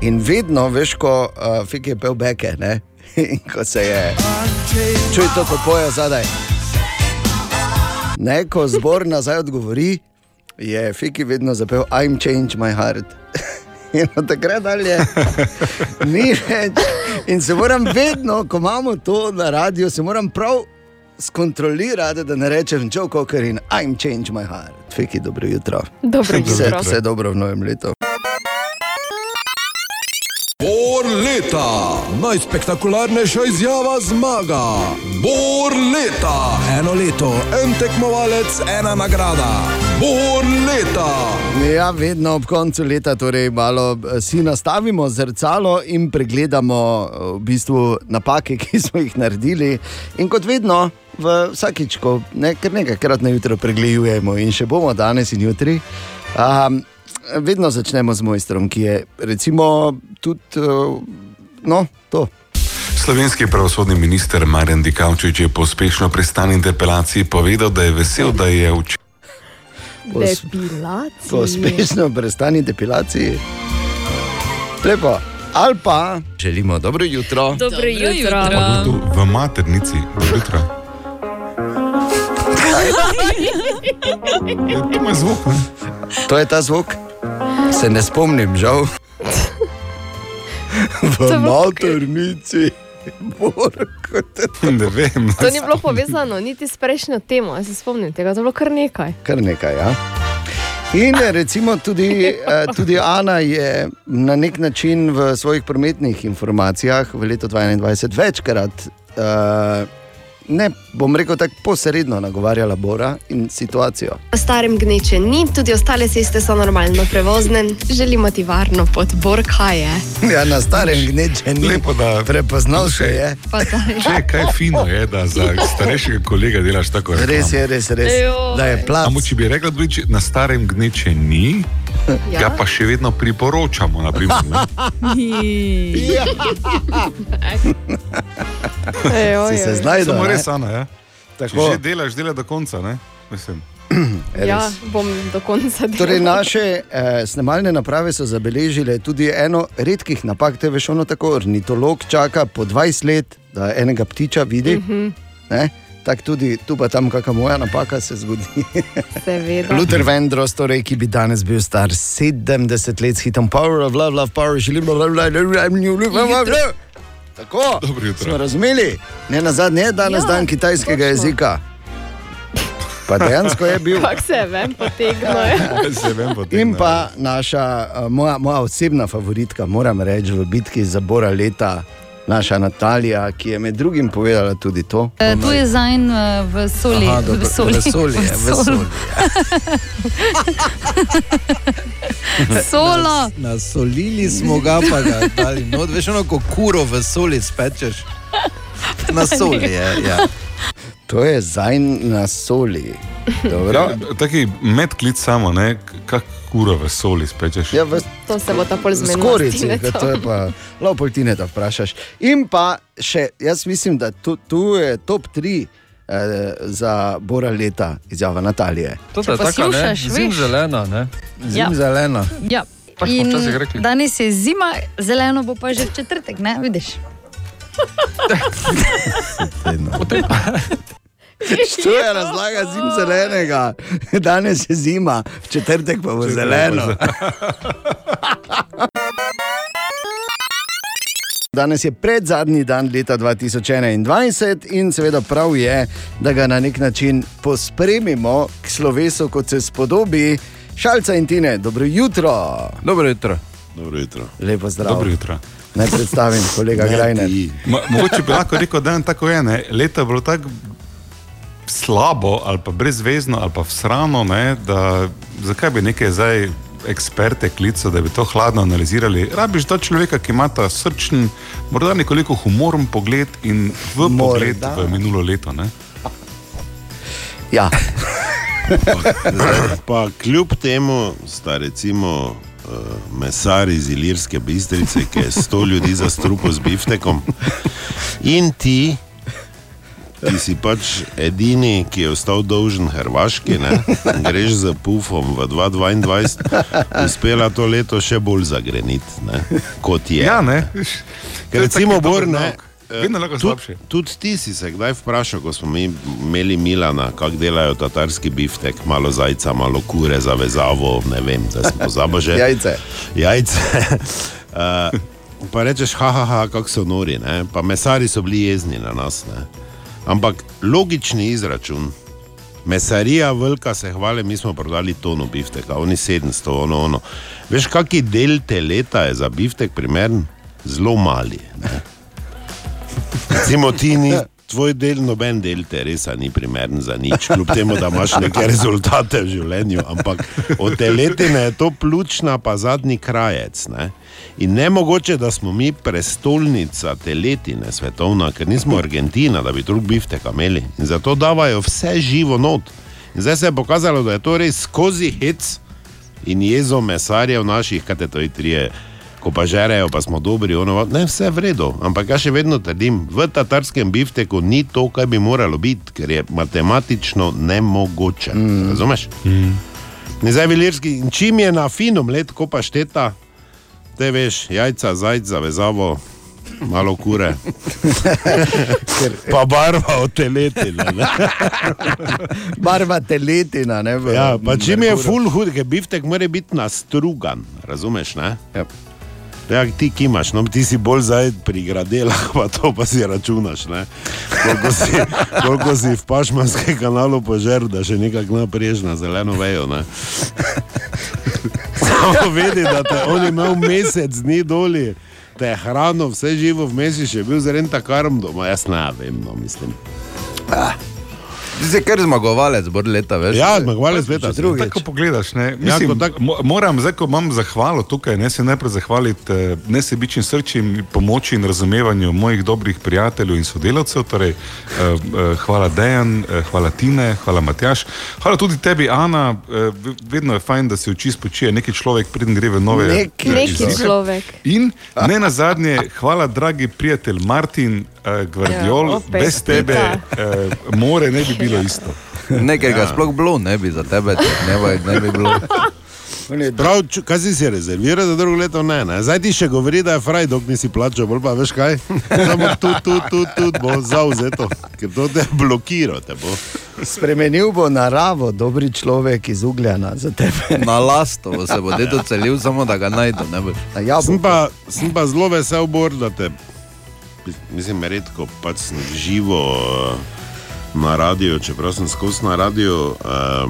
In vedno, veš, ko uh, Feki je pel beke, ne? in ko se je. Čuj to, ko poje zadaj. Ne, ko zbor nazaj odgovori, je Feki vedno zapel I'm change my heart. In od takrat dalje ni več. In se moram vedno, ko imamo to na radiju, se moram prav skontrolirati, da ne rečem Joe Cocker in I'm change my heart. Feki, dobro jutro. Dobro Vse, jutro. vse dobro v novem letu. Bor leta, najspektakularnejša izjava zmaga. Bor leta, eno leto, en tekmovalec, ena nagrada. Bor leta. Ja, vedno ob koncu leta torej malo eh, si nastavimo zrcalo in pregledamo eh, v bistvu napake, ki smo jih naredili. In kot vedno, vsakič, ne, kar nekajkrat na jutro pregledujemo in še bomo danes in jutri. Um, vedno začnemo z mojstrom, ki je recimo tudi uh, no, to. Slovenski pravosodni minister Marjan Dikavčič je po uspešno pristani interpelaciji povedal, da je vesel, da je včeraj. Pos-. Po uspešno prestani depilaciji. Lepo. Ali pa želimo dobro jutro. Dobro jutro. Tu v maternici, dobro jutro. Ja, to ima zvok. Ne? To je ta zvok. Se ne spomnim, žal. v motornici. Ne vem. To ni bilo povezano niti s prejšnjo temo, se spomnim tega, to je bilo kar nekaj. Kar nekaj, ja. In recimo tudi, eh, tudi Ana je na nek način v svojih prometnih informacijah v letu 2021 večkrat, uh, ne bom rekel tako posredno, nagovarjala Bora in situacijo. Na starem gneče ni, tudi ostale ceste so normalno prevozne, želimo ti varno pot, bor kaj je. Ja, na starem gneče ni. Lepo, da prepoznal še je. Pa daj. Če, kaj fino je, da za starejšega kolega delaš tako rekoč. Res je, res, res. Da je plac. Samo če bi rekla, da na starem gneče ni, ja. ga pa še vedno priporočamo. Naprimer, ne? Ja. Si se znašel? Samo res, Ana, ja. Če Tako. že delaš, dela do konca, ne? Mislim. Ja, bom do konca delala. Torej, naše eh, snemalne naprave so zabeležile tudi eno redkih napak, te veš, ono tako ornitolog čaka po 20 let, da enega ptiča vidi. Mhm. Ne? Tako tudi tu pa tam kakšna moja napaka se zgodi. Luther Vendros, torej, ki bi danes bil star 70 let s hitom Power of Love, Love Power, želim, da je bilo. Tako, smo razumeli. Ne na zadnje je danes ja, dan kitajskega točno. jezika. Pa dejansko je bil. Kako se vem, potegnil je. In pa naša, moja, moja osebna favoritka, moram reči, v bitki za Bora leta naša Natalija, ki je med drugim povedala tudi to. Eh, Tu je zajn eh, v soli. Aha, dobro, v soli. vesolje, V vesolje. Solo. Nasolili smo ga, pa ga dali. No, veš, ono, ko kuro v soli spečeš. Na soli je. Ja. To je zajn na soli. Dobro. Taki medklic samo, ne? Kak kura v soli spečeš. Ja, v To se bo ta pol zmenilo. skorici, ker to je pa lopoltine, da vprašaš. In pa še, jaz mislim, da tu, tu je top 3 eh, za Bora leta, izjava Natalije. To je tako, ne? Zim zelena, ne? Zim Ja. zelena. Ja. Tako In danes je zima, zeleno bo pa že v četrtek, ne vidiš. To je razlaga zim zelenega. Danes je zima, v četrtek pa bo zeleno. Danes je predzadnji dan leta 2021 in seveda prav je, da ga na nek način pospremimo k slovesu, kot se spodobi. Šalca in Tine, dobro jutro. Dobro jutro. Dobro jutro. Lepo zdrav. Dobro jutro. Naj predstavim kolega Ne, Grajner. ti. Mo mogoče bi lahko rekel, da je tako je. Ne? Leto je bilo tako slabo, ali pa brezvezno, ali pa vsrano, ne? da zakaj bi nekaj zdaj eksperte klical, da bi to hladno analizirali. Rabiš ta človeka, ki ima ta srčen, morda nekoliko humoren pogled in v Morda. pogled v minulo leto. Ne? Ja. Zdaj, pa kljub temu sta recimo uh, mesar iz Ilirske bistrice, ki je sto ljudi zastrupil z biftekom, in ti, ki si pač edini, ki je ostal dolžen Hrvaški, ne, greš z pufom v 2022, uspela to leto še bolj zagreniti, ne, kot je. Ja, ne. Ker recimo To je tak Bor, dober ne. nauk. Vedno lahko Tud- slabše. Tudi ti si se kdaj vprašal, ko smo mi imeli Milana, kako delajo tatarski biftek, malo zajca, malo kure za vezavo, ne vem, da smo zabože. Jajce. Jajce. uh, pa rečeš, haha, ha, kako so nori, ne? pa mesari so bili jezni na nas. Ne? Ampak logični izračun. Mesarija velika se hvale, mi smo prodali tono bifteka, oni 700, ono, ono. Veš, kaki del teleta je za biftek primeren? Zelo mali. Recimo ti ni. Tvoj del, noben del te res ni primeren za nič, kljub temu, da imaš neke rezultate v življenju. Ampak od teletine je to pljučna, pa zadnji krajec. Ne? In ne mogoče, da smo mi prestolnica teletine svetovna, ker nismo Argentina, da bi drug bifteka imeli. In zato davajo vse živo not. In zdaj se je pokazalo, da je to res skozi hec in jezo mesarjev naših, kaj te to je trije. Ko pa žerejo, pa smo dobri, ono, ne vse v redu. Ampak jaz še vedno trdim, v tatarskem bifteku ni to, kar bi moralo biti, ker je matematično nemogoče. Mm. Razumeš? Mm. Ne zdaj vilirski, in čim je na finom let, ko pa šteta, te veš, jajca, zajc, zavezavo, malo kure. pa barva od teletine. ne. Barva teletina, ne v Ja, pa čim je full hud, ker biftek mora biti nastrugan, razumeš? Ne? Ja. Ja, ti kimaš, no ti si bolj zdaj pri gradelah, pa to pa si računaš. Ne? Koliko si, koliko si v Pašmanskem kanalu požrl, da še nekako naprež na zeleno vejo. Ne? Samo vedi, da te on imel mesec dni doli, te je hrano, vse živo vmes je še bil zelen takarm doma, jaz ne vem, no mislim. Ti si kar zmagovalec, bor leta, veš? Ja, zmagovalec leta. Tako pogledaš, ne? Ja, Mislim, ko tak... Moram, zdaj, ko imam zahvalo tukaj, ne se najprej zahvaliti eh, nesebičnim srčim, pomoči in razumevanju mojih dobrih prijateljev in sodelavcev. Torej, eh, eh, hvala Dejan, hvala Tine, hvala Matjaš. Hvala tudi tebi, Ana. Vedno je fajn, da se oči spočije neki človek, preden gre v nove Neki- eh, neki človek. In ne na zadnje, hvala, dragi prijatelj Martin eh, Gvardiol, Ja, ja, brez tebe eh, more ne bi bilo isto. Nekega Ja. ja. sploh bilo ne bi za tebe, ne bi, ne bi bilo. Prav, kaj si si rezerviral za drugo leto? Ne, ne. Zdaj ti še govori, da je fraj, dok nisi plačal, bolj pa veš kaj. Samo tu, tu, tu, tu bo zauzeto, ker to te blokira. Te bo. Spremenil bo naravo, dobri človek iz Ugljana za tebe. Na lastovo se bo dedo celil, samo da ga najdu. Ne boš. Sem pa, sem pa zelo vesel, Bor, da te, mislim, redko pač sem živo eh, na radiju, čeprav sem skozi na radiju, eh,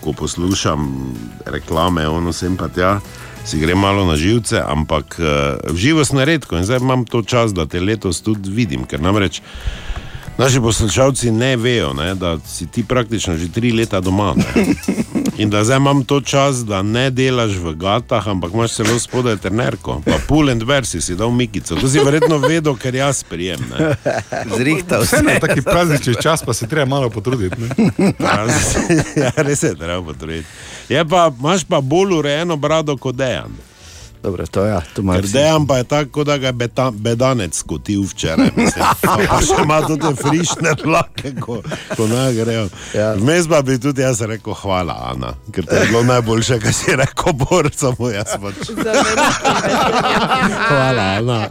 ko poslušam reklame, ono sem pa tja. Si gre malo na živce, ampak uh, živo sem redko in zdaj imam to čas, da te letos tudi vidim, ker namreč naši poslušalci ne vejo, ne, da si ti praktično že tri leta doma. Ne. In da zdaj imam to čas, da ne delaš v gatah, ampak imaš celo spodaj trenerko. Pa pull and bear si si dal mikico. To si verjetno vedel, ker jaz prijem. Ne. Zrihtal Vse na taki praznični čas, pa se treba malo potruditi. Ne? ja, res je, treba potruditi. Je pa, imaš pa bolj urejeno brado kot dejan. Dobro, to ja, to Ker dejan pa je tako, da ga je beta, bedanec skotil včeraj. mislim. Pa, še ima tudi frišne tlake, ko, ko naj grejo. Ja. Vmes pa bi tudi jaz rekel hvala, Ana, ker to je bilo najboljše, kar si rekel, bor, samo jaz pač. Hvala, Ana.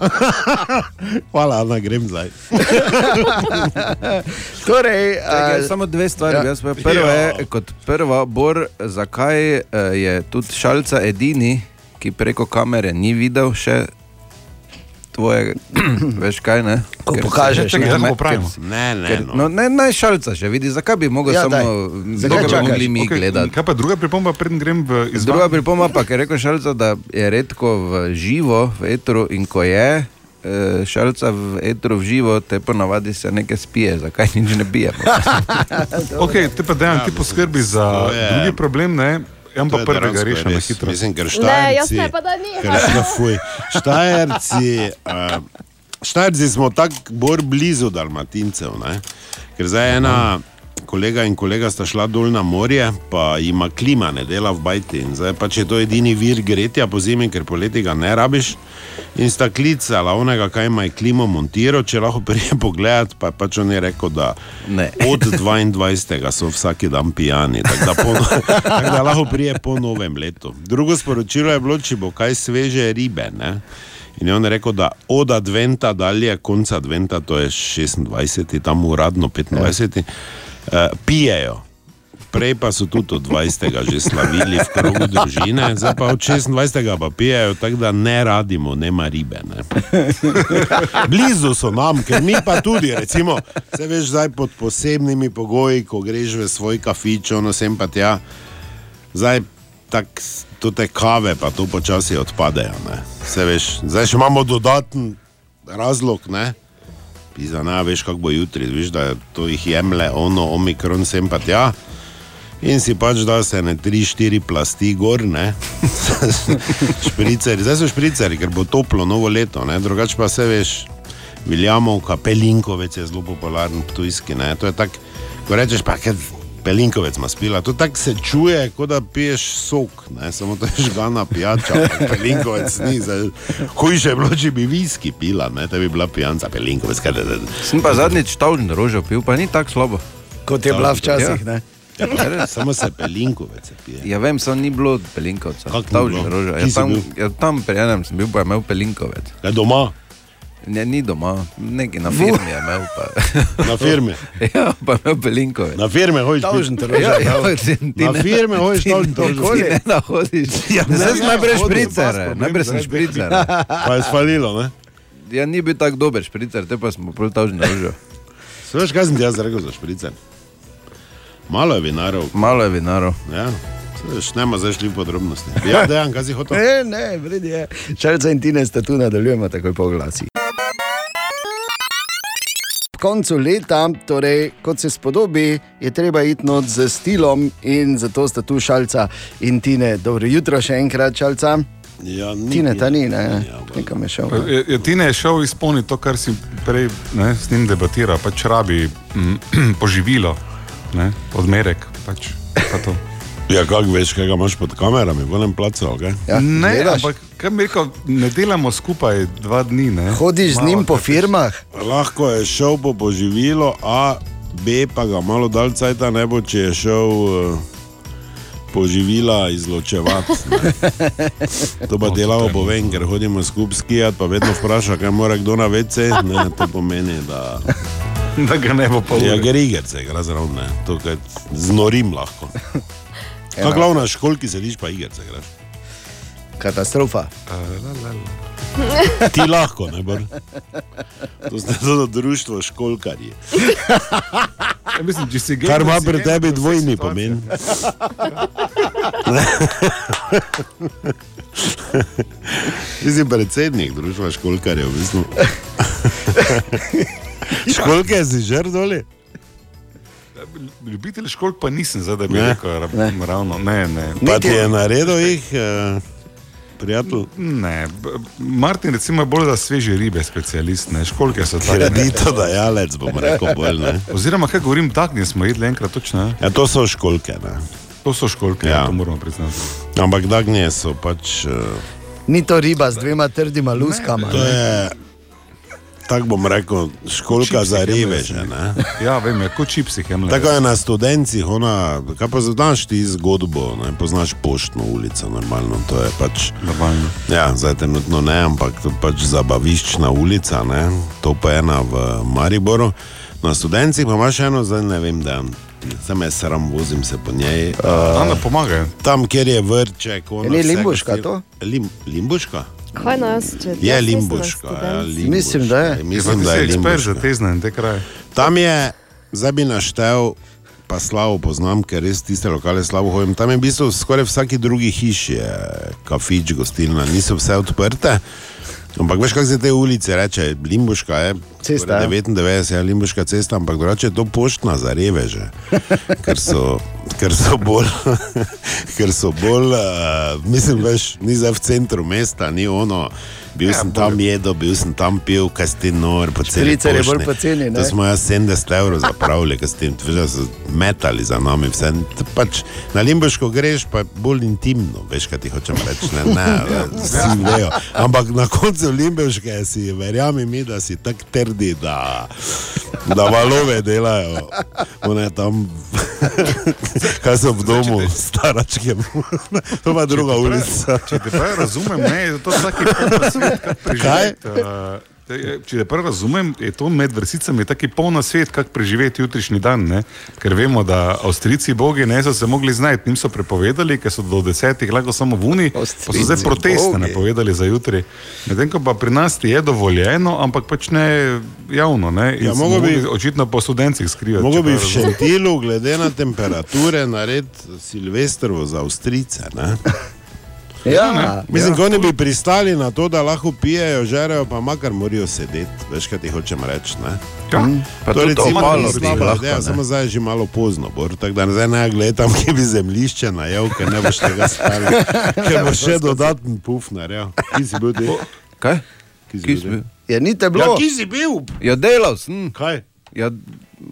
Hvala, Ana, grem zdaj. torej, Čakaj, a- samo dve stvari. ja. Prvo je, kot prvo, Bor, zakaj eh, je tudi šalca edini, ki preko kamere ni videl še tvoje, veš kaj ne? Ko Ker- pokažeš, Čakaj, ne? da me- popravimo. ker- Ne, ne, ker- no. No, ne, naj šalca še vidi, zakaj bi mogel Ja, ja, samo, Zakaj bi mogli mi Okej, gledati. Kaj pa druga pripomba, preden grem v izvajanje? Druga pripomba pa, ker je rekel šalca, da je redko v živo, v etru in ko je. eh, Šalca v etru v živo, te ponavadi se nekaj spije, zakaj nič ne pije. Okay, te pa dejan, ti poskrbi za drugi problem, ne? Jaz pa prvega rešim na hitro. Mislim, ker Ne, jaz Štajerci, ne, pa da ni. ker šla fuj. Štajerci, uh, Štajerci smo tako bolj blizu Dalmatincev, ne? ker zdaj ena kolega in kolega sta šla dol na morje, pa ima klima, ne dela v bajti. In zdaj pač je to edini vir gretja po zimi, ker poleti ga ne rabiš. In sta klicala onega, kaj ima klimo montiral, če lahko prije pogledati, pa je pač on je rekel, da Ne. od 22. so vsak dan pijani, tako da, po, tako da lahko prije po novem letu. Drugo sporočilo je bilo, če bo kaj sveže ribe. Ne? In je on rekel, da od adventa dalje, konca adventa, to je 26, tam uradno 25, uh, pijejo. Prej pa so tudi od 20. že slavili v krogu družine, zdaj pa od 26. pa pijejo, tako da ne radimo, nema ribe. Ne. Blizu so nam, ker mi pa tudi, recimo, se veš zdaj pod posebnimi pogoji, ko greš v svoj kafič, ono sem pa tja. Zdaj tako to te kave, pa to počasi odpadejo. Ne. Se veš, zdaj še imamo dodaten razlog, ne. Pisa, ne, veš, kako bo jutri, veš, da to jih jemlje, ono, omikron sem pa tja. In si pač da se ne tri, štiri plasti gor, ne. špriceri, zdaj so špriceri, ker bo toplo novo leto, ne. Drugače pa se veš, Viljamovka, Pelinkovec je zelo popularen tujski, ne. To je tako, ko rečeš pa, kaj Pelinkovec ima spila, to tako se čuje, kot da piješ sok, ne. Samo to je žgana pijača, Pelinkovec ni. Zdaj, hujše je bilo, če bi viski pila, ne, da bi bila pijanca Pelinkovec. Kaj, da, da. Sem pa zadnjič tavžen rožo pil, pa ni tako slabo. Kot je bila včasih, ne? Ja, pa samo se Pelinkovec pije. Ja, vem, samo ni bilo pelinkovca. Kako Tavžen rožo. Ja, tam, ja, tam pri enem sem bil, pa je imel pelinkovec. Ja, doma. Ne, ni doma, nekaj na firmi je imel. Pa. Na firmi? ja, pa je imel belinkove. Na firme hojiš Tavžen pit. troža, Ja, ja, ja. ti- ti Na ne- firme hojiš ti tavžen ne- troža. ti ne nahodiš. Ja, Ne, ne, sem najprej špricer, najprej sem špricer. Pa je spalilo, ne? Ja, ni bil tako dober špricer, te pa smo prav tavžen troža. Sveš, kaj sem ti jaz rekel za špricer? Malo je vinarov. Malo je vinarov. Ja, Sveš, nema zdaj šli v podrobnosti. Ja, dejan, kaj si hotel? Ne, ne, vredi je. Šalca in Tine sta tu nadaljujemo takoj po glasi. Ob koncu leta, torej, kot se spodobi, je treba iti not z stilom in zato sta tu šalca in Tine. Dobro jutro še enkrat, šalca. Ja, ni, Tine, ta ni, ne, nekam je šel. Je, je, Tine je šel izpolniti to, kar si prej ne, s njim debatiral, pač rabi mm, poživilo, ne, odmerek. Pač, pa to. Ja, kako veš, kaj ga imaš pod kamerami, v enem placu, kaj? Ja, ne, gledaš? ampak kaj bi rekel, ne delamo skupaj dva dni. Ne. Hodiš z njim po firmah? Lahko je šel po poživilo, A, B pa ga malo dalj cajta ne bo, če je šel uh, poživila izločevati. ne. To pa delamo po ven, ker hodimo skupaj skijati, pa vedno vpraša, kaj mora kdo na vece. Ne, to pomeni, da... Da ga ne bo pa Ja, ure. grigerce, gre zraven. To, kaj znorim lahko. Kaj glavna školki sediš, pa igrice greš. Katastrofa. Ti lahko, ne bor. To ste to društvo školkarji. Ja, mislim, gej, Kar ima pri tebi dvojni pomen. Ti si predsednik društva školkarjev, v bistvu. Školke si že doli? Ljubitelj školk pa nisem, zdaj da bi Ne. rekel ra- ravno. Ne, ne. Pa ti je naredil jih, eh, prijatelj? Ne, Martin recimo je bolj za sveže ribe specialist, ne, školke so tako. ne. Kreditodajalec, bom rekel bolj, ne. Oziroma, kaj govorim, takni smo jedli enkrat točno. Ne? Ja, to so školke, ne. To so školke, Ja. ja. to moramo priznati. Ampak dagnje so pač... Uh, Ni to riba z dvema trdima luskama. to ne. Tako bom rekel, školka za reveže, ne. Ja, vem, je kot čipsi hemle. Tako je na študencih, ona, kaj pa znaš ti zgodbo, ne? poznaš poštno ulico, normalno, to je pač. Normalno. Ja, zdaj trenutno ne, ampak to je pač zabaviščna ulica, ne? to pa je ena v Mariboru. Na študencih pa imaš eno, zdaj ne vem, da sem jaz sram, vozim se po njej. Tam ne pomagajo. Tam, kjer je vrček. ona Je Limbuška stil- to? Lim, limbuška? Kaj nas, če Je limbuška, ja, limbuška. Mislim, da je. Mislim, da je ekspert za limbuška. te znane, te kraje. Tam je, zdaj bi naštel, pa slabo poznam, ker res tiste lokale slabo hodim. Tam je v bistvu skoraj vsaki drugi hiši, je kafič, gostilna, niso vse odprte. Ampak veš, kako se te ulice reče, Limbuška je. Cesta, skoraj ja. 99 je Limbuška cesta, ampak drugače je to poštna za reveže. Ker so, ker so bolj, ker so bolj, uh, mislim, veš, ni zdaj v centru mesta, ni ono. Bil ja, sem tam jedel, bil sem tam pil, kaj ste nor, po celi Špricer je bolj poceni, ne? To smo jaz 70 evrov zapravili, ker ste jim metali za nami. Vse. Pač, na Limbuško greš, pa je bolj intimno, veš, kaj ti hočem reči. Ne, ne, vsi vejo. Ampak na koncu Limbuške si, verjami mi, da si tako trdi, da, da valove delajo. One tam, kaj so v domu, staračkem. To pa druga ulica. Če te prav razumem, ne, je to taki kak preživeti. Uh, če te prav razumem, je to med vrsicami taki polna svet, kak preživeti jutrišnji dan. Ne? Ker vemo, da Avstrijci bogi ne so se mogli znajti, njim so prepovedali, ker so do desetih lahko samo v uni, pa so zdaj proteste bogi. napovedali za jutri. Medtem ko pa pri nas je dovoljeno, ampak pač ne javno. Ne? In Ja, mogo bi- očitno po študencih skrivati. Mogoče bi v. Šentilu, glede na temperature, narediti Silvestrovo za Avstrijce. Ne? Ja, Mislim, ja. oni bi pristali na to, da lahko pijejo, žerejo, pa makar morajo sedeti. Veš, kaj ti hočem reči. ne? Ja, Pa To ni bi slaba ideja, samo zdaj je že malo pozno, bor, tako da zdaj ne gledam, kje bi zemljišče najel, ker ne boš tega spali, ker boš še dodaten puf naredil. Ki si bil ti? Kaj? Ki si bil ti? Ja, ni te Ja, bilo. ki si bil? Ja, delal sem. Kaj? Ja,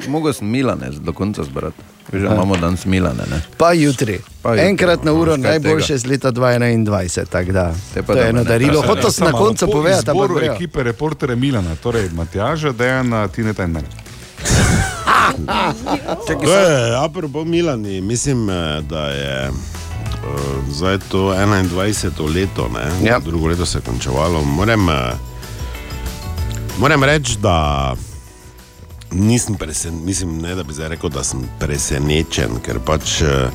mogel sem Milane do konca zbrati. Že imamo danes Milane. Ne? Pa jutri. Pa jutri, Enkrat na uro najboljše z leta 2021. tak da. To je da eno darilo. vprašaj. Hotel sem na Samo koncu po povedati, ampak izboru grejo. ekipe reportere Milana, torej Matjaža, Dejana, Tineta in mene. To je, apropo Milani, mislim, eh, da je uh, zdaj to 21. leto, ne? Ja. drugo leto se je končevalo. Moram, uh, Moram reči, da nisem presenečen, mislim, ne da bi zdaj rekel, da sem presenečen, ker pač eh,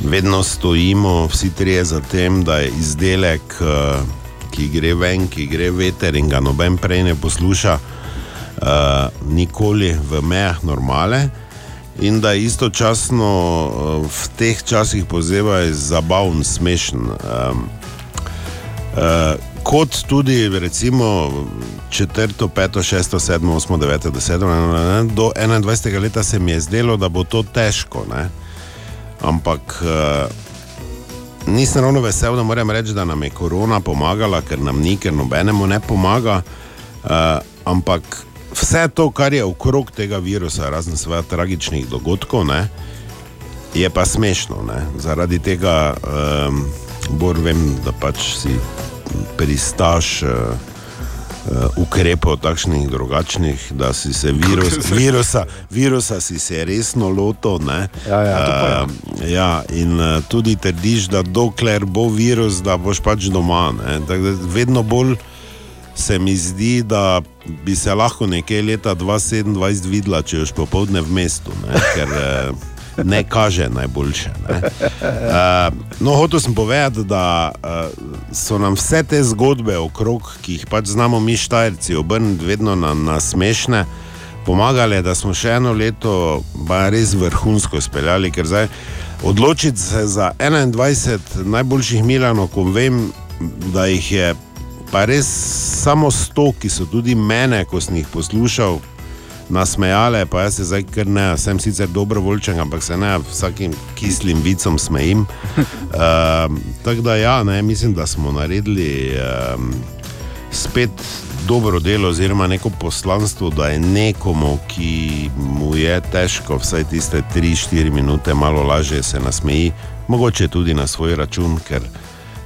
vedno stojimo vsi trije za tem, da je izdelek, eh, ki gre ven, ki gre veter in ga noben prej ne posluša, eh, nikoli v mejah normale. In da je istočasno v teh časih pozeva zabaven, smešen. Um, kot tudi, recimo, četrto, peto, šesto, sedmo, osmo, deveto, deseto, ne, ne, ne, do 21. leta se mi je zdelo, da bo to težko. Ne? Ampak uh, nisem ravno vesel, da moram reči, da nam je korona pomagala, ker nam ni, ker nobenemu ne pomaga. Uh, ampak vse to, kar je okrog tega virusa, razen svojih tragičnih dogodkov, ne, je pa smešno. Ne. Zaradi tega, um, bolj vem, da pač si pristaš. Uh, Uh, ukrepov, takšnih in drugačnih, da si se virus, virusa, virusa si se resno lotil. ne. Ja, ja, ja. Uh, ja, in uh, tudi trdiš, da dokler bo virus, da boš pač doma. da Vedno bolj se mi zdi, da bi se lahko nekje leta 2027 videla, če boš popoldne v mestu, ne, ker eh, ne kaže najboljše. Ne. Uh, no, hotel sem povedati, da uh, so nam vse te zgodbe okrog, ki jih pač znamo mi štajerci, obrniti vedno na, na smešne. Pomagale, da smo še eno leto pa res vrhunsko speljali, ker zdaj odločiti se za 21 najboljših Milanov, ko vem, da jih je pa res samo sto, ki so tudi mene, ko sem jih poslušal, nasmejale, pa jaz se zdaj kar ne, sem sicer dobrovoljčen, ampak se ne vsakim kislim vicom smejim. Um, tako da ja, ne, mislim, da smo naredili um, spet dobro delo, oziroma neko poslanstvo, da je nekomu, ki mu je težko, vsaj tiste 3-4 minute, malo lažje se nasmeji, mogoče tudi na svoj račun, ker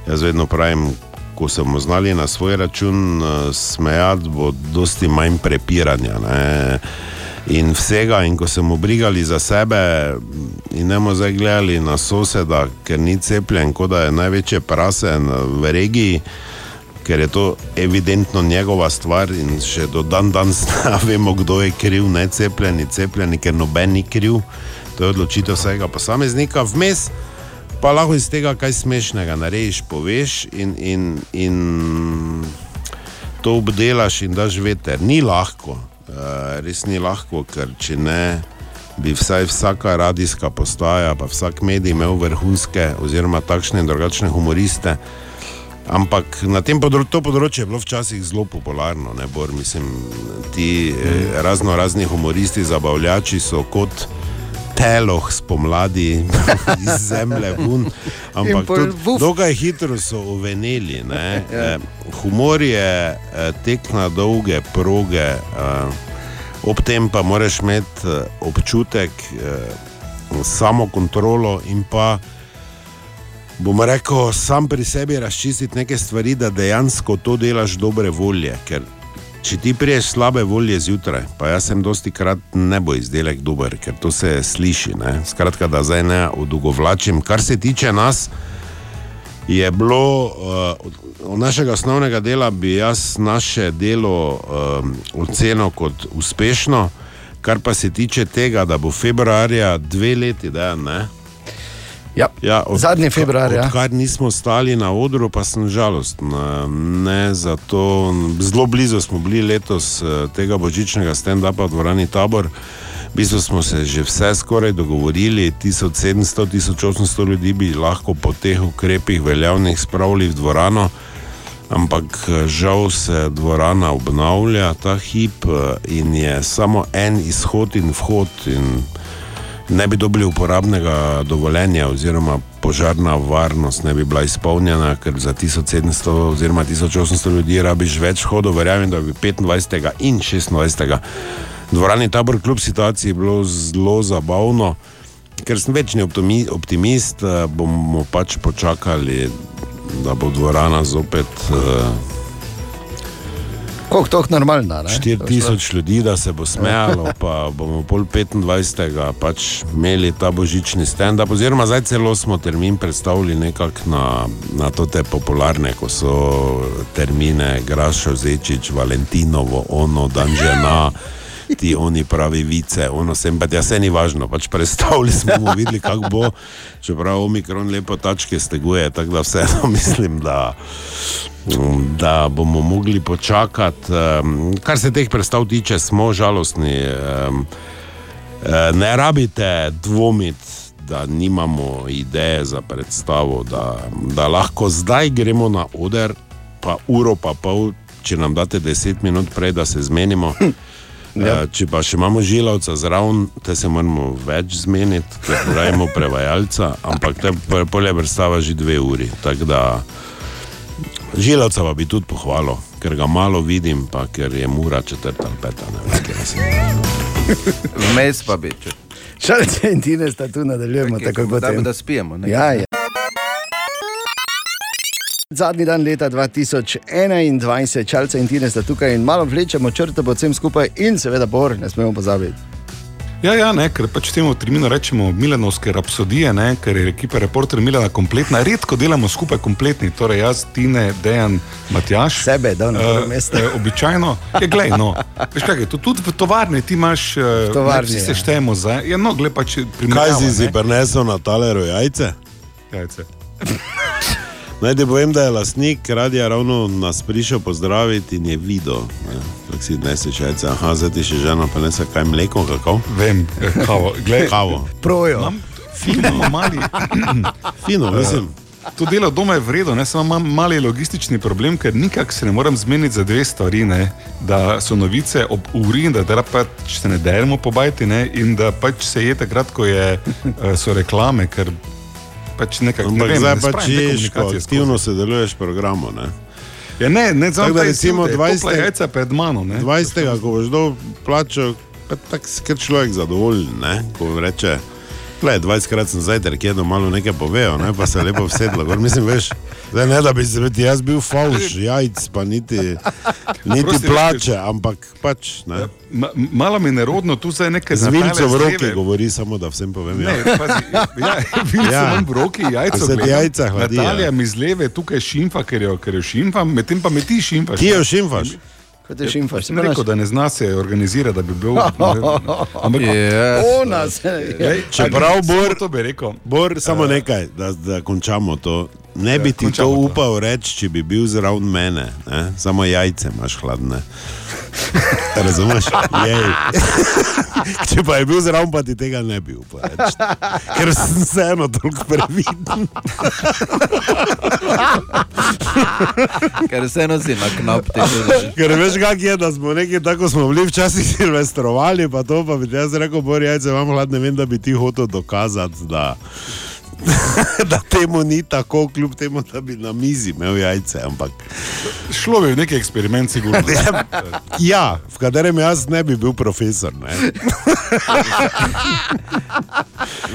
jaz vedno pravim, ko se bomo znali na svoj račun uh, smejati, bo dosti manj prepiranja. Ne? In vsega, in ko smo brigali za sebe, in ne bomo zdaj gledali na soseda, ker ni cepljen, kot da je največje prasen v regiji, ker je to evidentno njegova stvar in še do dan danes ne vemo, kdo je kriv, ne cepljeni, cepljeni, ker noben ni kriv. To je odločitev vsega posameznika. Vmes pa lahko iz tega kaj smešnega narediš, poveš in, in, in to obdelaš in daš veter. Ni lahko, uh, res ni lahko, ker če ne, bi vsaj vsaka radijska postaja, pa vsak medij imel vrhunske oziroma takšne in drugačne humoriste. Ampak na tem področju, to področje je bilo včasih zelo popularno, ne bor, mislim, ti eh, razno razni humoristi, zabavljači so kot teloh spomladi iz zemlje ven, ampak dokaj hitro so uvenili. ne. Ja. Eh, Humor je eh, tek na dolge proge, eh, ob tem pa moraš imeti občutek, samo kontrolo in pa bom rekel, sam pri sebi razčistiti neke stvari, da dejansko to delaš dobre volje. Ker če ti priješ slabe volje zjutraj, pa jaz sem dosti krat ne bo izdelek dober, ker to se sliši. Ne? Skratka, da zdaj ne odugovlačim. Kar se tiče nas, je bilo uh, od našega osnovnega dela, bi jaz naše delo um, ocenil kot uspešno. Kar pa se tiče tega, da bo februarja dve leti, da ne. Ja, ja, od, zadnji februar, ja. Odkar nismo stali na odru, pa sem žalosten. Ne, zato, zelo blizu smo bili letos tega božičnega stand-upa v dvorani Tabor. V bistvu smo se že vse skoraj dogovorili, 1700-1800 ljudi bi lahko po teh ukrepih veljavnih spravili v dvorano, ampak žal se dvorana obnavlja ta hip in je samo en izhod in vhod. In ne bi dobili uporabnega dovoljenja, oziroma požarna varnost ne bi bila izpolnjena, ker za 1700 oziroma 1800 ljudi rabiš več hodov, verjamem, da bi 25. in 26. dvorani tabor kljub situaciji bilo zelo zabavno. Ker sem večni optimi- optimist, eh, bomo pač počakali, da bo dvorana zopet uh, Koliko to normalno? 4000 ljudi, da se bo smejalo, pa bomo pol 25. pač imeli ta božični stand-up, oziroma zdaj celo smo termin predstavili nekako na, na to te popularne, ko so termine Grašo Zečič, Valentinovo, ono, dan žena. Ti oni pravi vice, ono sem pa, ja, se ni važno, pač predstavljali smo, bomo videli, kako bo, čeprav omikron lepo tačke steguje, tako da vseeno mislim, da, da bomo mogli počakati. Um, kar se teh predstav tiče, smo žalostni. Um, ne rabite dvomiti, da nimamo ideje za predstavo, da, da lahko zdaj gremo na oder, pa uro pa pol, če nam date deset minut prej, da se zmenimo. Ja. Če pa še imamo žilavca zraven, te se moramo več zmeniti, ker pravimo prevajalca, ampak te polje predstava že dve uri. Tako da žilavca pa bi tudi pohvalil, ker ga malo vidim, pa ker je mura četrta ali peta. Ne, vem, kje sem. Vmes pa bi. če- Šalice in tine sta tu, nadaljujemo okay, tako kot dajmo, da spijemo, ne? Ja, ja. Zadnji dan leta 2021, čalce in tine sta tukaj in malo vlečemo črto po vsem skupaj in seveda bor, ne smemo pozabiti. Ja, ja, ne, ker pač temu terminu rečemo Milanovske rapsodije, ne, ker je ekipa reporter Milana kompletna. Redko delamo skupaj kompletni, torej jaz, Tine, Dejan, Matjaš. Sebe, da na prvo Eh, mesto. eh, Običajno, je glej, no. Veš kaj, je, to tudi v tovarni ti imaš, v tovarni, vsi ja. se štejemo za, ja, no, glej pač Kaj primerjava, si si ne. prinesel na taleru jajce? Jajce. Naj ti povem, da je lastnik radija ravno nas prišel pozdraviti in je videl, ne, kako si neseš jajce. Aha, zdaj ti še žena prenese kaj mleko, kako? Vem, eh, kavo. Glej, kavo. Projo. Imam fino, mali. Fino, mislim. To delo doma je vredno, ne samo imam mali logistični problem, ker nikak se ne morem zmeniti za dve stvari. Ne? Da so novice ob uri, in da, pač se ne delimo pobajti, ne? in da pač se je takrat, ko je, eh, so reklame, ker pač nekako ne vem, zdaj ne pa spravim te češ, ko komunikacije aktivno sodeluješ v programu. Ne? Ja, ne, ne, Tako da recimo 20. 20. jajca pred mano. Ne? 20. ko boš dol plačal, pa tako si kot človek zadovoljen, ne? ko reče. Glej, 20 krat sem zajtrk jedel, malo nekaj povejo, ne? pa se lepo vsedlo. Gor, mislim, veš, zdaj ne da bi se ti jaz bil fauš, jajc, pa niti, niti Prosti, plače, ampak pač. Ne? Ma, malo mi je nerodno, tu zdaj nekaj Z vinco v roki govori, samo da vsem povem. Ne, Ja. pazi, ja, Ja. sem v roki jajca. Se ti jajca hladijo? Natalija mi z leve tukaj šimfa, ker jo, ker jo šimfam, medtem pa me ti šimfaš. Ti jo šimfaš? Kot te šimfaš, Sem rekel, da ne zna se organizirati, da bi bil. Ampak Ona se Glej, Čeprav Bor, to bi rekel. Bor, samo Eh, nekaj, da, da končamo to. Ne bi Ja, ti to upal reči, če bi bil zraven mene, ne? samo jajce imaš hladne. Razumeš? Če pa je bil zraven, pa ti tega ne bi upal reči. Ker sem vseeno toliko previden. Ker vseeno si na knap te držiš. Ker veš, kak je, da smo nekaj tako smo bili včasih silvestrovali, pa to pa bi jaz rekel, bor jajce imam hladne, vem, da bi ti hotel dokazati, da, da temu ni tako, kljub temu, da bi na mizi imel jajce. Ampak, Šlo bi v neki eksperiment, sigurno. ja, v katerem jaz ne bi bil profesor. Ne?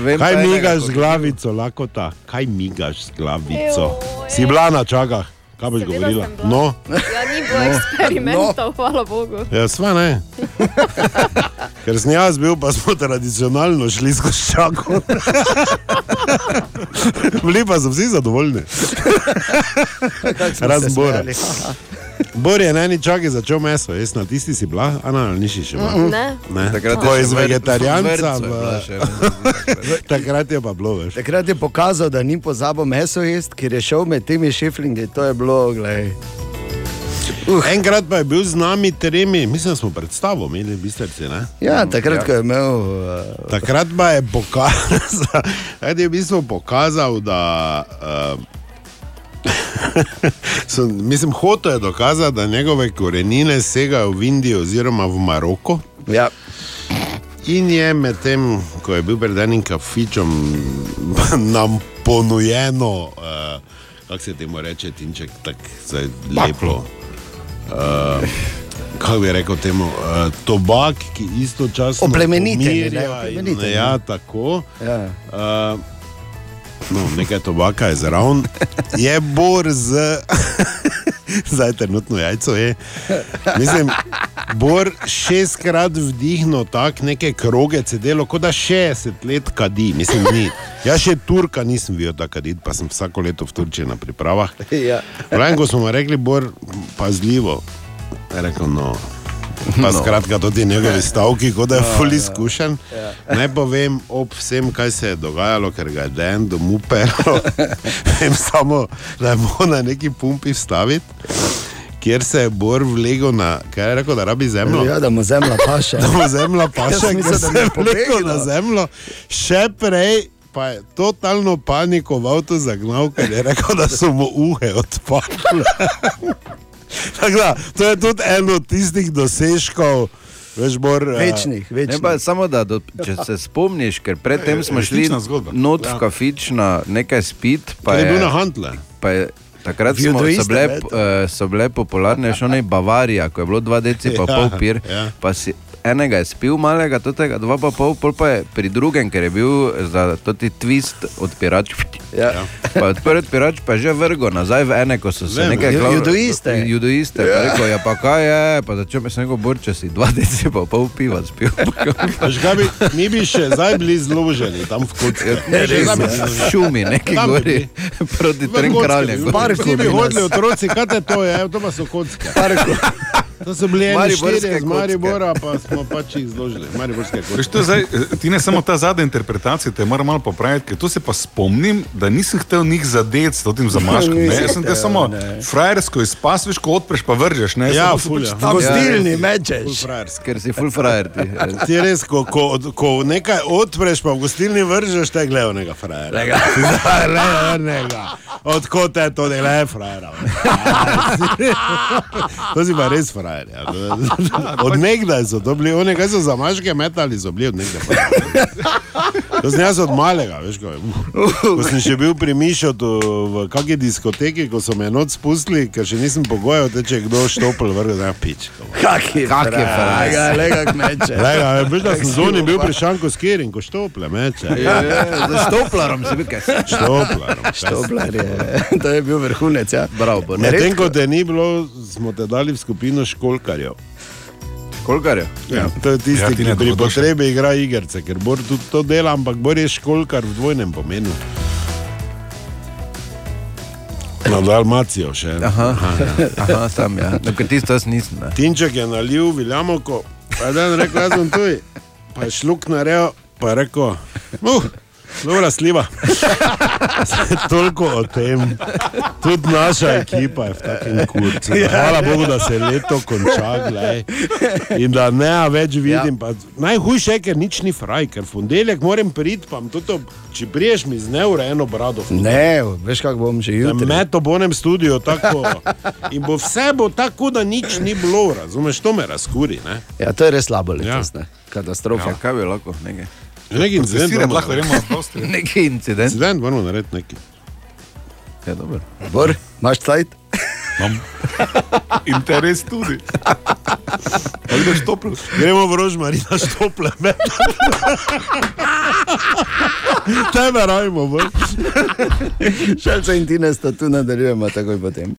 Vem Kaj migaš z glavico, lakota? Kaj migaš z glavico? Si bila na čakah, kaj boš Seveda govorila? sem bila. No, Ja, ni bilo No. eksperimentov, hvala Bogu. ja, sva ne. Ker sem jaz bil, pa smo tradicionalno šli skozi čako. Bili pa so vsi zadovoljni. smo Razen se Bora. smejali. Bor je na eni čaki začel meso, jaz na tisti si bila, Ana ali nisi še bila? Ne. Ne. Takrat je iz vegetarijanca, takrat je pa bilo več. Takrat je pokazal, da ni pozabil meso jesti, ker je šel med temi šeflingi. To je bilo, gledaj. Uh. Enkrat pa je bil z nami tremi, mislim, da smo predstavo imeli, bistrci. Ne? Ja, takrat, ko je imel. Uh, Takrat pa je pokazal, ajde, je v bistvu pokazal da. Uh, so, mislim, hotel je dokazati, da njegove korenine segajo v Indijo oziroma v Maroko. Ja. In je medtem, ko je bil pred enim kafičem, nam ponujeno, uh, kako se temu reče, tinček, tako lepo. Uh, kako bi rekel temu, uh, tobak, ki istočasno Oplemeniten je, pomirja ne, in- oplemeniten, Ja, ne. tako. Ja. Uh, no, nekaj tobaka je zraven, je bor z. zdaj trenutno jajco je. Mislim, Bor šestkrat vdihnil tako neke kroge, cedelo, kot da 60 let kadi, mislim, ni. Jaz še Turka nisem videl, da kadi, pa sem vsako leto v Turčiji na pripravah. Ja. Pravim, ko smo rekli, Bor, pazljivo. Rekel, no. Pa No. skratka, tudi njegovi stavki, kot da je No, ful ja. izkušen. Naj povem ob vsem, kaj se je dogajalo, ker ga je den domu perlo. Vem samo, da je moral na neki pumpi vstaviti, kjer se je Bor vlegel na, kaj je rekel, da rabi zemljo. Ja, da mu zemlja paše. Da mu zemlja paše, mislil, ker da se je pobegnilo. na zemljo. Še prej pa je totalno paniko v avtu zagnal, ker je rekel, da so mu uhe odpadle. Da, to je tudi eno od tistih dosežkov, veš, bor. eh, Ne, pa, samo da, do, če se spomniš, ker predtem smo šli not Ja. v kafič na nekaj spit. Pa Ker je bil na je, takrat smo, so, bile, ne, uh, so bile popularne še one Bavarija, ko je bilo dva deci pa Ja, pol pir. ja. Pa si enega je spil malega, totega dva pa pol, pol pa je pri drugem, ker je bil za toti twist odpirač. Ja. Pa odprt odpirač pa je že vrgo nazaj v ene, ko so se Vem, nekaj klav- judoiste. Judoiste, ja. pa rekel, ja pa kaj je, pa začel bi se neko borče si dva deci pa pol piva spil. Kaj bi, mi bi še zdaj bili zloženi tam v kocki. Ne, res, v šumi, neki bi gori, bili. proti trem kraljem. bi. Vsi bi hodili otroci, kaj te to je, to pa so kocke. To so bili eni štirje z kocke. Maribora, pa smo pač jih zložili. Mariborske Veš, to zdaj, ti ne samo ta zadnja interpretacija, te moram malo popraviti, ker to se pa spomnim, da nisem hotel njih zadeti s tem zamaškom. Ne? Jaz sem te samo ne. frajersko izpas, veš, ko odpreš pa vržeš. Ne? Ja, Samo so ful, pač ja. tam- V gostilni Ja, mečeš. Ker si full frajer ti. Ti res, ko, ko, ko nekaj odpreš, pa v gostilni vržeš, te gledajo nekega frajera. Nekega. Odkot je to, da je frajera? To si pa res frajer. Ja. Od nekdaj so to bili, oni kaj so za maške metali, so bili od nekdaj. To sem jaz od malega, veš kaj. Ko sem še bil pri Mišotu v kakšni diskoteki, ko so me noč spustili, ker še nisem pogojal, da če je kdo štopel, vrga da je pič. Kaki Kak je frajer? Lega, lega kmeče. Lega, veš, da sem zunaj bil pri Šanku Skirin, ko štople meče. Ja, ja, za štoplarom si bil kaj? Štoplarom. Štoplar je, to je bil vrhunec, ja. Bravo, Medtem ko te ni bilo, smo te dali v skupino školkarjev. Školkarjev? Ja, to je tisti, Ja, ja, ti ki ne pri potrebi igra igrice, ker Bor tudi to dela, ampak Bor je školkar v dvojnem pomenu. Na Dalmacijo še. Aha, ja. aha, tam ja. No, ker tisto jaz nisem. Ne. Tinček je nalil viljamoko, pa je dan rekel, jaz sem tuj. Pa je šluk naredil, pa je rekel, uh, dobra sliva. Toliko o tem. Tudi naša ekipa je v takem kurcu. Ja. Hvala Bogu, da se leto konča, glej. In da ne več vidim. Ja. Najhujše je, ker nič ni fraj, ker v ponedeljek moram priti, pa tudi, če priješ mi z neurejeno brado. Ne, veš kako bom že jutri. Met ob onem studiu tako. In bo vse bo tako, da nič ni bilo, razumeš, to me razkuri. Ne? Ja, to je res slabo letos, ja. Katastrofa. Ja, kaj bi lahko? Nekaj. Neki incident. Moramo lahko gremo na Avstrijo. Neki incident. Incident moramo narediti neki. Ja, dobro. Bor, imaš cajt? Imam. Interes tudi. Ali greš toplo? Gremo v rožmari na štople. Tebe rajmo, bolj. Šalca in Tina sta tu nadaljujemo takoj potem.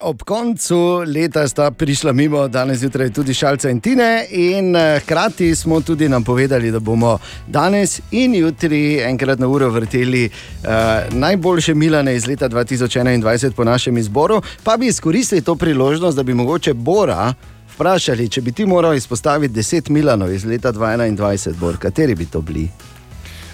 Ob koncu leta sta prišla mimo danes zjutraj tudi Šalca in Tine, in eh, hkrati smo tudi nam povedali, da bomo danes in jutri enkrat na uro vrteli uh, najboljše Milane iz leta 2021 po našem izboru, pa bi izkoristili to priložnost, da bi mogoče Bora vprašali, če bi ti moral izpostaviti 10 Milanov iz leta 2021, Bor, kateri bi to bili?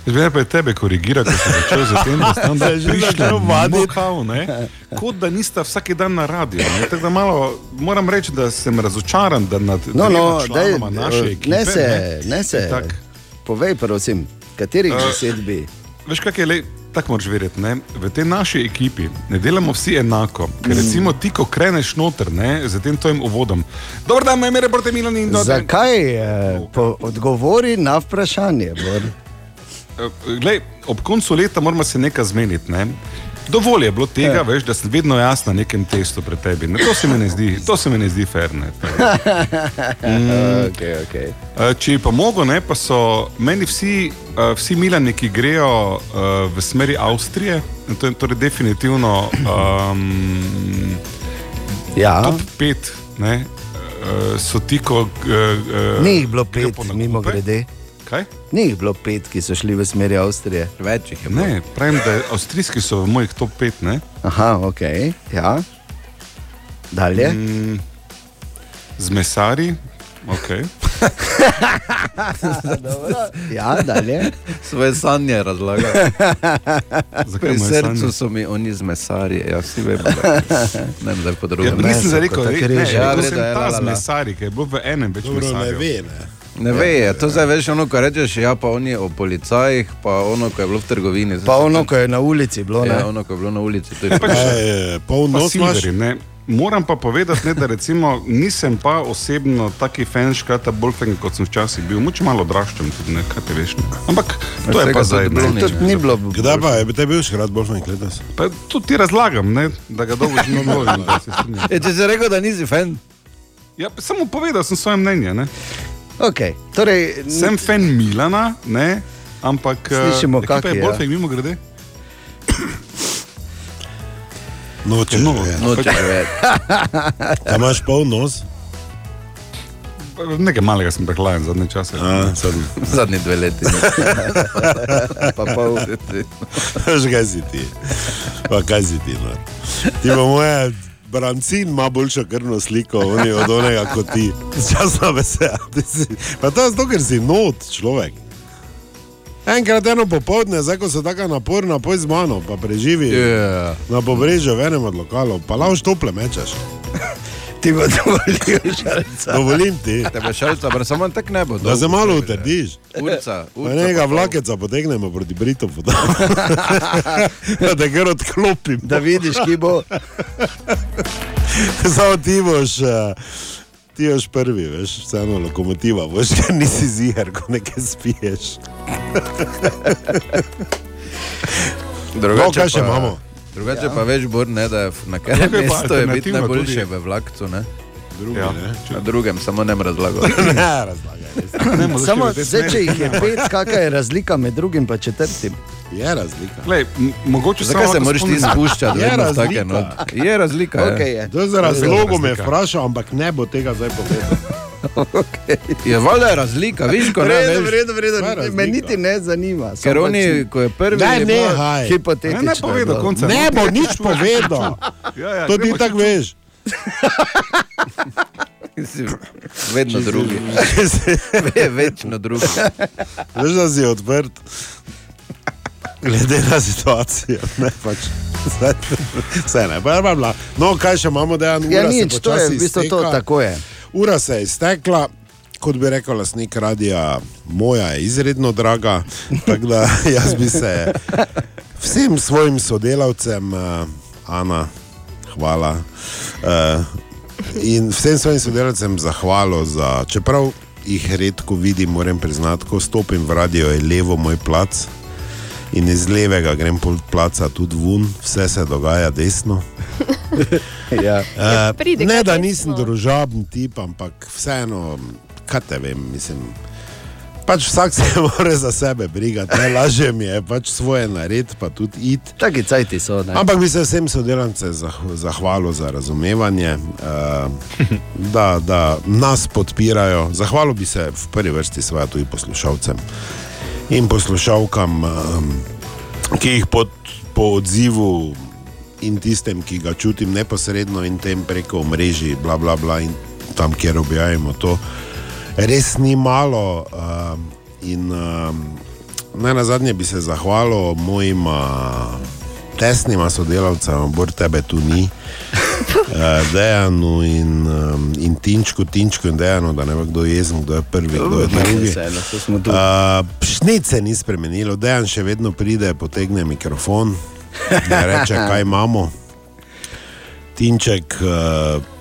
Zdaj pa je tebe korigira, ko sem začel z tem, da sem Se je že prišel mokal, ne? Kot da nista vsak dan na radiju. ne. Tako da malo, moram reči, da sem razočaran, da nad No, no, daj, naše ekipe. ne se, ne se. Tak. Povej, prosim, katerih Eh, deset bi? Veš, kaj je le, tako moraš verjeti. Ne? V tej naši ekipi ne delamo vsi enako. Ker Mm. recimo ti, ko kreneš noter ne, z tem tvojim uvodom. Dobro, da me mere proti Milani in dobro. Zakaj eh, po, odgovori na vprašanje? Bor? Glej, ob koncu leta moramo se nekaj zmeniti. Ne? Dovolj je bilo tega, Ja. veš, da sem vedno jaz na nekem testu pred tebi. Ne, to se mi ne zdi, to se mi ne zdi fair. Ne. Mm. okay, okay. Eh, Če pa mogo, ne, pa so meni vsi, eh, vsi Milani, ki grejo eh, v smeri Avstrije, to je torej definitivno um, Ja. top 5, ne, uh, so ti, ko. Uh, uh, Ni jih bilo pet, mimo grede. Kaj? Ni jih bilo pet, ki so šli v smeri Avstrije. Več jih je Ne, pravim, da avstrijski so v mojih top 5. Ne? Aha, ok. Ja. Dalje. Mm, z mesari, ok. Ja, dalje. Svoje sanje razlaga. Zakaj Pri srcu sanje? so mi oni z mesarji, ja, vsi vemo. da- Ne vem, zdaj po Ja, drugem. nisem za rekel, da je Ja, to v redu, sem ja, ta z mesari, ki je bil v enem več ne ve, ne. Ne ve, je, to zdaj veš, ono, ko rečeš, ja, pa oni o policajih, pa ono, ko je bilo v trgovini. Pa ono, ko je na ulici bilo. Ne? Ja, ono, ko je bilo na ulici. To je Pač, E, poln pa nos imaš. Moram pa povedati, ne, da recimo, nisem pa osebno taki fan škrata Bolfenga, kot sem včasih bil, moče malo odraščam tudi, ne, kaj te veš. Ne. Ampak to je pa zdaj. bilo ne. nič. Ni bilo. Kdaj pa je te bil škrat Bolfeng letos? Pa to ti razlagam, ne, da ga dolgo že ne volim. da se strinjam. E, če si rekel, da nisi fan, Ja, pa samo povedal sem svoje mnenje. Ne. Okay. Torej, Sem fan Milana, ne, ampak eh, Slišimo, ekipa kak je, je ja. Bolfeng, mimo grede. Vedeti. nočeš več. A imaš poln nos? Nekaj malega sem prehlajen zadnje čase. A, sad. Zadnji dve leti. pa pol. Veš, kaj si ti? Pa kaj si ti? No? Ti pa moje brancin ima boljšo krvno sliko oni od onega kot ti. Časno vesel. Pa to je zato, ker si not človek. Enkrat eno popoldne, zdaj ko so tako naporna, poj z mano, pa preživi Yeah. na pobrežju v enem od lokalov, pa laž tople mečeš. Ti bo dovolil žalca. Dovolim ti, Tebe šalca, pa samo tak ne bo. da se malo utrdiš. Urca, urca. nekega vlakeca potegnemo proti Britovu. Da te kar odklopim. Da vidiš, ki bo. Samo ti boš, eh, ti boš prvi, veš, vseeno lokomotiva, boš, ker nisi ziger, ko nekaj spiješ. No, kaj še pa- imamo? Drugače pa veš, Bor, ne, da je na Drugo katerem je pa mestu je biti najboljše tudi. v vlakcu, ne? Drugi, Ja. ne? Na drugem, samo ne razlagal. Ne, mogoče Samo, zdaj, če jih je pet, kakšna je razlika med drugim in četrtim? Je razlika. Glej, m- mogoče Zakaj se lahko moraš ti spomnim- spuščati? Je razlika. take not- Je razlika. Okay, je. To je za razlogo me razlika. vprašal, ampak ne bo tega zdaj povedal. Je valjda je razlika, viš, ko vredo, vredo. Sva razlika. Me niti ne zanima. Ker oni, ko je prvi, Daj, je ne, haj. Hipotetično. Ne, ne je bilo. konca. Ne bo nič povedal. Ja, ja, To ti tako veš. vedno drugi. Ve- Večno drugi. Veš, da si odprt. Glede na situacijo, ne pač. Vse ne, bla, bla, bla. No, kaj še imamo, da je Ja, ura se nič, to je v bistvu to, tako je. Ura se je iztekla, kot bi rekel lasnik radia, moja je izredno draga. Tako da jaz bi se vsem svojim sodelavcem, uh, Ana, hvala. Uh, in vsem svojim sodelavcem zahvalo za, čeprav jih redko vidim, moram priznati, ko stopim v radio, je levo moj plac. In iz levega grem pol placa tudi ven, vse se dogaja desno. Ja. Uh, pridi, ne, da nisem družaben tip, ampak vseeno, kaj te vem, mislim. Pač vsak se mora za sebe brigati, najlažje mi je pač svoje narediti, pa tudi iti. Taki cajti so. Ne? Ampak bi se vsem sodelavcem zah- zahvalil za razumevanje, uh, da, da nas podpirajo. Zahvalil bi se v prvi vrsti seveda tudi poslušalcem in poslušalkam, um, ki jih pod, po odzivu in tistem, ki ga čutim neposredno in tem preko mreži, bla, bla, bla, in tam, kjer objavimo to, res ni malo. Um, in um, naj na zadnje bi se zahvalil mojima tesnima sodelavcema, bor tebe tu ni. Uh, Dejanu in, in Tinčku, Tinčku in Dejanu, da ne ve kdo je jezen, kdo je prvi, kdo je drugi. Vseeno, to smo tu. Uh, Šnic se ni spremenilo, Dejan še vedno pride, potegne mikrofon, da reče, kaj imamo. Tinček uh,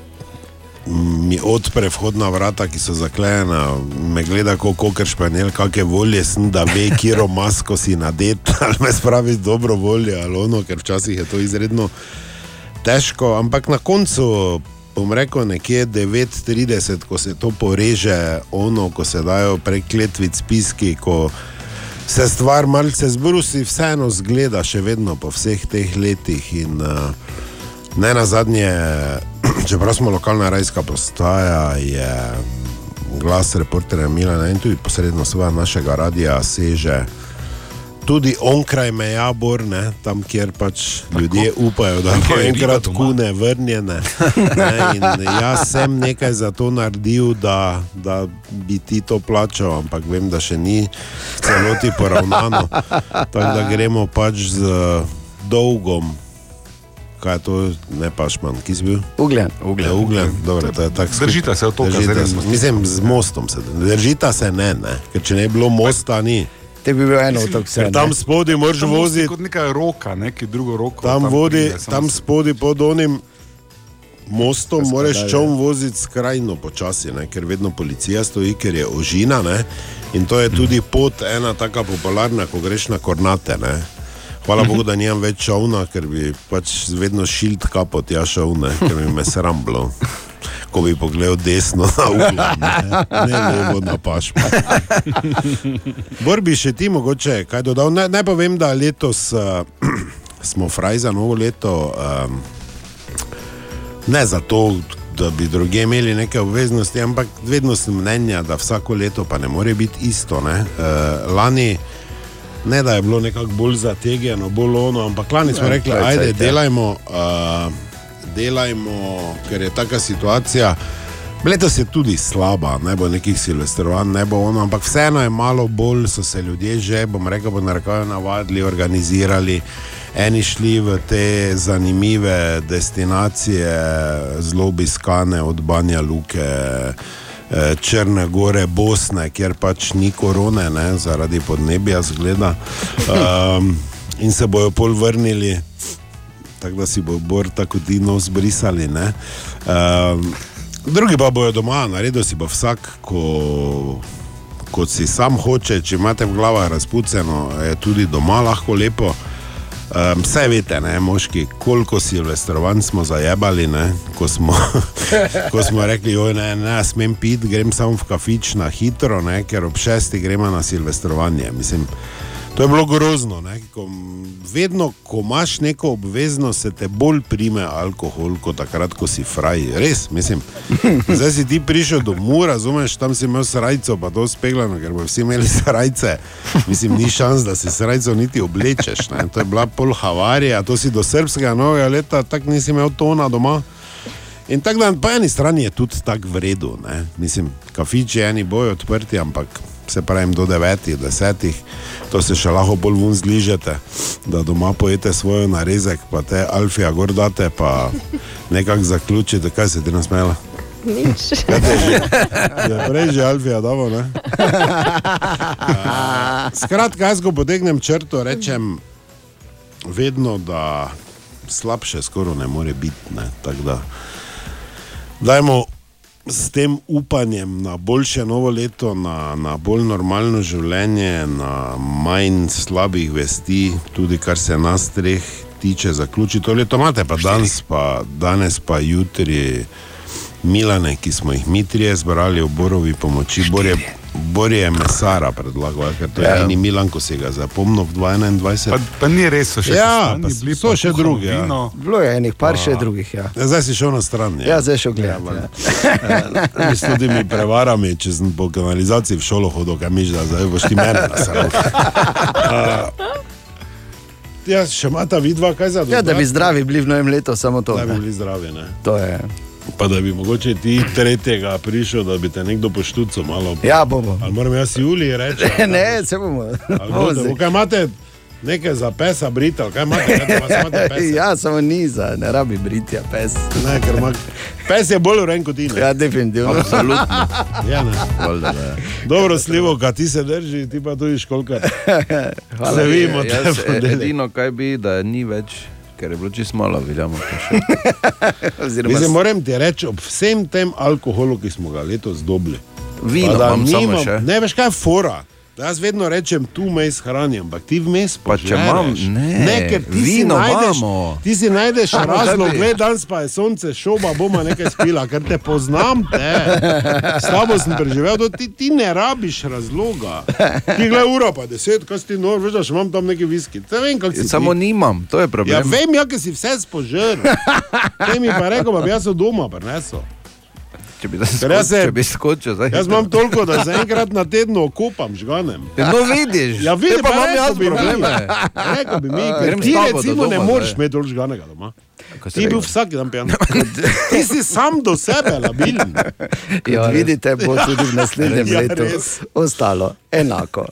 mi odpre vhodna vrata, ki so zaklenjena, me gleda kot koker španjel, kakšne volje sem, da ve, kje masko si nadet, ali me spravi dobro voljo, ali ono, ker včasih je to izredno težko, ampak na koncu. Bom rekel, nekje 9:30, ko se to poreže, ono, ko se dajo prekletvic spiski, ko se stvar malce zbrusi, vseeno zgleda še vedno po vseh teh letih. In, uh, ne na zadnje, čeprav smo lokalna rajska postaja, je glas reporterja Milana in tudi posredno svoja našega radia seže. Tudi onkraj meja Borne, tam kjer pač ljudje upajo, da bo enkrat kune vrnjene. Ne, jaz sem nekaj za to naredil, da, da bi ti to plačal, ampak vem, da še ni celoti poravnano. Tako da gremo pač z dolgom. Kaj je to, ne pašman, ki si bil? Ugljen. Ugljen, ja, ugljen. Dobro, to je tako skupaj. Držita se otoka, Držita zdaj se-. Mislim, z mostom se držita se ne, ne. ker če ne bi bilo mosta, ni. Te bi bil eno otok vse. Ker tam spodaj moraš Tam voziti, Kot neka roka, neki drugo roko. tam vodi, pride, samo tam se- spodaj pod onim mostom moraš čovn voziti skrajno počasi, ne, ker vedno policija stoji, ker je ožina. Ne, in to je tudi pot ena taka popularna, ko greš na kornate. Ne. Hvala Bogu, da nimam več čovna, ker bi pač vedno šilt kapo tja šel, ne, ker bi me sramblo. Ko bi pogledal desno na ugled, ne, ne levo na pašmo. Bor bi še ti mogoče kaj dodal. Naj, naj povem, da letos uh, smo fraj za novo leto. Um, ne zato, da bi drugi imeli neke obveznosti, ampak vedno sem mnenja, da vsako leto pa ne more biti isto. Ne? Uh, lani, ne da je bilo nekako bolj zategeno, bolj ono, ampak lani smo Ja, rekli, je ajde, ja. delajmo, uh, delajmo, ker je taka situacija. Letos je tudi slaba, ne bo nekih silvestrovanj, ne bo ono, ampak vseeno je malo bolj, so se ljudje že, bom rekel, bo narekoval navadili, organizirali. Eni šli v te zanimive destinacije, zelo obiskane od Banja Luke, eh, Črne gore, Bosne, kjer pač ni korone, ne, zaradi podnebja zgleda. Um, in se bojo pol vrnili, tako da si bo Bor tako ti nos brisali. ne. Um, drugi pa bojo doma, naredil si bo vsak, ko, kot si sam hoče, če imate v glavah razpuceno, je tudi doma lahko lepo. Um, vse veste, ne, moški, koliko silvestrovanj smo zajebali, ne, ko, smo, ko smo rekli, oj, ne, ne, smem piti, grem samo v kafič na hitro, ne, ker ob šestih gremo na silvestrovanje. Mislim, to je bilo grozno. Ne, ko, vedno, ko imaš neko obveznost, se te bolj prime alkohol, kot takrat, ko si fraj. Res, mislim. Zdaj si ti prišel domov, razumeš, tam si imel srajco, pa to speglano, ker bodo vsi imeli srajce. Mislim, ni šans, da si srajco niti oblečeš. Ne. To je bila pol havarija, to si do srpskega novega leta, tako nisi imel tona doma. In tako da po eni strani je tudi tako v redu. Ne. Mislim, kafiči eni bojo odprti, ampak se pravim do devetih, desetih, to se še lahko bolj vun zližete, da doma pojete svoj narezek, pa te alfija gor date, pa nekako zaključite, kaj se ti nasmela. Nič. Je prej že alfija, dobro, ne? Skratka, jaz ko potegnem črto, rečem vedno, da slabše skoraj ne more biti. Ne? Tako Da, dajmo s tem upanjem na boljše novo leto, na, na bolj normalno življenje, na manj slabih vesti, tudi kar se nas treh tiče, zaključiti to leto. Imate pa danes, pa danes pa jutri. Milane, ki smo jih mi trije zbrali v Borovi pomoči, Borje, Borje Mesara predlagal, ker to je Ja. ja. eni Milan, ko si ga zapomnil v 21. Pa, pa ni res, so še ja, pa bili, so še drugi. Ja. Bilo je enih par še drugih. Ja. Ja, zdaj si šel na stran. Ja, zdaj šel gledati. Ja. Mi s tudi prevarami, če sem po kanalizaciji v šolo hodil, kaj miš, da zdaj boš ti mene nasral. Ja, še imata vidva, kaj za Ja, da bi zdravi bili v novem letu, samo to. Da bi bili zdravi, ne. To je. Pa da bi mogoče ti tretjega prišel, da bi te nekdo poštucal malo. Ja, bomo. Ali moram jaz Juliji reči? ne, se bomo. Boste, Kaj imate nekaj za pesa brital, kaj imate? Kaj imate ja, samo niza, ne rabi britja, pes. Ne, ker ima, pes je bolj urejen kot ti. Ja, definitivno. Absolutno. Ja, ne. Valjda, da je. Dobro, slivo, kaj ti se drži, ti pa tudi školkar. Hvala. Se vidimo, te Jaz, e- ponedeljek. edino, kaj bi, da ni več, ker je bilo čisto malo, vidimo. Mislim, moram ti reči, ob vsem tem alkoholu, ki smo ga letos dobili, Vino pa da imam samo nimam- še. Ne veš, kaj je fora. Jaz vedno rečem, tu mes hranim, ampak ti vmes pa če imam- ne, ne, ker ti si vino najdeš, imamo. ti si najdeš razlog, tebi. gled, danes pa je sonce, šoba, bomo nekaj spila, ker te poznam, te. S tabo sem preživel, to ti, ti ne rabiš razloga. Ti gledaj ura, pa deset, kaj ti nor, veš, da še imam tam neki viski. Te vem, kak si Samo ti. nimam, to je problem. Ja, vem, ja, ker si vse spožrl. Te mi pa rekel, pa bi jaz doma prinesel. Če bi, Ker jaz se- če bi skočil, zdaj. Jaz imam toliko, da se enkrat na tednu okopam žganem. Ja, no vidiš, Ja, vidim, te pa imam jaz probleme. Rekel bi mi, A, ker ti recimo ne doma moreš zdaj. imeti dolž žganega doma. Ti bil rekel. vsak dan pijan. Ti si sam do sebe labilen. Kot vidite, bo tudi v naslednjem Ja, letu res. ostalo enako.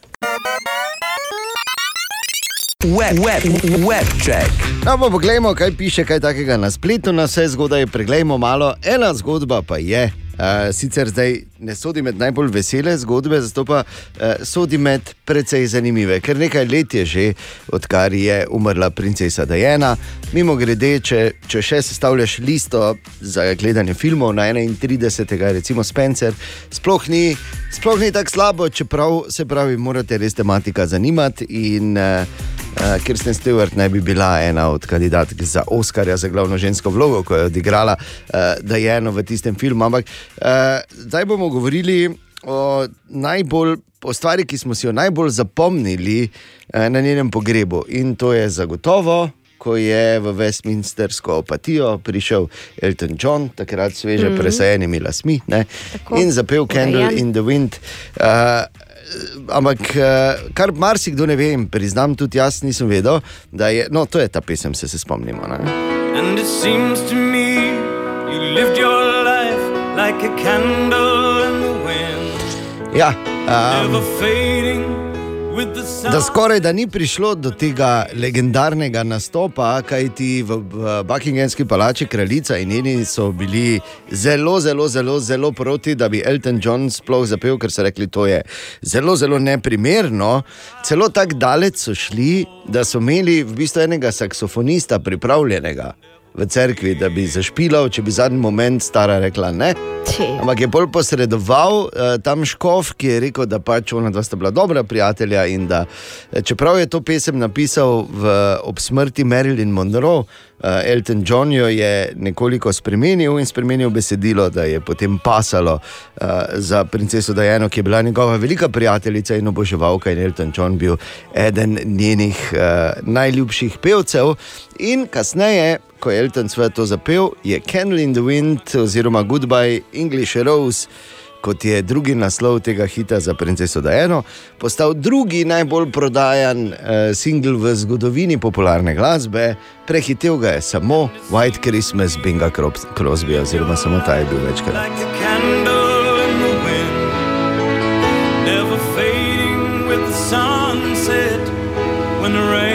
Web, web, web check. No, pa poglejmo, kaj piše kaj takega na spletu, na vse zgodaj. Preglejmo malo. Ena zgodba pa je. Uh, sicer zdaj ne sodi med najbolj vesele zgodbe, zato pa uh, sodi med precej zanimive. Ker nekaj let je že, odkar je umrla princesa Diana. Mimo grede, če, če še sestavljaš listo za gledanje filmov na 31. recimo Spencer, sploh ni, sploh ni tako slabo, čeprav se pravi, morate res tematika zanimati. In, uh, Uh, Kirsten Stewart naj bi bila ena od kandidatk za Oscarja za glavno žensko vlogo, ko je odigrala uh, Dajeno v tistem filmu. Ampak zdaj bomo govorili o najbolj. O stvari, ki smo si jo najbolj zapomnili eh, na njenem pogrebu, in to je zagotovo, ko je v Westminstersko apatijo prišel Elton John, takrat sveže mm. -hmm. presajenimi lasmi ne, in zapel Candle urejen. in the Wind. Uh, ampak, eh, kar marsikdo ne ve, in priznam, tudi jaz nisem vedel, da je, no, to je ta pesem, se, se spomnimo. Ne? And it seems to me you lived your life like a candle in the wind, Ja, um, da skoraj da ni prišlo do tega legendarnega nastopa, kajti v, v Buckinghamski palači kraljica in njeni so bili zelo, zelo, zelo, zelo proti, da bi Elton John sploh zapel, ker so rekli, to je zelo, zelo neprimerno. Celo tako daleč so šli, da so imeli v bistvu enega saksofonista pripravljenega. V cerkvi, da bi zašpilal, če bi zadnji moment stara rekla ne. Ampak je bolj posredoval uh, tam škof, ki je rekel, da pač ona dva sta bila dobra prijatelja in da eh, čeprav je to pesem napisal v, ob smrti Marilyn Monroe, uh, Elton John jo je nekoliko spremenil in spremenil besedilo, da je potem pasalo uh, za princeso Diano, ki je bila njegova velika prijateljica in oboževalka in Elton John bil eden njenih uh, najljubših pevcev. In kasneje, ko je Elton svet to zapel, je Candle in the Wind oziroma Goodbye English Rose. Kot je drugi naslov tega hita za princeso Diano, postal drugi najbolj prodajan uh, singl v zgodovini popularne glasbe, prehitel ga je samo White Christmas Binga Crosby, oziroma samo ta je bil večkrat. Like never fading with the sunset when the rain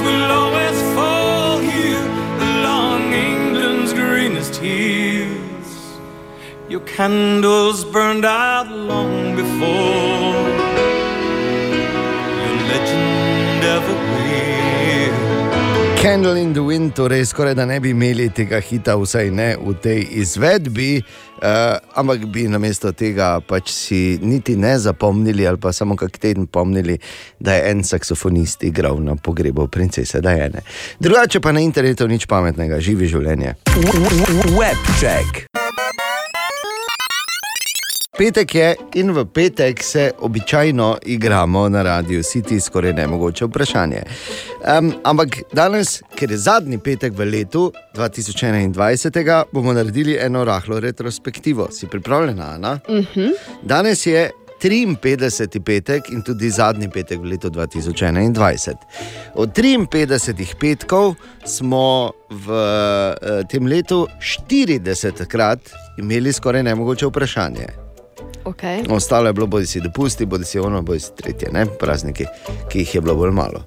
will always fall here along England's greenest hills. Your candles burned out long before your legend ever. Candle in the Wind, torej skoraj da ne bi imeli tega hita, vsaj ne v tej izvedbi, uh, ampak bi namesto tega pač si niti ne zapomnili, ali pa samo kak teden pomnili, da je en saksofonist igral na pogrebu princese Dajene. Drugače pa na internetu nič pametnega, živi življenje. Web check. Petek je in v petek se običajno igramo na radiju City, skoraj nemogoče vprašanje. Um, ampak danes, ker je zadnji petek v letu 2021, bomo naredili eno rahlo retrospektivo. Si pripravljena, Ana? Mhm. Danes je 53. petek in tudi zadnji petek v letu 2021. Od 53 petkov smo v eh, tem letu 40krat imeli skoraj nemogoče vprašanje. Okay. Ostalo je bilo bodi si dopusti, bodi si ono, bodi si tretje, ne? prazniki, ki jih je bilo bolj malo.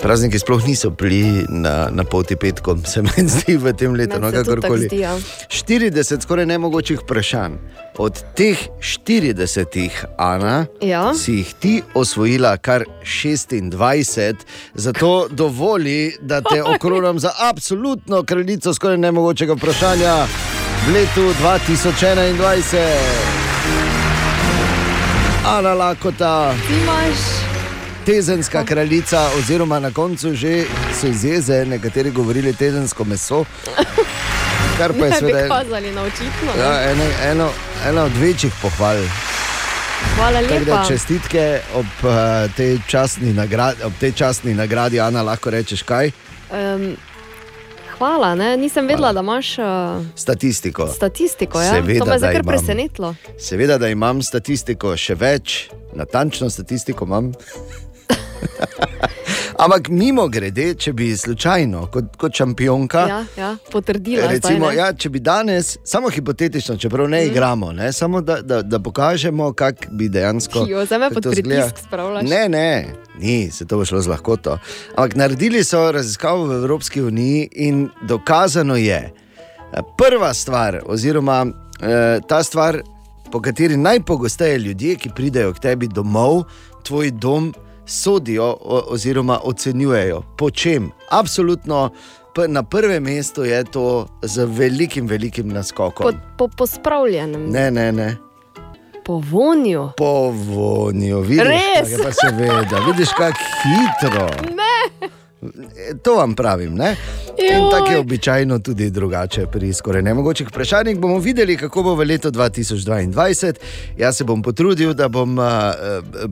Prazniki sploh niso bili na, na poti petkom, se mi zdi v tem letu, no Meni kakorkoli. zdi, ja. 40 skoraj nemogočih vprašanj. Od teh 40, Ana, Ja. si jih ti osvojila kar 26, zato dovoli, da te okrožam za absolutno kraljico skoraj nemogočega vprašanja. v letu 2021. Ana Lakota, Imaš. tezenska kraljica, oziroma na koncu že so iz jeze nekateri govorili tezensko meso. Kar pa je seveda kazali na očitno. ja, eno, eno, ena od večjih pohval. Hvala Tako da lepa. čestitke ob, uh, tej nagradi, ob tej častni nagradi, Ana, lahko rečeš kaj? Um, hvala, ne? nisem vedela, da imaš uh, Statistiko. statistiko. Ja? Seveda, to me je da zdaj kar presenetilo. Seveda, da imam statistiko, še več, natančno statistiko imam. Ampak mimo grede, če bi slučajno, kot, kot šampionka, Ja, ja, potrdila Recimo, zdaj. ja, če bi danes, samo hipotetično, čeprav ne Mhm. igramo, ne, samo da, da, da pokažemo, kako bi dejansko. Jo, zdaj me pod pritisk spravljaš. Ne, ne, ni, se to bo šlo z lahkoto. Ampak naredili so raziskavo v Evropski uniji in dokazano je, eh, prva stvar, oziroma eh, ta stvar, po kateri najpogosteje ljudje, ki pridejo k tebi domov, tvoj dom, sodijo oziroma ocenjujejo. Po čem? Absolutno. Na prvem mestu je to z velikim, velikim naskokom. Po, po, po spravljenem, Ne, ne, ne. po vonju. Po vonju, vidiš, Res? je pa seveda, vidiš, kako hitro. Ne. To vam pravim. Ne? In tako je običajno tudi drugače pri skoraj nemogočih vprašanjih. Bomo videli, kako bo v letu 2022. Jaz se bom potrudil, da bom uh,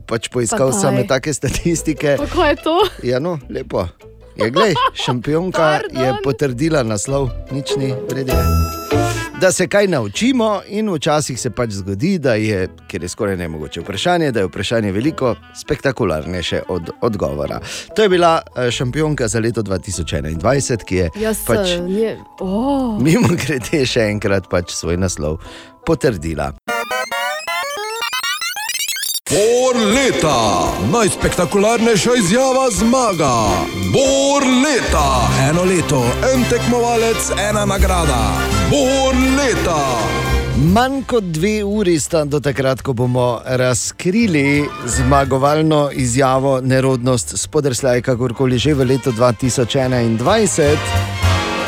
pač poiskal Pa same take statistike. Kaj je to? Ja, no, lepo. Je, glej, šampionka je potrdila naslov, nič ni vredno. Da se kaj naučimo, in včasih se pač zgodi, da je, ker je skoraj nemogoče vprašanje, da je vprašanje veliko spektakularnejše od odgovora. To je bila eh, šampionka za leto 2021, ki je Jaz pač pač... je, oh. mimo grede še enkrat pač svoj naslov potrdila. Bor leta, najspektakularnejša izjava zmaga. Bor leta, eno leto, en tekmovalec, ena nagrada. Bor leta. Manj kot dve uri sta do takrat, ko bomo razkrili zmagovalno izjavo Nerodnost spodrsljaj, kakorkoli že v letu 2021.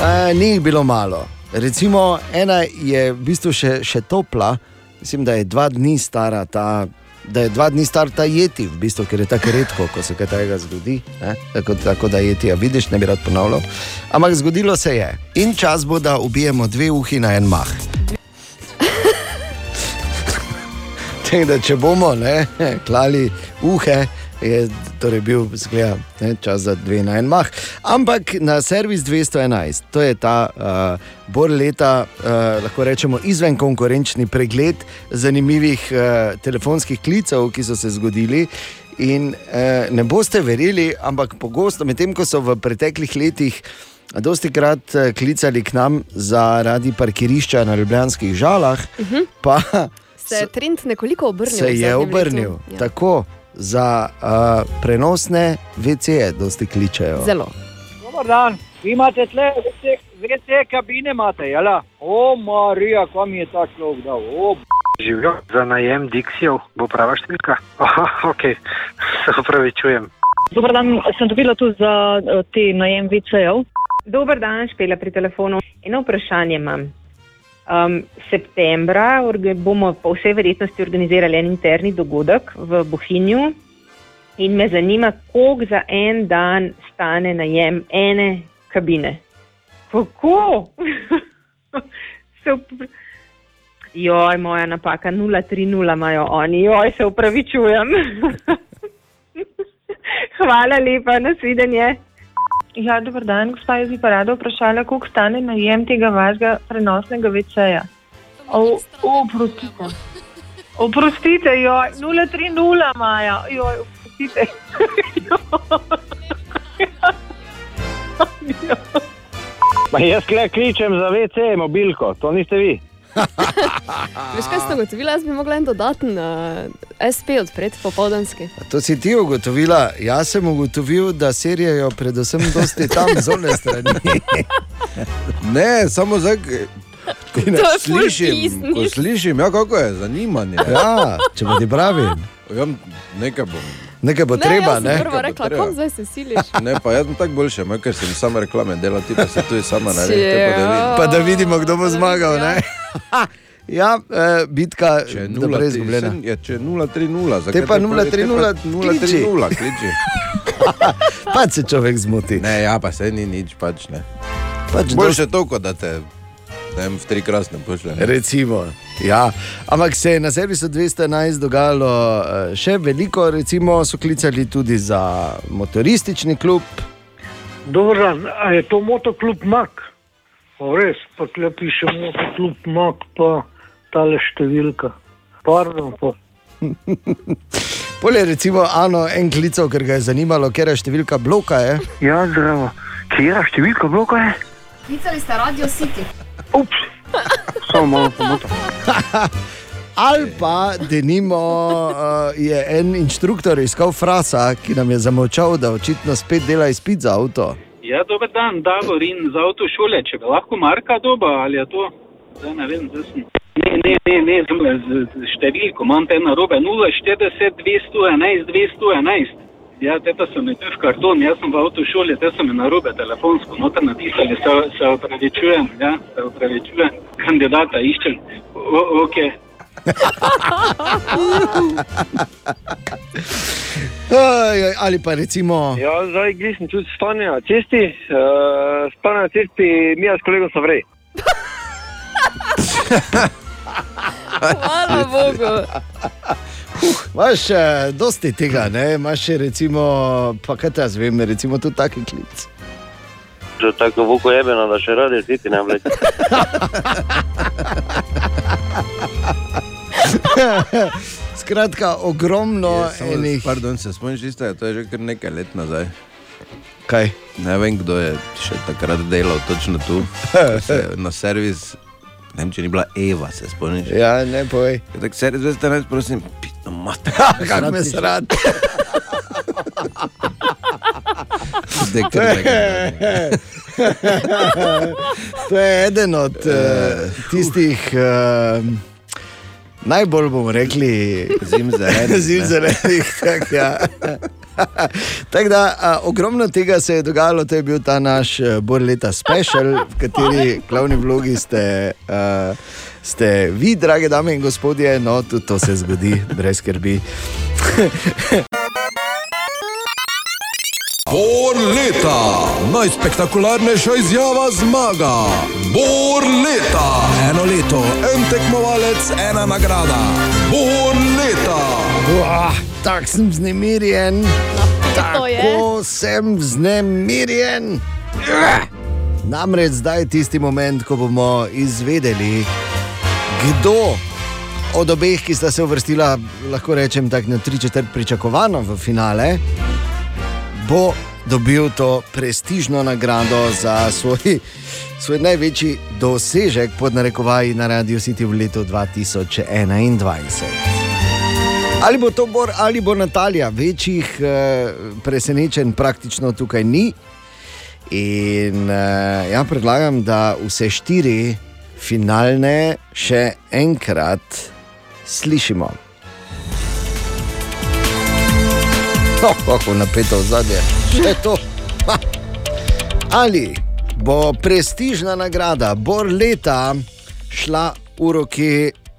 E, ni jih bilo malo. Recimo, ena je v bistvu še, še topla, mislim, da je dva dni stara ta. Da je dva dni star ta jeti, v bistvu, ker je tako redko, ko se kaj takega zgodi. ne. Tako, tako da jeti, ja, vidiš, ne bi rad ponavljal. Ampak zgodilo se je. In čas bo, da ubijemo dve uhi na en mah. Tako da, če bomo ne, klali uhe, je torej bil zgleda, ne, čas za dve na en mah. Ampak na servis 211, to je ta uh, bor leta, uh, lahko rečemo, izven konkurenčni pregled zanimivih uh, telefonskih klicev, ki so se zgodili. In uh, ne boste verjeli, ampak pogosto, medtem ko so v preteklih letih. Dosti krat eh, klicali k nam zaradi parkirišča na Ljubljanskih žalah, uh -huh. pa Se je trend nekoliko obrnil. se je obrnil. letu. Ja. Tako za uh, prenosne VC-je, dosti kličejo. Zelo. Dobar dan, vi imate tle WC, WC kabine, imate, jela? O, Marija, kam mi je ta človek dal? O, Živijo za najem Dixijev, bo prava številka. Aha, ok, se upravičujem. Dobar dan, sem dobila tu za eh, te najem VC-jev. Dober dan, Špela pri telefonu. Eno vprašanje imam. Um, septembra bomo po vsej verjetnosti organizirali en interni dogodek v Bohinju in me zanima, koliko za en dan stane najem ene kabine. Kako? Se upra- Joj, moja napaka, 030 imajo oni, joj, se upravičujem. Hvala lepa, nasvidenje. Ja, dober dan, gospa, jaz bi pa rada vprašala, koliko stane najem tega vašega prenosnega VC-ja. Oprostite. Oprostite, joj, 030 imajo, joj, oprostite. Ma jaz kle kličem za WC, mobilko, to niste vi. Veš, kaj sem ugotovila? Jaz bi mogla en dodaten uh, SP odpreti, popoldanski. To si ti ugotovila, jaz sem ugotovil, da serijo predvsem dosti tam zunaj strani. Ne, samo zdaj, ko To je ful slišim, ko slišim, ja, kako je zanimanje. Ja, če pa ti pravim. Ja, nekaj bom Nekaj bo treba, ne? Prvo rekla, treba. kom zdaj se siliš? Ne, pa jaz sem tako boljše, moj, ker sem sama reklame delal, ti pa si tudi sama naredi. Pa da vidimo, kdo bo zmagal. Ne? Ja, eh, bitka Če je res izgubljena. 0-3, je, če je 0-3-0, zakaj Te pa te 0-3-0, te pa 0-3-0, kliči. Pa se človek zmoti. Ne, ja, pa se ni nič, pač ne. Pač Boljše to, kot da te ne vem, v tri krasne pošle. ne. Recimo, ja. Ampak se je na servisu 211 dogajalo eh, še veliko, recimo so klicali tudi za motoristični klub. Dobro, dan, a je to motoklub Mak? O, res, pa tle piše motoklub Mak, pa tale številka. Pardon, pa. Polje recimo Ano en klical, ker ga je zanimalo, ker je številka bloka. Je. Ja, zdravo. Kjera številka bloka je? Klicali ste Radio City. Ups, samo malo pomoto. Ali pa, da nimo, uh, je en inštruktor iskal frasa, ki nam je zamočal, da očitno spet dela izpit za avto. Ja, dober dan, Davor in z avtošole, če bi lahko marka doba ali je to, zdaj ne vem, zdaj sem. Ne, ne, ne, ne, z, številko, imam te na robe, 040 211 211. Ja, te pa so mi tu v karton, jaz sem v avtošoli, te so mi na robe telefonsko, noter napisali, se, se opravičujem, ja, se opravičujem, kandidata iščem, o, ok. Aj, aj, ali pa recimo. Ja, zdaj glisem tudi stanje na cesti, uh, stanje na cesti, mi s kolegom so vrej. Hvala Bogu. Imaš uh, dosti tega, ne? imaš še recimo, pa kaj te jaz vem, recimo tudi taki klic. Že tako vuko jebeno, da še radi siti ne vleče. Skratka, ogromno Je, samo, enih. Pardon, se spomniš isto, to je že kar nekaj let nazaj. Kaj? Ne vem, kdo je še takrat delal točno tu. Je Na servis, ne vem, če ni bila Eva, se spomniš. Ja, ne povej. Tako servis, veste, ne, prosim, pitno mater. Kako me srad. Zdaj, kar nekaj. to je eden od uh, tistih uh, najbolj, bomo rekli, zimzelenih. zimzelenih. tak, ja. Tako da, a, ogromno tega se je dogajalo, to je bil ta naš uh, Borleta special, v kateri glavni vlogi ste, uh, ste vi, drage dame in gospodje, no tudi to se zgodi, brez skrbi. Bor leta, najspektakularnejša izjava zmaga. Bor leta, eno leto, en tekmovalec, ena nagrada. Bor leta. Uah, tako sem vznemirjen, tako sem vznemirjen. Ah! Namreč zdaj je tisti moment, ko bomo izvedeli, kdo od obeh, ki sta se uvrstila, lahko rečem, tako na tri četrt pričakovano v finale, bo dobil to prestižno nagrado za svoj, svoj največji dosežek pod narekovaji na Radio City v letu 2021. Ali bo to Bor ali bo Natalija, večjih eh, presenečenj praktično tukaj ni. In eh, ja, predlagam, da vse štiri finalne še enkrat slišimo. Oh, kako napeto v zadnje, še to. Ha. Ali bo prestižna nagrada Bor leta šla v roki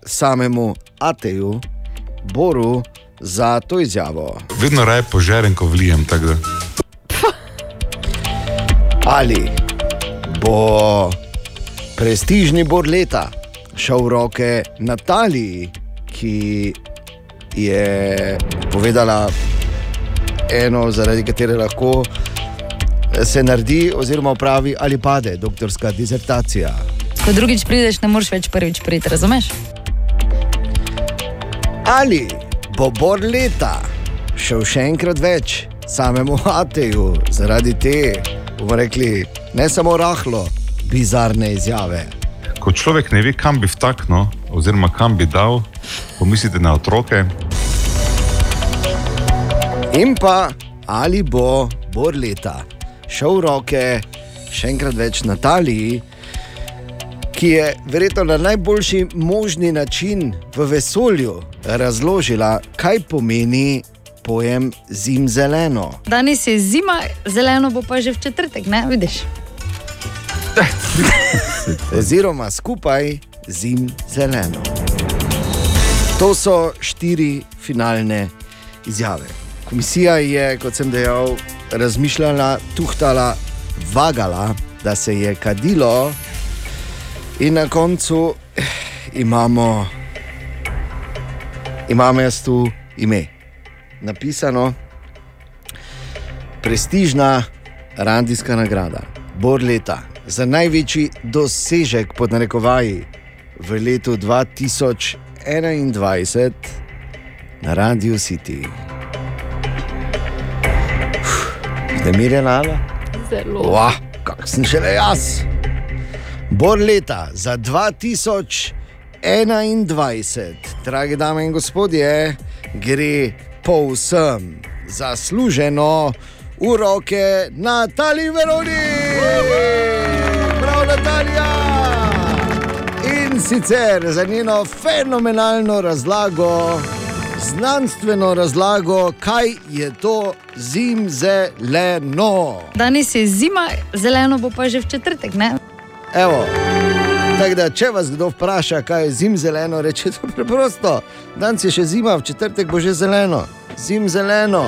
samemu Ateju, Boru, za to izjavo? Vedno raje požerem, ko vlijem. Ali bo prestižni bor leta šel v roke Nataliji, ki je povedala eno, zaradi katere lahko se naredi, oziroma pravi ali pade doktorska disertacija. Ko drugič prideš, ne moreš več prvič priti, razumeš? Ali bo bor leta šel še enkrat več samemu Ateju zaradi te, bomo rekli, ne samo rahlo, bizarne izjave. Ko človek ne ve, kam bi vtaknil, oziroma kam bi dal, pomislite na otroke. In pa ali bo bor leta šel roke še enkrat več Nataliji, ki je verjetno na najboljši možni način v vesolju razložila, kaj pomeni pojem zim zeleno? Danes je zima, zeleno bo pa že v četrtek, ne vidiš? Oziroma skupaj zim zeleno. To so štiri finalne izjave. Komisija je, kot sem dejal, razmišljala, tuhtala, vagala, da se je kadilo, in na koncu eh, imamo, imamo jaz tu ime. Napisano, prestižna radijska nagrada, Bor leta, za največji dosežek pod narekovaji v letu 2021 na Radio City. Zdaj mirje nada? Zelo. Vah, kak sem šele jaz. Bor leta za 2021, drage dame in gospodje, gre povsem zasluženo v roke Natalije Veroni. Prav, Natalija! In sicer za njeno fenomenalno razlago, znanstveno razlago, kaj je to zim zeleno. Danes je zima, zeleno bo pa že v četrtek, ne? Evo. Tako da, če vas kdo vpraša, kaj je zim zeleno, reče to preprosto. Danes je še zima, v četrtek bo že zeleno, zim zeleno.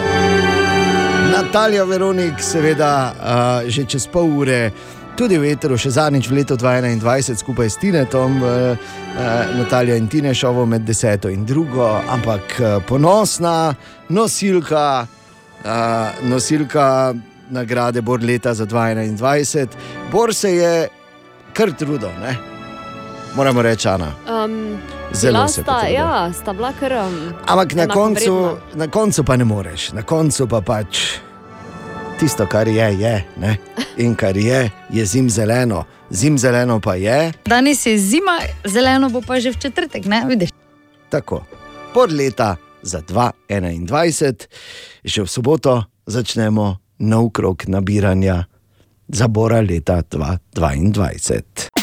Natalija Veronik, seveda, uh, že čez pol ure, tudi v Eteru, še zadnjič v letu 2021, skupaj s Tinetom, uh, uh, Natalija in Tine šovo med deseto in drugo, ampak uh, ponosna nosilka, uh, nosilka nagrade Bor leta za 2021. Bor se je kar trudil, ne? Moramo reči, Ana. Um, Zelo se sta, ja, sta bila kar. Um, Ampak na koncu, enakovredna. na koncu pa ne moreš, na koncu pa pač tisto, kar je, je. Ne? In kar je, je zim zeleno, zim zeleno pa je Danes je zima, zeleno bo pa že v četrtek, ne vidiš? tako. Pod leta za 2021, že v soboto začnemo nov krok nabiranja za bora leta 2022.